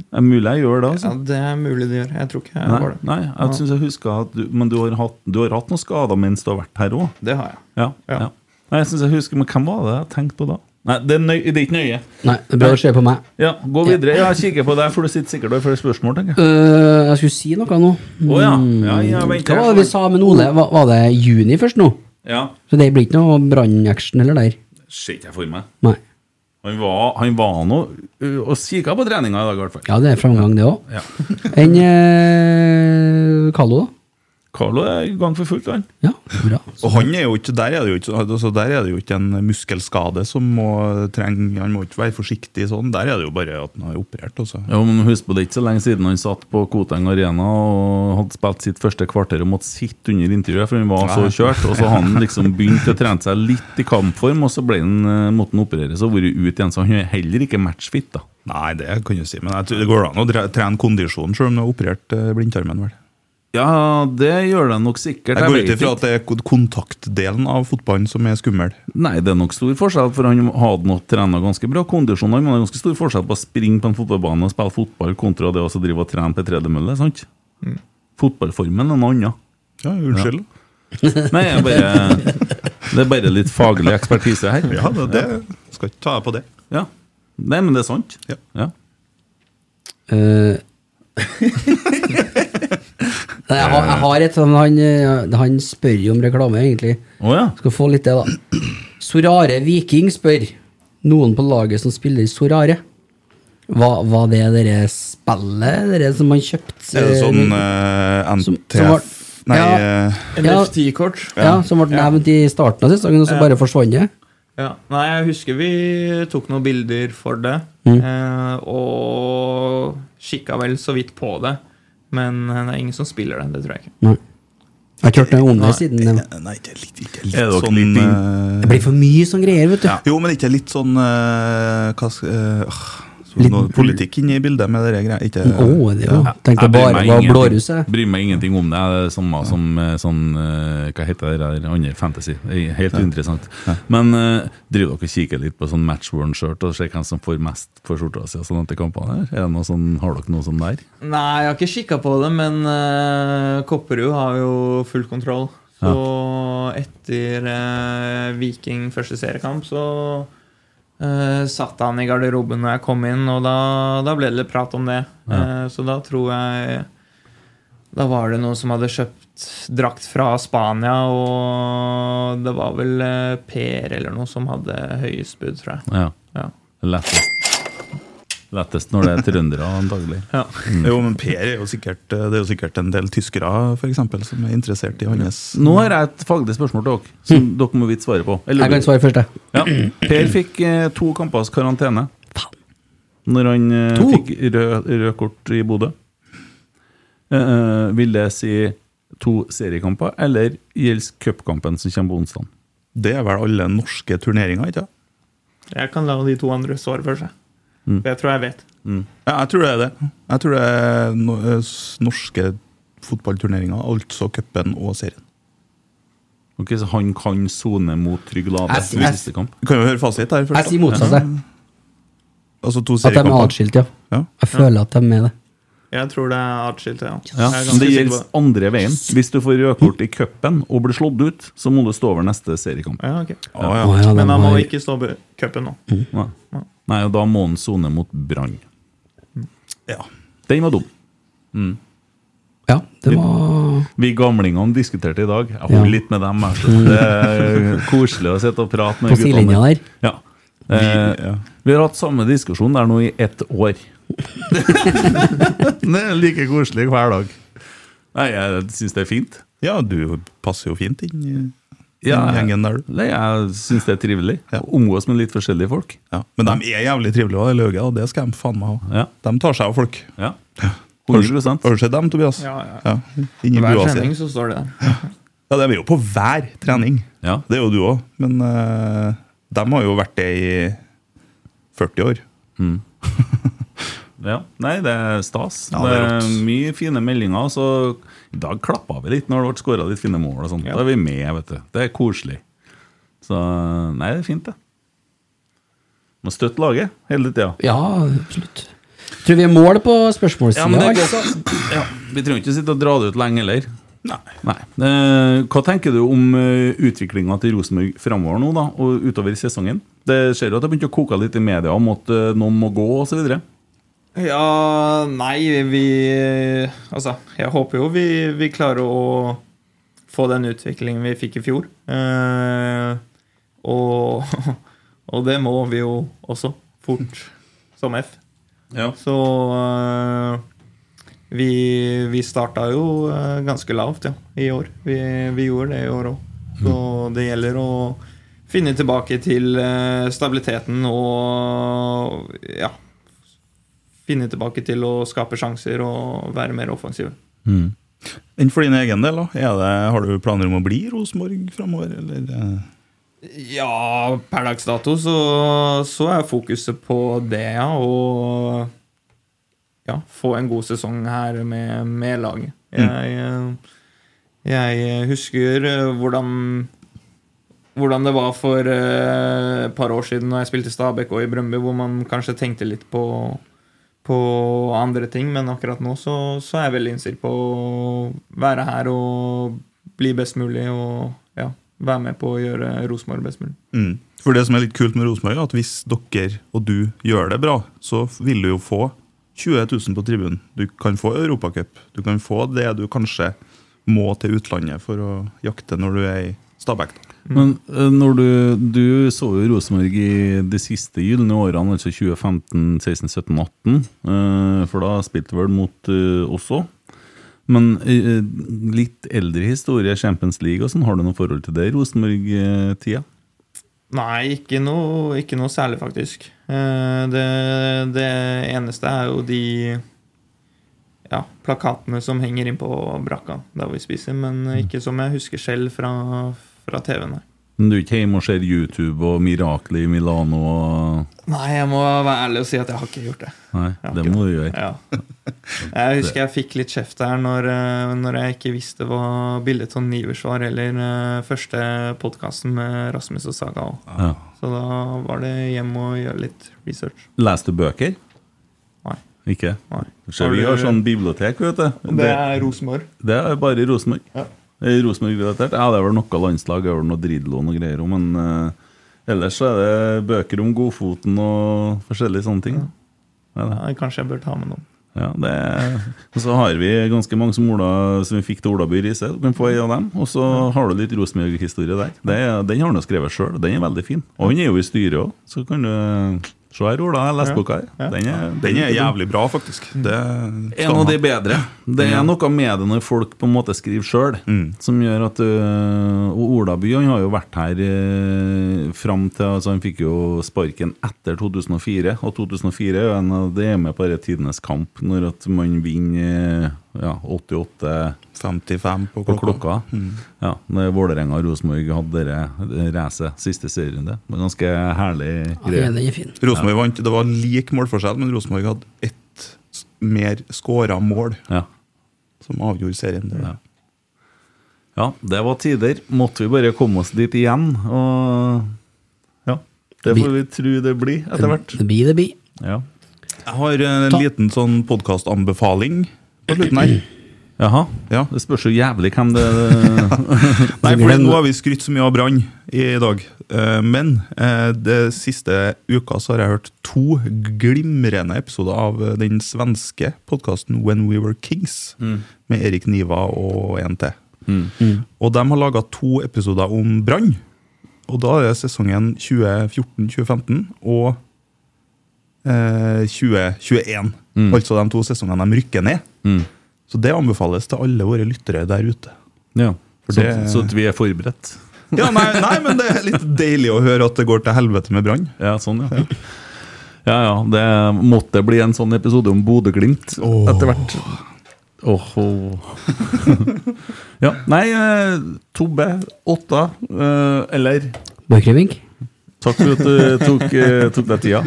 [SPEAKER 1] Det er mulig jeg gjør det, altså.
[SPEAKER 4] Ja, det er mulig det gjør. Jeg tror ikke jeg
[SPEAKER 1] Nei,
[SPEAKER 4] var det.
[SPEAKER 1] nei, jeg synes jeg husker at du, Men du har hatt, du har hatt noen skader mens du har vært her òg?
[SPEAKER 4] Det har jeg.
[SPEAKER 1] Ja,
[SPEAKER 4] Ja.
[SPEAKER 1] ja. Nei, jeg synes jeg husker, Men hvem var det jeg tenkte på da? Nei, det er, nøy, det er ikke nøye.
[SPEAKER 2] Nei, det er bra å se på meg.
[SPEAKER 1] Ja, Gå videre. Ja, jeg kikker på deg, for du sitter sikkert og har flere spørsmål. tenker jeg
[SPEAKER 2] Øh, jeg skulle si noe nå.
[SPEAKER 1] Å ja.
[SPEAKER 2] Mm.
[SPEAKER 1] Ja, ja, vent,
[SPEAKER 2] Hva
[SPEAKER 1] jeg-
[SPEAKER 2] var det vi sa med Ole? Var, var det juni først nå?
[SPEAKER 1] Ja,
[SPEAKER 2] Så det blir ikke noe brannaction eller der?
[SPEAKER 1] Ser ikke jeg for meg.
[SPEAKER 2] Nei.
[SPEAKER 1] Han var, han var nå uh, og kikka på treninga i dag, i hvert fall.
[SPEAKER 2] Ja, det er framgang, det òg.
[SPEAKER 1] Ja. (laughs)
[SPEAKER 2] Enn eh, Kallo, da?
[SPEAKER 1] Carlo er i gang for fullt, han.
[SPEAKER 2] Ja, bra.
[SPEAKER 3] Og han er jo ikke, der er det jo ikke, altså der er det jo ikke en muskelskade som må trenge Han må ikke være forsiktig sånn. Der er det jo bare at han har operert. altså. Også.
[SPEAKER 1] Ja, men Husk på det ikke så lenge siden han satt på Koteng Arena og hadde spilt sitt første kvarter og måtte sitte under intervjuet, for han var så kjørt. Og så har han liksom begynt å trene seg litt i kampform, og så ble han, eh, måtte han opereres og vært ut igjen. Så han er heller ikke matchfit. da
[SPEAKER 3] Nei, det kan du si, men jeg tror det går an å trene kondisjonen selv om du har operert eh, blindtarmen. vel.
[SPEAKER 1] Ja, det gjør det nok sikkert.
[SPEAKER 3] Jeg går ut ifra at det er kontaktdelen av fotballen som er skummel.
[SPEAKER 1] Nei, det er nok stor forskjell, for han hadde nok trena ganske bra kondisjon. Men det er ganske stor forskjell på å springe på en fotballbane og spille fotball kontra det å drive og trene på tredemølle. sant? Fotballformen er noe annet.
[SPEAKER 3] Ja, unnskyld.
[SPEAKER 1] Nei, jeg bare, det er bare litt faglig ekspertise her.
[SPEAKER 3] Ja, det, det skal ikke ta deg på det.
[SPEAKER 1] Ja. Nei, men det er sant.
[SPEAKER 3] Ja.
[SPEAKER 1] Ja.
[SPEAKER 2] Eh, Nei, (laughs) jeg, har, jeg har et sånn han, eh, han spør jo om reklame, egentlig.
[SPEAKER 1] Oh, ja.
[SPEAKER 2] Skal få litt det, da. Sorare Viking spør noen på laget som spiller Sorare. Var, var det dere spillet dere som man kjøpte?
[SPEAKER 3] Er det sånn
[SPEAKER 2] eh,
[SPEAKER 3] uh, NTF
[SPEAKER 2] som var-
[SPEAKER 3] Nei,
[SPEAKER 2] Ja.
[SPEAKER 3] eh,
[SPEAKER 4] NFT-kort.
[SPEAKER 2] ja, som ble nevnt i starten av sesongen, og så
[SPEAKER 4] Ja.
[SPEAKER 2] bare forsvant det?
[SPEAKER 4] Ja. Nei, jeg husker vi tok noen bilder for det.
[SPEAKER 2] Mm.
[SPEAKER 4] Eh, og kikka vel så vidt på det. Men eh, det er ingen som spiller den, Det tror jeg ikke.
[SPEAKER 2] Nei. Jeg har ikke hørt om det
[SPEAKER 4] Nei.
[SPEAKER 2] siden. Nei,
[SPEAKER 3] Nei, det er litt, ikke litt
[SPEAKER 1] Er det
[SPEAKER 3] sånn
[SPEAKER 1] litt
[SPEAKER 3] eh,
[SPEAKER 2] Det blir for mye sånn greier, vet du.
[SPEAKER 3] Jo, men ikke litt sånn uh, hva skal, Så noe politikk inne i bildet med dere greier. Ikke
[SPEAKER 2] oh, det jo Tenkte
[SPEAKER 1] Jeg bryr
[SPEAKER 2] bare var
[SPEAKER 1] ingenting-
[SPEAKER 2] blåruset.
[SPEAKER 1] Bryr meg ingenting om det. Det er det samme som eh, sånn eh, Hva heter det der andre fantasy? Helt ja. Helt uinteressant. Men uh, driver dere og kikker litt på sånn match-worn-shirt og ser hvem som får mest for skjorta si sånn etter kampene? her? Er det noe sånn, har dere noe sånn der?
[SPEAKER 4] Nei, jeg har ikke kikka på det, men uh, Kopperud har jo full kontroll. Så etter uh, Viking første seriekamp så eh, satt han i garderoben når jeg kom inn, og da, da ble det litt prat om det. Eh, så da tror jeg Da var det noen som hadde kjøpt drakt fra Spania, og det var vel uh, Per eller noe som hadde høyest bud, tror jeg.
[SPEAKER 1] Ja.
[SPEAKER 4] Ja.
[SPEAKER 1] Lettest. Lettest når det er trøndere, antagelig. (laughs)
[SPEAKER 4] Ja.
[SPEAKER 3] Jo, men Per er jo sikkert Det er jo sikkert en del tyskere for eksempel, som er interessert i hans
[SPEAKER 1] Nå har jeg et faglig spørsmål til dere, som dere må vite svaret på. Eller
[SPEAKER 2] Jeg kan svare først, jeg.
[SPEAKER 1] Ja. Per fikk eh, to kampers karantene når han eh, fikk rød, rød kort i Bodø. Eh, eh, vil det si to seriekamper, eller gjelder cupkampen som kommer på onsdag?
[SPEAKER 3] Det er vel alle norske turneringer, ikke sant?
[SPEAKER 4] Jeg kan la de to andre svare for seg.
[SPEAKER 1] Mm.
[SPEAKER 4] Det jeg tror jeg vet.
[SPEAKER 3] Ja, jeg tror det er det. Jeg tror det er no eh, norske fotballturneringer, altså cupen og serien.
[SPEAKER 1] Ok, Så han kan sone mot Trygg Lade i siste kamp?
[SPEAKER 3] Kan jo høre fasit her først.
[SPEAKER 2] Jeg sier motsatt, jeg.
[SPEAKER 3] Altså to
[SPEAKER 2] At de er atskilt, ja.
[SPEAKER 3] Ja.
[SPEAKER 2] Jeg føler at de er med det.
[SPEAKER 4] Jeg tror det er atskilt, ja.
[SPEAKER 1] Ja, men det gjelder andre veien. Hvis du får rødkort i cupen og blir slått ut, så må du stå over neste seriekamp.
[SPEAKER 4] Ja,
[SPEAKER 3] okay. Ja.
[SPEAKER 2] Ja,
[SPEAKER 4] Men han må ikke stå over cupen nå.
[SPEAKER 1] Nei. Nei, og da må han sone mot Brann.
[SPEAKER 3] Ja.
[SPEAKER 1] Den var dum.
[SPEAKER 2] Ja, det var
[SPEAKER 1] Vi gamlingene diskuterte i dag. Jeg
[SPEAKER 2] Ja.
[SPEAKER 1] litt med dem. Altså. Det er koselig å sitte og prate med
[SPEAKER 2] på sidelinja der.
[SPEAKER 1] Ja. Eh,
[SPEAKER 3] ja.
[SPEAKER 1] vi har hatt samme diskusjon der nå i ett år. (laughs) det er like koselig hver dag. Nei, jeg syns det er fint.
[SPEAKER 3] ja, du passer jo fint inn
[SPEAKER 1] Ja,
[SPEAKER 3] gjengen der.
[SPEAKER 1] Nei, jeg syns det er trivelig.
[SPEAKER 3] Ja.
[SPEAKER 1] Omgås med litt forskjellige folk.
[SPEAKER 3] Ja. Men de er jævlig trivelige, det løget, og det skal de faen meg ha.
[SPEAKER 1] Ja.
[SPEAKER 3] De tar seg av folk.
[SPEAKER 1] ja.
[SPEAKER 3] Har du
[SPEAKER 1] 100
[SPEAKER 3] har du sett dem, Tobias?
[SPEAKER 4] Ja, ja.
[SPEAKER 3] Ja, Inni
[SPEAKER 4] Hver
[SPEAKER 3] bua
[SPEAKER 4] trening så står det der.
[SPEAKER 3] Ja, de er jo på hver trening.
[SPEAKER 1] Ja.
[SPEAKER 3] Det er jo du òg. Men uh, de har jo vært det i 40 år. (laughs)
[SPEAKER 1] Ja, Nei, det er stas.
[SPEAKER 3] Ja,
[SPEAKER 1] det,
[SPEAKER 3] det er
[SPEAKER 1] er mye fine meldinger. Så I dag klappa vi litt når det ble skåra litt fine mål. og sånt.
[SPEAKER 4] Ja.
[SPEAKER 1] Da er vi med, vet du. Det er koselig. Så nei, det er fint, det. Må støtte laget hele tida.
[SPEAKER 2] Ja, absolutt. Tror vi er mål på spørsmålssida.
[SPEAKER 1] Ja,
[SPEAKER 2] altså.
[SPEAKER 1] Ja, vi trenger ikke sitte og dra det ut lenge heller.
[SPEAKER 3] Nei.
[SPEAKER 1] Nei. Eh, hva tenker du om uh, utviklinga til Rosenborg framover nå, da, og utover sesongen? Det ser jo at det begynte å koke litt i media om at eh, noen må gå, osv.
[SPEAKER 4] Ja, nei, vi Altså, jeg håper jo vi, vi klarer å få den utviklingen vi fikk i fjor. Eh, og, (laughs) og det må vi jo også. Fort som F.
[SPEAKER 1] Ja.
[SPEAKER 4] Så eh, vi, vi starta jo eh, ganske lavt ja, i år. Vi, vi gjorde det i år òg. Så det gjelder å finne tilbake til eh, stabiliteten og ja, finne tilbake til å skape sjanser og være mer offensive.
[SPEAKER 3] Enn for din egen del, da? Det, har du planer om å bli Rosenborg framover, eller? eh?
[SPEAKER 4] Ja, per dags dato så, så er fokuset på det, ja. Og ja, få en god sesong her med, med laget. Jeg, mm. jeg husker eh, hvordan hvordan det var for eh, et par år siden når jeg spilte Stabæk og i Brøndby, hvor man kanskje tenkte litt på, på andre ting, men akkurat nå så, så er jeg veldig innstilt på å være her og bli best mulig og ja, være med på å gjøre Rosenborg best mulig.
[SPEAKER 3] Mm. For det som er litt kult med Rosenborg, er at hvis dere og du gjør det bra, så vil du jo få 20 000 på tribunen. Du kan få Europacup. Du kan få det du kanskje må til utlandet for å jakte når du er i Stabæk. da.
[SPEAKER 1] Men eh, når du, du så jo Rosenborg i de siste gylne årene, altså 2015, 16, 17, 18. eh, For da spilte du vel mot også. oss òg. Men eh, litt eldre historie, Champions League og sånn, har du noe forhold til det i Rosenborg-tida?
[SPEAKER 4] Nei, ikke noe, ikke noe særlig, faktisk. Eh, Det, det eneste er jo de ja, plakatene som henger inn på brakka der vi spiser, men ikke som jeg husker selv fra, fra TV, nei.
[SPEAKER 1] Men du er ikke hjemme og ser YouTube og Mirakel i Milano og
[SPEAKER 4] Nei, jeg må være ærlig og si at jeg har ikke gjort det.
[SPEAKER 1] Nei, det må du gjøre.
[SPEAKER 4] Ja. Jeg husker jeg fikk litt kjeft der når, eh, når jeg ikke visste hva bildet av Nivers var, eller eh, første podkasten med Rasmus og Saga òg.
[SPEAKER 1] Ja.
[SPEAKER 4] Så da var det hjem og gjøre litt research.
[SPEAKER 1] Leste du bøker?
[SPEAKER 4] Nei.
[SPEAKER 1] Ikke?
[SPEAKER 4] Nei.
[SPEAKER 1] Så vi har sånn bibliotek, vet du.
[SPEAKER 4] Det er Rosenborg.
[SPEAKER 1] Det er bare Rosenborg.
[SPEAKER 4] Ja.
[SPEAKER 1] Er Rosenborg-relatert? Ja, det er vel noe landslag, det er vel noe Dridlo og greier om, men uh, ellers så er det bøker om Godfoten og forskjellige sånne ting. Ja.
[SPEAKER 4] Ja, kanskje jeg bør ta med noen.
[SPEAKER 1] Ja, det er, og så har vi ganske mange som, Ola, som vi fikk til Ola By Riise. Du kan få en av dem. Og så har du litt Rosenborg-historie der. Det den har han skrevet sjøl, den er veldig fin. Og han er jo i styret òg, så kan du Se her, Ola, jeg
[SPEAKER 4] leste
[SPEAKER 1] boka her. Den er,
[SPEAKER 3] Den er jævlig bra, faktisk. Det
[SPEAKER 1] en av de bedre. Det er noe med det når folk på en måte skriver sjøl, som gjør at øh, Og Olaby han har jo vært her øh, fram til altså Han fikk jo sparken etter 2004, og 2004 er jo en av det er med på dette tidenes kamp, når at man vinner øh, ja, 88
[SPEAKER 3] 55 på
[SPEAKER 1] på
[SPEAKER 3] klokka.
[SPEAKER 1] Mm. Ja, når Vålerenga og Rosenborg hadde det racet, siste serierunde. Det var ganske herlig greie.
[SPEAKER 2] er.
[SPEAKER 3] Rosenborg vant. Det var lik målforskjell, men Rosenborg hadde ett mer skåra mål
[SPEAKER 1] Ja.
[SPEAKER 3] som avgjorde serien. Det.
[SPEAKER 1] Ja. Ja, det var tider. Måtte vi bare komme oss dit igjen. Og ja, det får vi tro det blir etter hvert.
[SPEAKER 2] Det blir det blir.
[SPEAKER 1] Ja.
[SPEAKER 3] Jeg har en
[SPEAKER 2] Ta-
[SPEAKER 3] liten sånn podkastanbefaling på slutten her.
[SPEAKER 1] Jaha.
[SPEAKER 3] Ja.
[SPEAKER 1] Det spørs jo jævlig hvem det (laughs)
[SPEAKER 3] Nei, for nå har vi skrytt så mye av Brann i dag. Eh, Men de det siste uka så har jeg hørt to glimrende episoder av eh, den svenske podkasten When We Were Kings, med Erik Niva og en til. Og de har laga to episoder om Brann. Og da er det sesongen 2014-2015 og eh, 2021. Altså de to sesongene de rykker ned.
[SPEAKER 1] Mm.
[SPEAKER 3] Så det anbefales til alle våre lyttere der ute.
[SPEAKER 1] Ja.
[SPEAKER 3] For
[SPEAKER 1] Så,
[SPEAKER 3] det-
[SPEAKER 1] så at vi er forberedt.
[SPEAKER 3] Ja, nei, nei, men det er litt deilig å høre at det går til helvete med Brann.
[SPEAKER 1] Ja, sånn, ja. Ja, ja. Det måtte bli en sånn episode om Bodø-Glimt etter hvert. Åhå. (laughs) ja. Nei, eh, Tobbe, Åtta, eh, eller
[SPEAKER 2] Borchgrevink.
[SPEAKER 1] Takk for at du tok, eh, tok deg tida.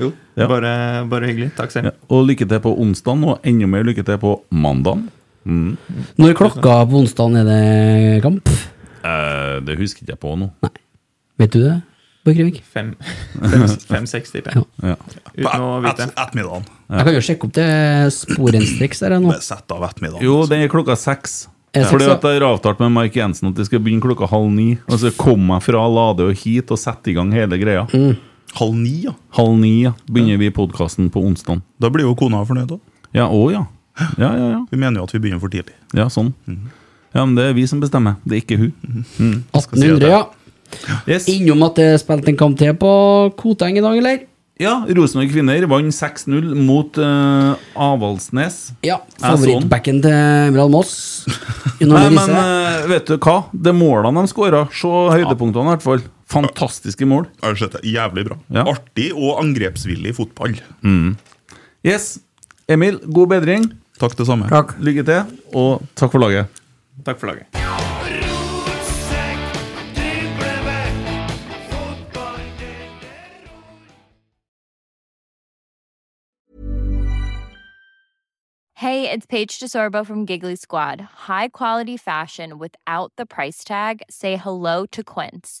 [SPEAKER 4] Jo,
[SPEAKER 1] Ja.
[SPEAKER 4] bare, bare hyggelig. Takk selv.
[SPEAKER 1] Ja. Og lykke til på onsdag, og enda mer lykke til på mandag. Mm.
[SPEAKER 2] Når klokka på onsdag er det kamp?
[SPEAKER 1] Eh, det husker ikke jeg på nå.
[SPEAKER 2] Vet du det, Borg
[SPEAKER 4] Krivik? fem- 5-6, tipper jeg.
[SPEAKER 1] Ja.
[SPEAKER 4] Uten å vite.
[SPEAKER 3] Et, ettermiddagen.
[SPEAKER 2] Jeg kan jo sjekke opp det sporenstreks der jeg nå.
[SPEAKER 3] Sett av ettermiddagen.
[SPEAKER 1] Jo, det er klokka seks.
[SPEAKER 2] Ja.
[SPEAKER 1] Fordi at jeg har avtalt med Mark Jensen at de skal begynne klokka halv ni. Og så kom jeg fra Lade og hit og sette i gang hele greia.
[SPEAKER 3] Halv ni, ja.
[SPEAKER 1] Halv ni ja, begynner vi podkasten på onsdag.
[SPEAKER 3] Da blir jo kona fornøyd òg.
[SPEAKER 1] Ja, å ja. Ja, ja, ja.
[SPEAKER 3] Vi mener jo at vi begynner for tidlig.
[SPEAKER 1] Ja, sånn. Ja, men det er vi som bestemmer, det er ikke hun. Mm.
[SPEAKER 2] 1800, ja.
[SPEAKER 1] Yes.
[SPEAKER 2] Innom at det er spilt en kamp til på Koteng i dag, eller?
[SPEAKER 1] Ja, Rosenborg kvinner vant 6-0 mot uh, Avaldsnes.
[SPEAKER 2] Ja.
[SPEAKER 1] Ja, sånn.
[SPEAKER 2] Favorittbacken til Emil Moss. (laughs)
[SPEAKER 1] Nei, men eh, vet du hva? Det målene de skåra, se høydepunktene i hvert fall. Fantastiske mål.
[SPEAKER 3] Har du sett det? Jævlig bra.
[SPEAKER 1] Ja.
[SPEAKER 3] Artig og angrepsvillig fotball.
[SPEAKER 1] Yes. Emil, god bedring.
[SPEAKER 3] Takk, det samme.
[SPEAKER 2] Takk.
[SPEAKER 1] Lykke til, og takk for laget.
[SPEAKER 4] Takk for laget.
[SPEAKER 5] Hey, it's Paige DeSorbo from Giggly Squad. High quality fashion without the price tag. Say hello to Quince.